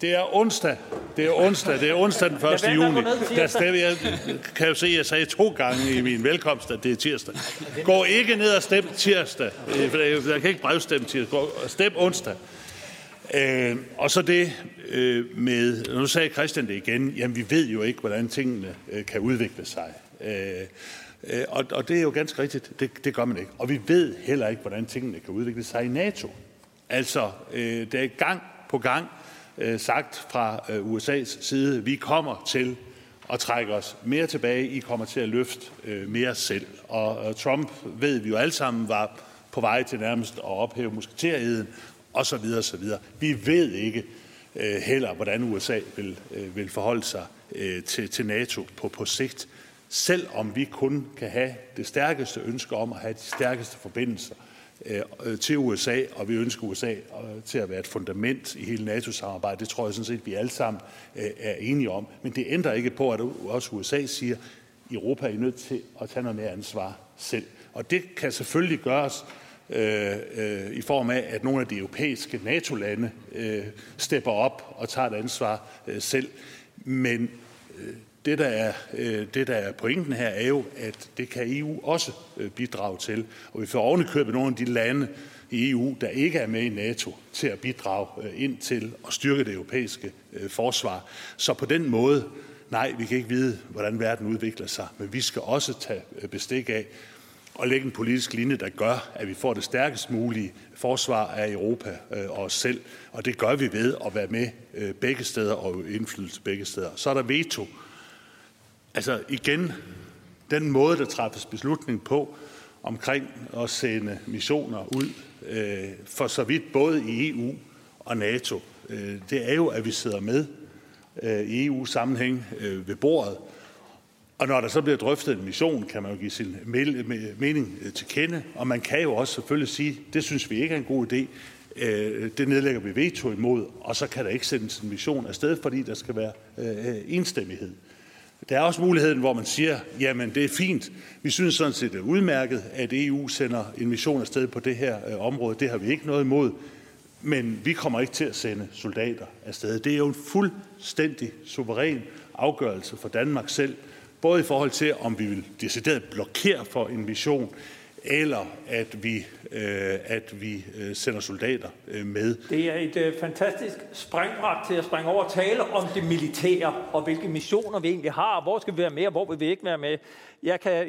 [SPEAKER 1] Det er onsdag. Det er onsdag. Det er onsdag den 1. juni. Der stemmer, jeg kan jo se, at jeg sagde to gange i min velkomst, at det er tirsdag. Gå ikke ned og stem tirsdag. Øh, for jeg kan ikke brevstemme tirsdag. Stem onsdag. Øh, og så det øh, med, nu sagde Christian det igen, jamen vi ved jo ikke, hvordan tingene øh, kan udvikle sig. Øh, øh, og, og det er jo ganske rigtigt, det, det gør man ikke. Og vi ved heller ikke, hvordan tingene kan udvikle sig i NATO. Altså, øh, det er gang på gang øh, sagt fra øh, USA's side, vi kommer til at trække os mere tilbage, I kommer til at løfte øh, mere selv. Og øh, Trump ved vi jo alle sammen var på vej til nærmest at ophæve musketerheden, og så videre, så videre. Vi ved ikke øh, heller, hvordan USA vil, øh, vil forholde sig øh, til, til NATO på, på sigt, selvom vi kun kan have det stærkeste ønske om at have de stærkeste forbindelser Øh, øh, til USA, og vi ønsker USA øh, til at være et fundament i hele NATO-samarbejdet. Det tror jeg sådan set, vi alle sammen er enige om. Men det ændrer ikke på, at også USA siger, at Europa er nødt til at tage noget mere ansvar selv. Og det kan selvfølgelig gøres øh, øh, i form af, at nogle af de europæiske NATO-lande øh, stepper op og tager et ansvar øh, selv. Men øh, det, der er, øh, det, der er pointen her, er jo, at det kan EU også øh, bidrage til. Og vi får ovenikøbet nogle af de lande i EU, der ikke er med i NATO, til at bidrage øh, ind til at styrke det europæiske forsvar. Så på den måde, nej, vi kan ikke vide, hvordan verden udvikler sig, men vi skal også tage bestik af, og lægge en politisk linje, der gør, at vi får det stærkest mulige forsvar af Europa og os selv. Og det gør vi ved at være med begge steder og indflydelse begge steder. Så er der veto. Altså igen, den måde, der træffes beslutning på omkring at sende missioner ud, øh, for så vidt både i EU og NATO, øh, det er jo, at vi sidder med øh, i EU-sammenhæng øh, ved bordet, og når der så bliver drøftet en mission, kan man jo give sin mening øh, til kende, og man kan jo også selvfølgelig sige, det synes vi ikke er en god idé, øh, det nedlægger vi veto imod, og så kan der ikke sendes en mission afsted, fordi der skal være øh, enstemmighed. Der er også muligheden, hvor man siger, jamen det er fint, vi synes sådan set det er udmærket, at EU sender en mission afsted på det her øh, område, det har vi ikke noget imod, men vi kommer ikke til at sende soldater afsted. Det er jo en fuldstændig suveræn afgørelse for Danmark selv, både i forhold til, om vi vil decideret blokere for en mission, eller at vi, øh, at vi øh, sender soldater øh, med.
[SPEAKER 2] Det er et fantastisk springbræt til at springe over og tale om det militære, og hvilke missioner vi egentlig har, hvor skal vi være med, og hvor vil vi ikke være med. Jeg kan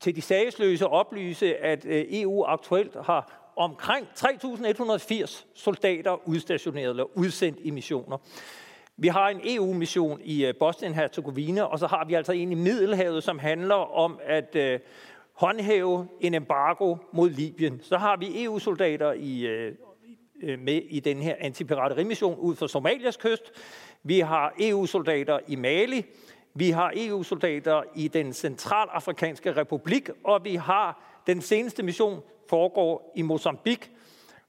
[SPEAKER 2] til de sagsløse oplyse, at EU aktuelt har omkring 3.180 soldater udstationeret eller udsendt i missioner. Vi har en EU-mission i Bosnien-Herzegovina, og så har vi altså en i Middelhavet, som handler om at øh, håndhæve en embargo mod Libyen. Så har vi EU-soldater i, øh, øh, med i den her antipiraterimission ud for Somalias kyst. Vi har EU-soldater i Mali. Vi har EU-soldater i den centralafrikanske republik, og vi har den seneste mission foregår i Mozambique,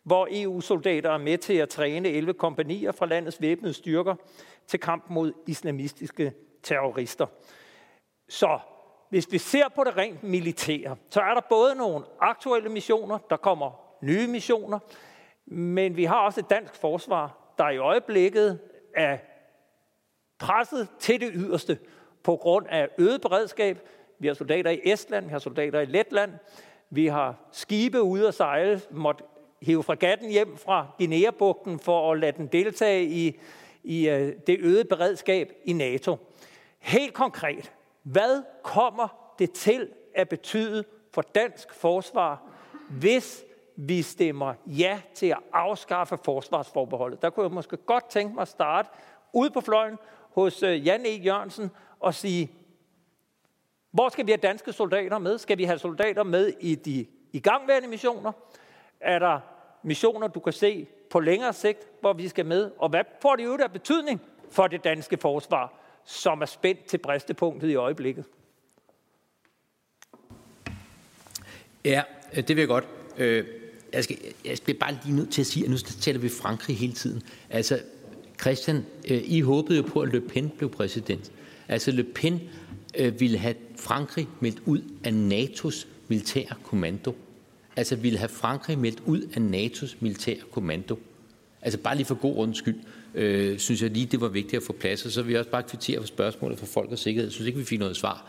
[SPEAKER 2] hvor EU-soldater er med til at træne 11 kompanier fra landets væbnede styrker til kamp mod islamistiske terrorister. Så hvis vi ser på det rent militære, så er der både nogle aktuelle missioner, der kommer nye missioner, men vi har også et dansk forsvar, der i øjeblikket er presset til det yderste på grund af øget beredskab. Vi har soldater i Estland, vi har soldater i Letland, vi har skibe ude at sejle, måtte hive fregatten hjem fra Guinea-bugten for at lade den deltage i, i øh, det øgede beredskab i NATO. Helt konkret, hvad kommer det til at betyde for dansk forsvar, hvis vi stemmer ja til at afskaffe forsvarsforbeholdet? Der kunne jeg måske godt tænke mig at starte ud på fløjen hos øh, Jan E. Jørgensen og sige, hvor skal vi have danske soldater med? Skal vi have soldater med i de igangværende missioner? Er der missioner, du kan se på længere sigt, hvor vi skal med? Og hvad får det ud af betydning for det danske forsvar, som er spændt til bristepunktet i øjeblikket?
[SPEAKER 5] Ja, øh, det vil jeg godt. Øh, jeg, skal, jeg bliver bare lige nødt til at sige, at nu taler vi Frankrig hele tiden. Altså, Christian, øh, I håbede jo på, at Le Pen blev præsident. Altså, Le Pen ville have Frankrig meldt ud af NATO's militære kommando. Altså, ville have Frankrig meldt ud af NATO's militære kommando. Altså, bare lige for god runds skyld, øh, synes jeg lige, det var vigtigt at få plads. Og så vil jeg også bare kvittere for spørgsmålet fra folk og sikkerhed. Jeg synes ikke, vi fik noget svar.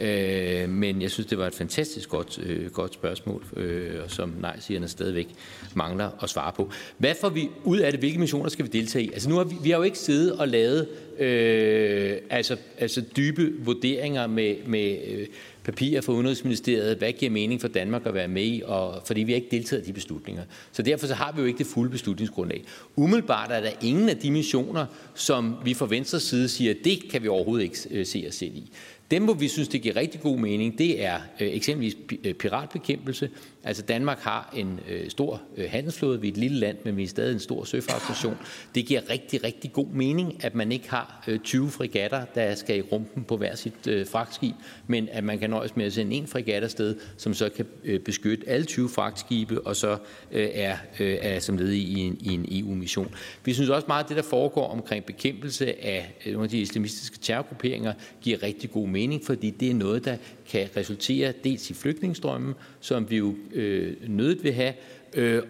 [SPEAKER 5] Øh, men jeg synes, det var et fantastisk godt, øh, godt spørgsmål, øh, som nej-sigerne stadigvæk mangler at svare på. Hvad får vi ud af det? Hvilke missioner skal vi deltage i? Altså nu har vi, vi har jo ikke siddet og lavet øh, altså, altså dybe vurderinger med, med øh, papirer fra Udenrigsministeriet, hvad giver mening for Danmark at være med i, og, fordi vi har ikke deltaget i de beslutninger. Så derfor så har vi jo ikke det fulde beslutningsgrundlag. Umiddelbart er der ingen af de missioner, som vi fra venstre side siger, det kan vi overhovedet ikke øh, se os selv i. Dem, hvor vi synes, det giver rigtig god mening, det er øh, eksempelvis øh, piratbekæmpelse. Altså Danmark har en øh, stor øh, handelsflåde, vi er et lille land, men vi er stadig en stor søfartsnation. Det giver rigtig, rigtig god mening, at man ikke har øh, 20 frigatter, der skal i rumpen på hver sit øh, fragtskib, men at man kan nøjes med at sende en frigat afsted, som så kan øh, beskytte alle 20 fragtskibe, og så øh, er, øh, er som led i en, i en EU-mission. Vi synes også meget, at det, der foregår omkring bekæmpelse af øh, nogle af de islamistiske terrorgrupperinger, giver rigtig god mening, fordi det er noget, der kan resultere dels i flygtningestrømmen, som vi jo øh, nødet vil have,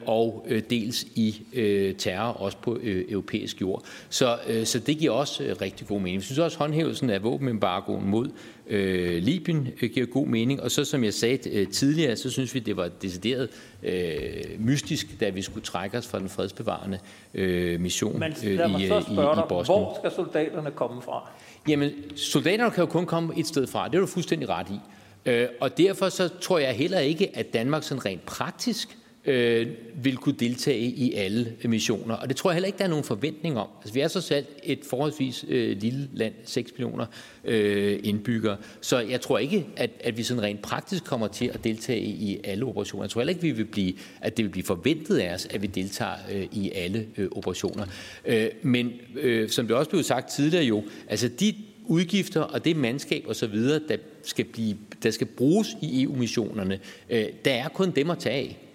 [SPEAKER 5] og øh, dels i øh, terror også på øh, europæisk jord. Så, øh, så det giver også øh, rigtig god mening. Vi synes også, at håndhævelsen af våbenembargoen mod øh, Libyen øh, giver god mening. Og så som jeg sagde øh, tidligere, så synes vi, det var decideret øh, mystisk, da vi skulle trække os fra den fredsbevarende øh, mission
[SPEAKER 2] Men
[SPEAKER 5] øh, i, i, i Bosnien.
[SPEAKER 2] hvor skal soldaterne komme fra?
[SPEAKER 5] Jamen, soldaterne kan jo kun komme et sted fra. Det er du fuldstændig ret i. Øh, og derfor så tror jeg heller ikke, at Danmark sådan rent praktisk øh, vil kunne deltage i alle missioner. Og det tror jeg heller ikke, der er nogen forventning om. Altså, vi er så selv et forholdsvis øh, lille land, 6 millioner øh, indbyggere. Så jeg tror ikke, at, at vi sådan rent praktisk kommer til at deltage i alle operationer. Jeg tror heller ikke, vi vil blive, at det vil blive forventet af os, at vi deltager øh, i alle øh, operationer. Øh, men øh, som det også blev sagt tidligere jo, altså de udgifter og det mandskab og så videre, der skal, blive, der skal bruges i EU-missionerne, øh, der er kun dem at tage af.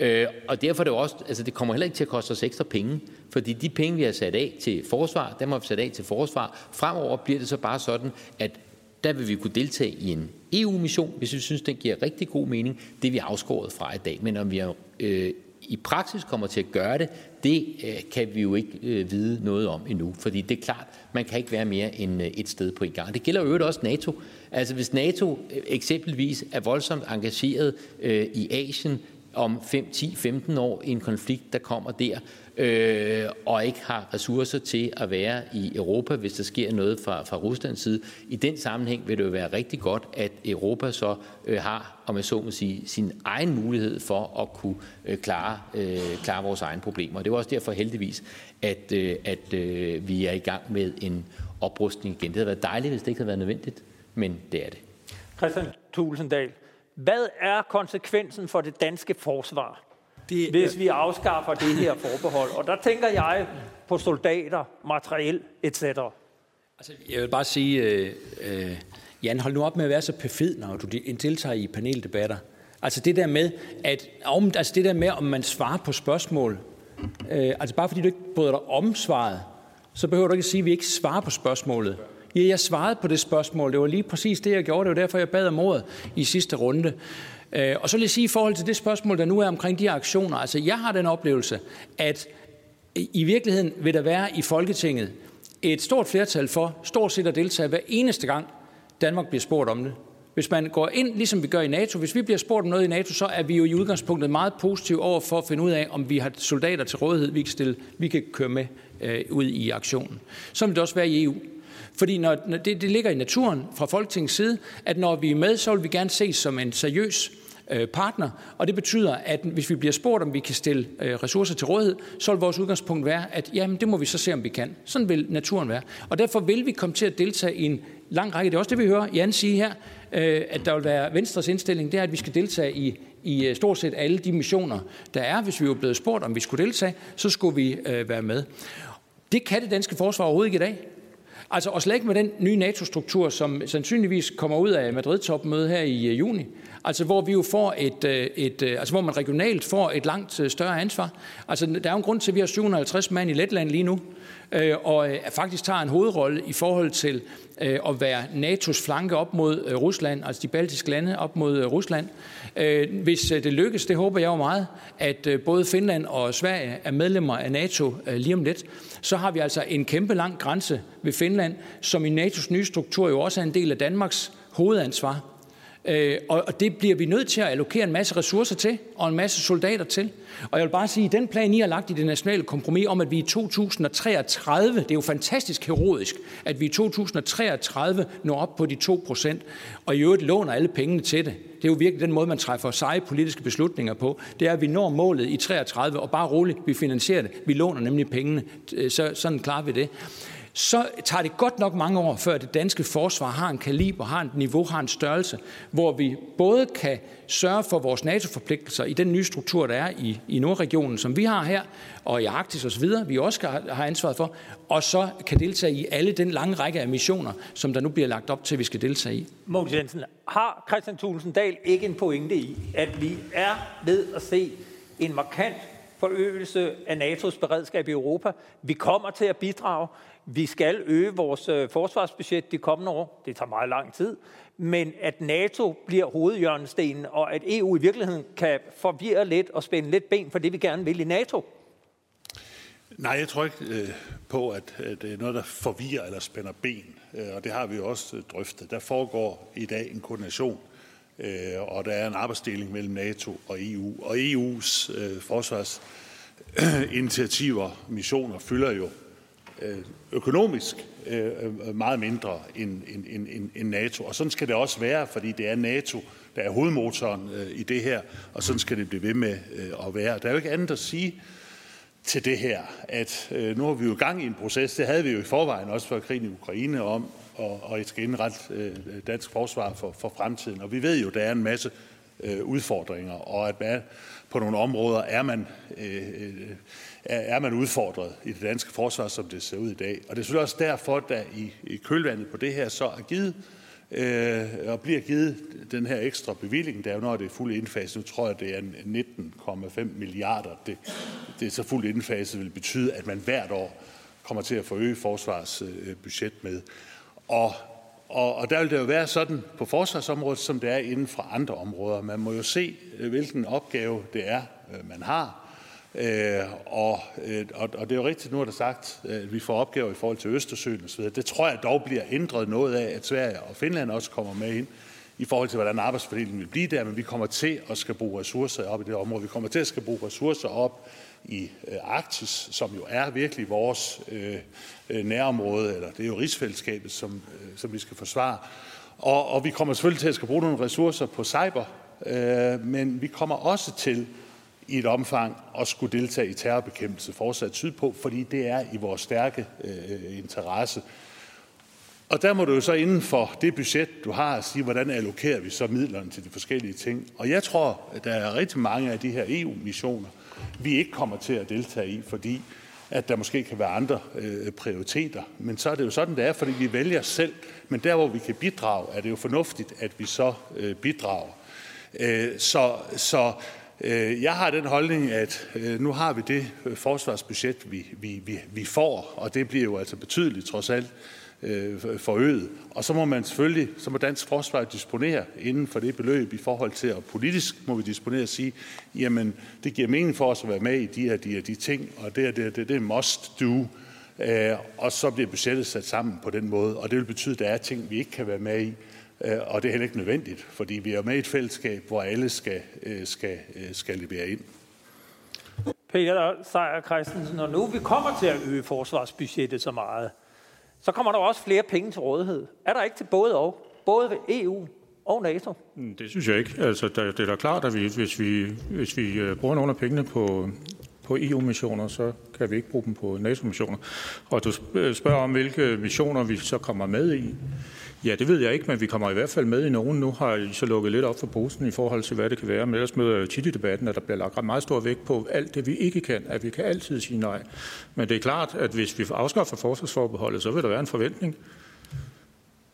[SPEAKER 5] Øh, og derfor er det også, altså det kommer heller ikke til at koste os ekstra penge, fordi de penge, vi har sat af til forsvar, dem har vi sat af til forsvar. Fremover bliver det så bare sådan, at der vil vi kunne deltage i en EU-mission, hvis vi synes, den giver rigtig god mening. Det er vi afskåret fra i dag, men om vi er, øh, i praksis kommer til at gøre det, det øh, kan vi jo ikke øh, vide noget om endnu, fordi det er klart, man kan ikke være mere end øh, et sted på en gang. Det gælder jo også NATO. Altså hvis NATO øh, eksempelvis er voldsomt engageret øh, i Asien, om 5, 10, 15 år i en konflikt, der kommer der, øh, og ikke har ressourcer til at være i Europa, hvis der sker noget fra, fra Ruslands side. I den sammenhæng vil det jo være rigtig godt, at Europa så øh, har, om jeg så må sige, sin egen mulighed for at kunne øh, klare, øh, klare vores egne problemer. Det var også derfor heldigvis, at, øh, at øh, vi er i gang med en oprustning igen. Det havde været dejligt, hvis det ikke havde været nødvendigt, men det er det.
[SPEAKER 2] Christian Tulsendal, hvad er konsekvensen for det danske forsvar, det, hvis vi afskaffer det her forbehold? Og der tænker jeg på soldater, materiel etc.
[SPEAKER 8] Altså, jeg vil bare sige, øh, øh, Jan, hold nu op med at være så perfid, når du deltager i paneldebatter. Altså det der med, at, om, altså det der med, om man svarer på spørgsmål, øh, altså bare fordi du ikke bryder dig om svaret, så behøver du ikke at sige, at vi ikke svarer på spørgsmålet. Ja, jeg svarede på det spørgsmål. Det var lige præcis det, jeg gjorde. Det var derfor, jeg bad om ordet i sidste runde. Øh, og så vil jeg sige i forhold til det spørgsmål, der nu er omkring de aktioner. Altså, jeg har den oplevelse, at i virkeligheden vil der være i Folketinget et stort flertal for stort set at deltage hver eneste gang, Danmark bliver spurgt om det. Hvis man går ind, ligesom vi gør i NATO, hvis vi bliver spurgt om noget i NATO, så er vi jo i udgangspunktet meget positive over for at finde ud af, om vi har soldater til rådighed, vi kan, stille, vi kan køre med øh, ud i aktionen. Så vil det også være i EU. Fordi når, når det, det ligger i naturen fra Folketingets side, at når vi er med, så vil vi gerne ses som en seriøs øh, partner, og det betyder, at hvis vi bliver spurgt, om vi kan stille øh, ressourcer til rådighed, så vil vores udgangspunkt være, at jamen, det må vi så se, om vi kan. Sådan vil naturen være. Og derfor vil vi komme til at deltage i en lang række. Det er også det, vi hører Jan sige her, øh, at der vil være Venstres indstilling, det er, at vi skal deltage i, i øh, stort set alle de missioner, der er. Hvis vi var blevet spurgt, om vi skulle deltage, så skulle vi øh, være med. Det kan det danske forsvar overhovedet ikke i dag. Altså, og slet ikke med den nye NATO-struktur, som sandsynligvis kommer ud af Madrid-topmødet her i øh, juni. Altså, hvor vi jo får et, øh, et, øh, altså, hvor man regionalt får et langt større ansvar. Altså, der er jo en grund til, at vi har 750 mand i Letland lige nu, og faktisk tager en hovedrolle i forhold til at være NATO's flanke op mod Rusland, altså de baltiske lande op mod Rusland. Hvis det lykkes, det håber jeg jo meget, at både Finland og Sverige er medlemmer af NATO lige om lidt, så har vi altså en kæmpe lang grænse ved Finland, som i NATO's nye struktur jo også er en del af Danmarks hovedansvar. Øh, og det bliver vi nødt til at allokere en masse ressourcer til, og en masse soldater til. Og jeg vil bare sige, at den plan, I har lagt i det nationale kompromis om, at vi i 2033, det er jo fantastisk heroisk, at vi i 2033 når op på de 2 procent, og i øvrigt låner alle pengene til det. Det er jo virkelig den måde, man træffer seje politiske beslutninger på. Det er, at vi når målet i 33, og bare roligt, vi finansierer det. Vi låner nemlig pengene. Øh, så, sådan klarer vi det så tager det godt nok mange år, før det danske forsvar har en kaliber, har et niveau, har en størrelse, hvor vi både kan sørge for vores NATO-forpligtelser i den nye struktur, der er i, i Nordregionen, som vi har her, og i Arktis osv., vi også skal har ansvaret for, og så kan deltage i alle den lange række af missioner, som der nu bliver lagt op til, at vi skal deltage i.
[SPEAKER 2] Mogens Jensen, har Christian Thulesen Dahl ikke en pointe i, at vi er ved at se en markant forøgelse af NATO's beredskab i Europa. Vi kommer til at bidrage. Vi skal øge vores øh, forsvarsbudget de kommende år. Det tager meget lang tid. Men at NATO bliver hovedjørnestenen, og at EU i virkeligheden kan forvirre lidt og spænde lidt ben for det, vi gerne vil i NATO.
[SPEAKER 1] Nej, jeg tror ikke øh, på, at, at det er noget, der forvirrer eller spænder ben. Øh, og det har vi jo også øh, drøftet. Der foregår i dag en koordination, øh, og der er en arbejdsdeling mellem NATO og EU. Og EU's øh, forsvarsinitiativer, missioner, fylder jo Øh, økonomisk øh, øh, meget mindre end, end, end, end NATO. Og sådan skal det også være, fordi det er NATO, der er hovedmotoren i det her, og sådan skal det blive ved med at være. Der er jo ikke andet at sige til det her, at nu har vi jo gang i en proces, det havde vi jo i forvejen også før krigen i Ukraine om, og, og skal indrette dansk forsvar for, for fremtiden. Og vi ved jo, der er en masse udfordringer, og at man, på nogle områder er man øh, er man udfordret i det danske forsvar, som det ser ud i dag. Og det er selvfølgelig også derfor, der i, i kølvandet på det her så er givet øh, og bliver givet den her ekstra bevilling, der er jo når det er fuldt indfaset. Nu tror jeg, det er 19,5 milliarder. Det, det er så fuldt indfaset vil betyde, at man hvert år kommer til at forøge forsvarsbudget øh, med. Og, og, og der vil det jo være sådan på forsvarsområdet, som det er inden for andre områder. Man må jo se, øh, hvilken opgave det er, øh, man har. Øh, og, øh, og, og det er jo rigtigt, nu er der sagt, øh, at vi får opgaver i forhold til Østersøen osv. Det tror jeg dog bliver ændret noget af, at Sverige og Finland også kommer med ind i forhold til, hvordan arbejdsfordelingen vil blive der, men vi kommer til at skal bruge ressourcer op i det område. Vi kommer til at skal bruge ressourcer op i øh, Arktis, som jo er virkelig vores øh, øh, nærområde, eller det er jo rigsfællesskabet, som, øh, som vi skal forsvare. Og, og vi kommer selvfølgelig til at skal bruge nogle ressourcer på cyber, øh, men vi kommer også til i et omfang at skulle deltage i terrorbekæmpelse fortsat sydpå, fordi det er i vores stærke øh, interesse. Og der må du jo så inden for det budget, du har, sige, hvordan allokerer vi så midlerne til de forskellige ting. Og jeg tror, at der er rigtig mange af de her EU-missioner, vi ikke kommer til at deltage i, fordi at der måske kan være andre øh, prioriteter. Men så er det jo sådan, det er, fordi vi vælger selv. Men der, hvor vi kan bidrage, er det jo fornuftigt, at vi så øh, bidrager. Øh, så, så Øh, jeg har den holdning, at øh, nu har vi det øh, forsvarsbudget, vi, vi, vi, vi får, og det bliver jo altså betydeligt trods alt øh, forøget. Og så må man selvfølgelig, så må dansk forsvar disponere inden for det beløb i forhold til, og politisk må vi disponere og sige, jamen det giver mening for os at være med i de her, de her de ting, og det er det, det, det er must do. Øh, og så bliver budgettet sat sammen på den måde, og det vil betyde, at der er ting, vi ikke kan være med i, og det er heller ikke nødvendigt, fordi vi er med i et fællesskab, hvor alle skal, øh, skal, øh, skal levere ind.
[SPEAKER 2] Peter Seier Christensen, når nu vi kommer til at øge forsvarsbudgettet så meget, så kommer der også flere penge til rådighed. Er der ikke til både og? Både ved EU og NATO?
[SPEAKER 10] Mm, det synes jeg ikke. Altså, det er da klart, at vi, hvis, vi, hvis vi øh, bruger nogle af pengene på, på EU-missioner, så kan vi ikke bruge dem på NATO-missioner. Og du øh, spørger om, hvilke missioner vi så kommer med i. Ja, det ved jeg ikke, men vi kommer i hvert fald med i nogen. Nu har I så lukket lidt op for posen i forhold til, hvad det kan være. Men ellers møder jeg tit i debatten, at der bliver lagt meget stor vægt på alt det, vi ikke kan. At vi kan altid sige nej. Men det er klart, at hvis vi afskaffer forsvarsforbeholdet, så vil der være en forventning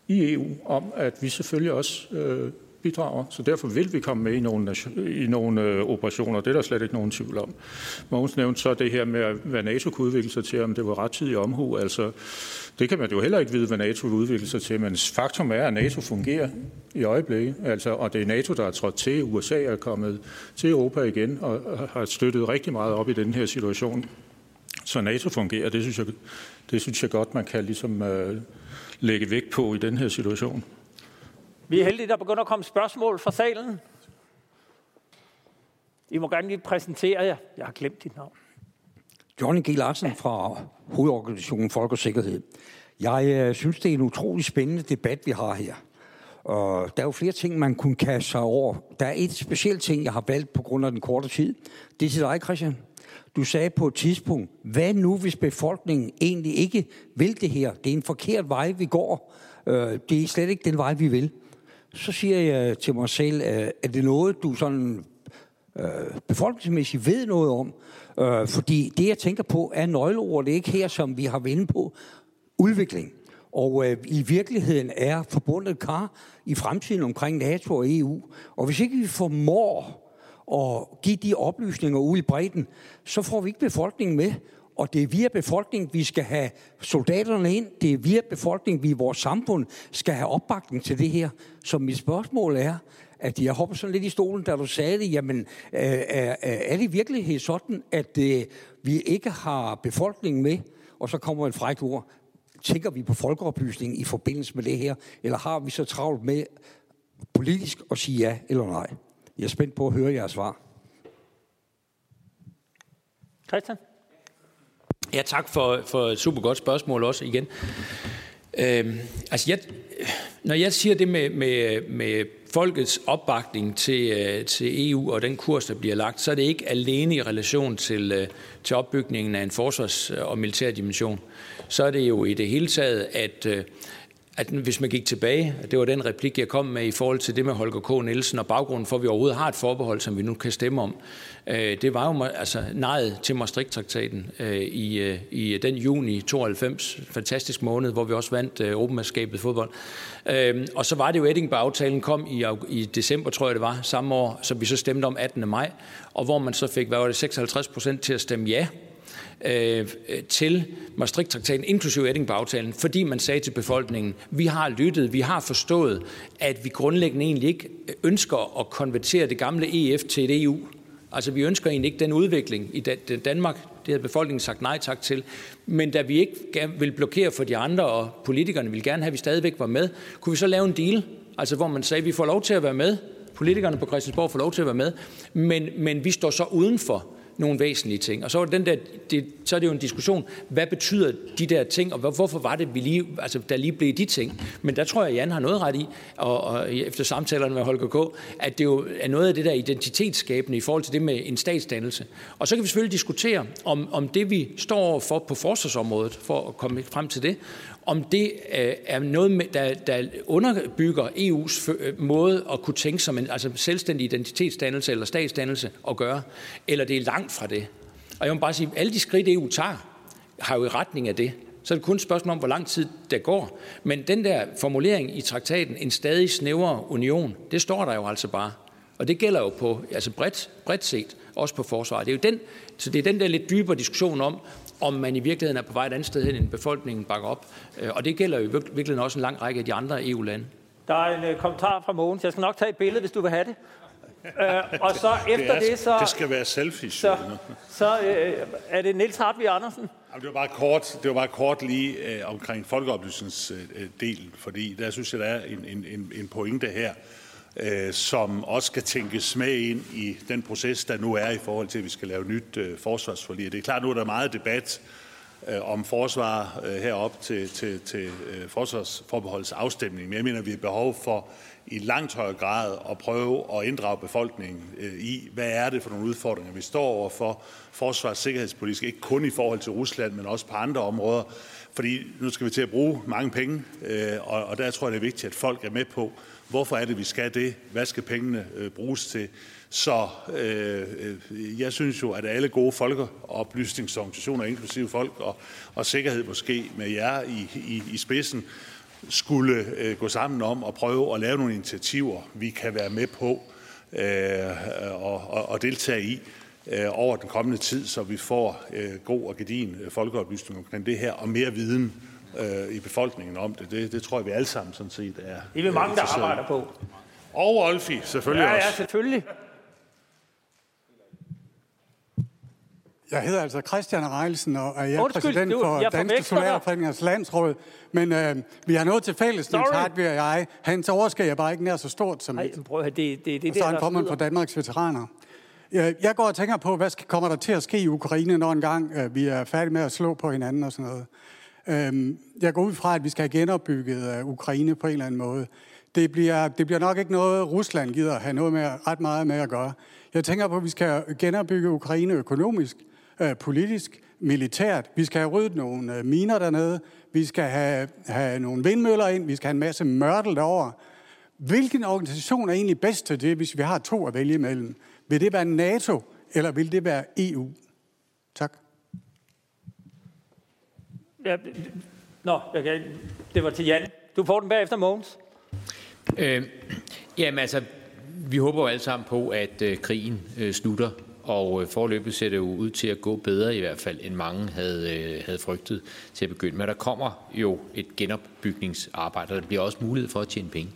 [SPEAKER 10] i EU om, at vi selvfølgelig også øh, bidrager. Så derfor vil vi komme med i nogle, i nogle øh, operationer. Det er der slet ikke nogen tvivl om. Mogens nævnte så det her med, hvad NATO kunne udvikle sig til, om det var rettidig omhu. Altså, det kan man jo heller ikke vide, hvad NATO vil udvikle sig til, men faktum er, at NATO fungerer i øjeblikket, altså, og det er NATO, der er trådt til. USA er kommet til Europa igen og har støttet rigtig meget op i den her situation. Så NATO fungerer, det synes jeg, det synes jeg godt, man kan ligesom øh, lægge vægt på i den her situation.
[SPEAKER 2] Vi er heldige, der begynder at komme spørgsmål fra salen. I må gerne lige præsentere jer. Jeg har glemt dit navn.
[SPEAKER 12] Johnny G. Larsen fra Hovedorganisationen Folk og Sikkerhed. Jeg øh, synes, det er en utrolig spændende debat, vi har her. Og der er jo flere ting, man kunne kaste sig over. Der er et specielt ting, jeg har valgt på grund af den korte tid. Det er til dig, Christian. Du sagde på et tidspunkt, hvad nu, hvis befolkningen egentlig ikke vil det her? Det er en forkert vej, vi går. Øh, det er slet ikke den vej, vi vil. Så siger jeg til mig selv, øh, er det noget, du sådan øh, befolkningsmæssigt ved noget om? Øh, fordi det, jeg tænker på, er nøgleordet er ikke her, som vi har vendt på, udvikling. Og øh, i virkeligheden er forbundet kar i fremtiden omkring NATO og EU. Og hvis ikke vi formår at give de oplysninger ud i bredden, så får vi ikke befolkningen med. Og det er via befolkningen, vi skal have soldaterne ind. Det er via befolkningen, vi i vores samfund skal have opbakning til det her. Så mit spørgsmål er, at jeg hopper sådan lidt i stolen, da du sagde det, jamen, øh, er, er det virkelig sådan, at øh, vi ikke har befolkningen med, og så kommer et frækt ord, tænker vi på folkeoplysning i forbindelse med det her, eller har vi så travlt med politisk at sige ja eller nej? Jeg er spændt på at høre jeres svar.
[SPEAKER 2] Christian?
[SPEAKER 8] Ja, tak for, for et super godt spørgsmål også igen. Øhm, altså, jeg, når jeg siger det med, med, med folkets opbakning til, øh, til EU og den kurs, der bliver lagt, så er det ikke alene i relation til, øh, til opbygningen af en forsvars- og militær dimension. Så er det jo i det hele taget, at, øh, at hvis man gik tilbage, det var den replik, jeg kom med i forhold til det med Holger K. Nielsen, og baggrunden for, at vi overhovedet har et forbehold, som vi nu kan stemme om, øh, det var jo altså nejet til Maastricht-traktaten øh, i, øh, i den juni 92, fantastisk måned, hvor vi også vandt øh, Europamesterskabet fodbold. Øh, og så var det jo Edinburgh-aftalen kom i, i december, tror jeg det var, samme år, som vi så stemte om 18. maj, og hvor man så fik, hvad var det, 56 procent til at stemme ja øh, til Maastricht-traktaten, inklusive Edinburgh-aftalen, fordi man sagde til befolkningen, vi har lyttet, vi har forstået, at vi grundlæggende egentlig ikke ønsker at konvertere det gamle EF til et EU. Altså vi ønsker egentlig ikke den udvikling i Danmark, det havde befolkningen sagt nej tak til. Men da vi ikke vil blokere for de andre, og politikerne vil gerne have, at vi stadigvæk var med, kunne vi så lave en deal, altså hvor man sagde, at vi får lov til at være med, politikerne på Christiansborg får lov til at være med, men, men vi står så udenfor nogle væsentlige ting. Og så, er den der, det, så er det jo en diskussion, hvad betyder de der ting, og hvorfor var det, vi lige, altså, der lige blev de ting. Men der tror jeg, Jan har noget ret i, og, og efter samtalerne med Holger K., at det jo er noget af det der identitetsskabende i forhold til det med en statsdannelse. Og så kan vi selvfølgelig diskutere, om, om det vi står for på forsvarsområdet, for at komme frem til det, om det øh, er noget, der, der underbygger EU's øh, måde at kunne tænke som en altså selvstændig identitetsdannelse eller statsdannelse at gøre, eller det er langt fra det. Og jeg må bare sige, at alle de skridt, EU tager, har jo i retning af det. Så er det kun et spørgsmål om, hvor lang tid der går. Men den der formulering i traktaten, en stadig snævrere union, det står der jo altså bare. Og det gælder jo på, altså bredt, bredt set, også på forsvaret. Det er jo den, så det er den der lidt dybere diskussion om, om man i virkeligheden er på vej et andet sted hen, end befolkningen bakker op. Øh, og det gælder jo i virkeligheden også en lang række af de andre EU-lande.
[SPEAKER 2] Der er en øh, kommentar fra Mogens. Jeg skal nok tage et billede, hvis du vil have det. Øh, og så efter det,
[SPEAKER 1] det,
[SPEAKER 2] det så...
[SPEAKER 1] Det skal være selfies.
[SPEAKER 2] Så, så øh, er det Niels Hartvig Andersen.
[SPEAKER 1] Jamen, det var bare kort, det var bare kort lige øh, omkring folkeoplysningsdelen, fordi der synes jeg, der er en, en, en pointe her, øh, som også skal tænkes med ind i den proces, der nu er i forhold til, at vi skal lave nyt øh, forsvarsforlig. Det er klart, nu er der meget debat øh, om forsvar øh, herop til, til, til øh, forsvarsforbeholdets afstemning, men jeg mener, vi har behov for i langt højere grad at prøve at inddrage befolkningen øh, i, hvad er det for nogle udfordringer, vi står over for forsvars- sikkerhedspolitisk, ikke kun i forhold til Rusland, men også på andre områder. Fordi nu skal vi til at bruge mange penge, øh, og, og der tror jeg, det er vigtigt, at folk er med på, hvorfor er det, vi skal det, hvad skal pengene øh, bruges til. Så øh, øh, jeg synes jo, at alle gode folkeoplysningsorganisationer, inklusive folk og, og sikkerhed måske med jer i, i, i spidsen, skulle øh, gå sammen om at prøve at lave nogle initiativer, vi kan være med på øh, og, og, og deltage i øh, over den kommende tid, så vi får øh, god og gedin folkeoplysning omkring det her og mere viden øh, i befolkningen om det. det. Det tror jeg, vi alle sammen sådan set er
[SPEAKER 2] Det er vi mange, der arbejder på.
[SPEAKER 1] Og Olfi, selvfølgelig
[SPEAKER 2] ja,
[SPEAKER 1] også.
[SPEAKER 2] Ja, selvfølgelig.
[SPEAKER 13] Jeg hedder altså Christian Reilsen, og er
[SPEAKER 2] Undskyld,
[SPEAKER 13] præsident
[SPEAKER 2] du,
[SPEAKER 13] for
[SPEAKER 2] jeg
[SPEAKER 13] Danske. Solærforeningers Landsråd. Men øh, vi har noget til fælles, Niels. Hartvig og jeg. Hans overskab er bare ikke nær så stort som
[SPEAKER 2] Nej,
[SPEAKER 13] mit.
[SPEAKER 2] prøv det, det, det,
[SPEAKER 13] Og
[SPEAKER 2] det
[SPEAKER 13] så er han formand for Danmarks Veteraner. Jeg jeg går og tænker på, hvad skal- kommer der til at ske i Ukraine, når engang øh, vi er færdige med at slå på hinanden og sådan noget. Øhm, jeg går ud fra, at vi skal have genopbygget øh, Ukraine på en eller anden måde. Det bliver, det bliver nok ikke noget, Rusland gider have noget med, ret meget med at gøre. Jeg tænker på, at vi skal genopbygge Ukraine økonomisk, øh, politisk, militært. Vi skal have ryddet nogle øh, miner dernede. Vi skal have, have nogle vindmøller ind. Vi skal have en masse mørtel derover. Hvilken organisation er egentlig bedst til det, hvis vi har to at vælge imellem? Vil det være NATO, eller vil det være EU? Tak.
[SPEAKER 2] Ja, nå, okay. det var til Jan. Du får den bagefter, Mogens.
[SPEAKER 5] Øh, jamen altså, vi håber jo alle sammen på, at øh, krigen øh, slutter, og øh, forløbet ser det jo ud til at gå bedre i hvert fald, end mange havde, øh, havde frygtet til at begynde. Men der kommer jo et genopbygningsarbejde, og der bliver også mulighed for at tjene penge.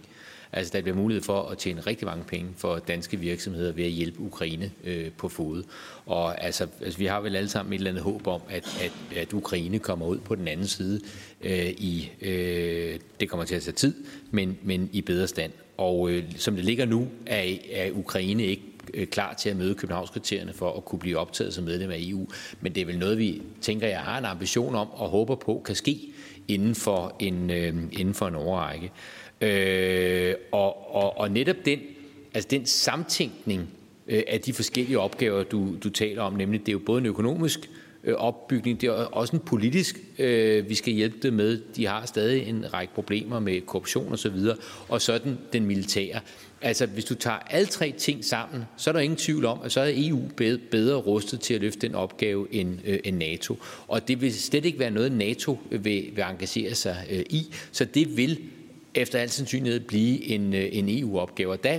[SPEAKER 5] Altså, der bliver mulighed for at tjene rigtig mange penge for danske virksomheder ved at hjælpe Ukraine øh, på fod. Og altså, altså, vi har vel alle sammen et eller andet håb om, at, at, at Ukraine kommer ud på den anden side øh, i, øh, det kommer til at tage tid, men, men i bedre stand. Og øh, som det ligger nu, er, er Ukraine ikke øh, klar til at møde Københavnskriterierne for at kunne blive optaget som medlem af EU. Men det er vel noget, vi tænker, jeg har en ambition om og håber på kan ske inden for en, øh, inden for en overrække. Øh, og, og, og netop den, altså den samtænkning øh, af de forskellige opgaver, du, du taler om, nemlig det er jo både en økonomisk øh, opbygning, det er også en politisk, øh, vi skal hjælpe dem med. De har stadig en række problemer med korruption osv., og, og sådan den militære. Altså, hvis du tager alle tre ting sammen, så er der ingen tvivl om, at så er EU bedre rustet til at løfte den opgave end, øh, end NATO. Og det vil slet ikke være noget, NATO vil, vil engagere sig øh, i, så det vil efter al sandsynlighed blive en, øh, en EU-opgave. Og der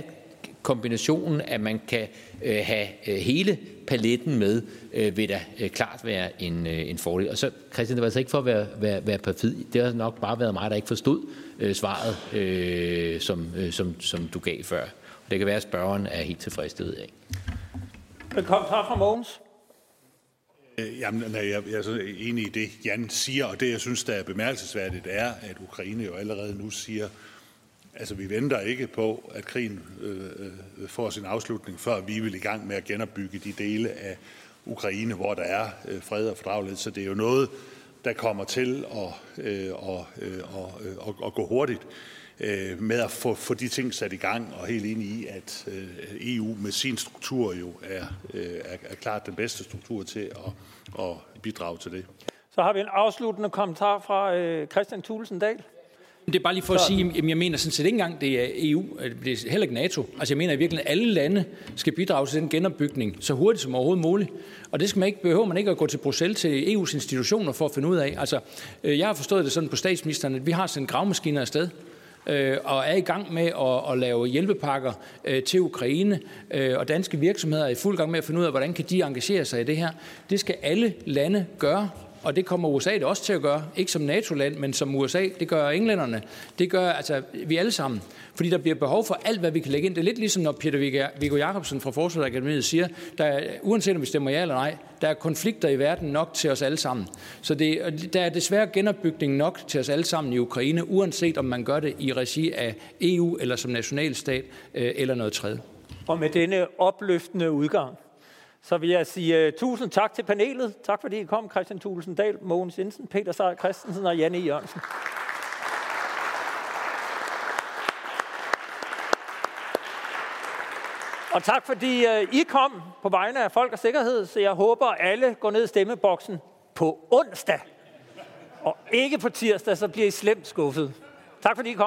[SPEAKER 5] kombinationen, at man kan øh, have øh, hele paletten med, øh, vil da øh, klart være en, øh, en fordel. Og så, Christian, det var altså ikke for at være, være, være perfid. Det har nok bare været mig, der ikke forstod øh, svaret, øh, som, øh, som, som du gav før. Og det kan være, at spørgeren er helt tilfredsstillet af.
[SPEAKER 2] En kommentar fra Mogens.
[SPEAKER 1] Øh, jamen, nej, jeg, jeg er så enig i det, Jan siger, og det, jeg synes, der er bemærkelsesværdigt, er, at Ukraine jo allerede nu siger, altså vi venter ikke på, at krigen øh, øh, får sin afslutning, før vi vil i gang med at genopbygge de dele af Ukraine, hvor der er øh, fred og fordragelighed. Så det er jo noget, der kommer til at, øh, og, øh, og, øh, og, og gå hurtigt øh, med at få, få de ting sat i gang, og helt enig i, at øh, EU med sin struktur jo er, øh, er, er klart den bedste struktur til at, at bidrage til det.
[SPEAKER 2] Så har vi en afsluttende kommentar fra øh, Christian Thulesen Dahl.
[SPEAKER 8] Det er bare lige for at sige, at jeg mener sådan set ikke engang, det er EU, det er heller ikke NATO. Altså jeg mener i virkeligheden, at alle lande skal bidrage til den genopbygning så hurtigt som overhovedet muligt. Og det skal man ikke, behøver man ikke at gå til Bruxelles til EU's institutioner for at finde ud af. Altså, øh, jeg har forstået det sådan på statsministeren, at vi har sendt gravmaskiner afsted, øh, og er i gang med at, at lave hjælpepakker øh, til Ukraine, øh, og danske virksomheder er i fuld gang med at finde ud af, hvordan kan de engagere sig i det her. Det skal alle lande gøre og det kommer USA det også til at gøre. Ikke som NATO-land, men som USA. Det gør englænderne. Det gør altså vi alle sammen. Fordi der bliver behov for alt, hvad vi kan lægge ind. Det er lidt ligesom, når Peter Viggo Jacobsen fra Forsvarsakademiet siger, der er, uanset om vi stemmer ja eller nej, der er konflikter i verden nok til os alle sammen. Så det, der er desværre genopbygning nok til os alle sammen i Ukraine, uanset om man gør det i regi af EU eller som nationalstat øh, eller noget tredje.
[SPEAKER 2] Og med denne opløftende udgang, så vil jeg sige uh, tusind tak til panelet. Tak fordi I kom, Christian Thulesen Dahl, Mogens Jensen, Peter Seier Christensen og Janne e. Jørgensen. Og tak fordi uh, I kom på vegne af Folk og Sikkerhed, så jeg håber, alle går ned i stemmeboksen på onsdag. Og ikke på tirsdag, så bliver I slemt skuffet. Tak fordi I kom.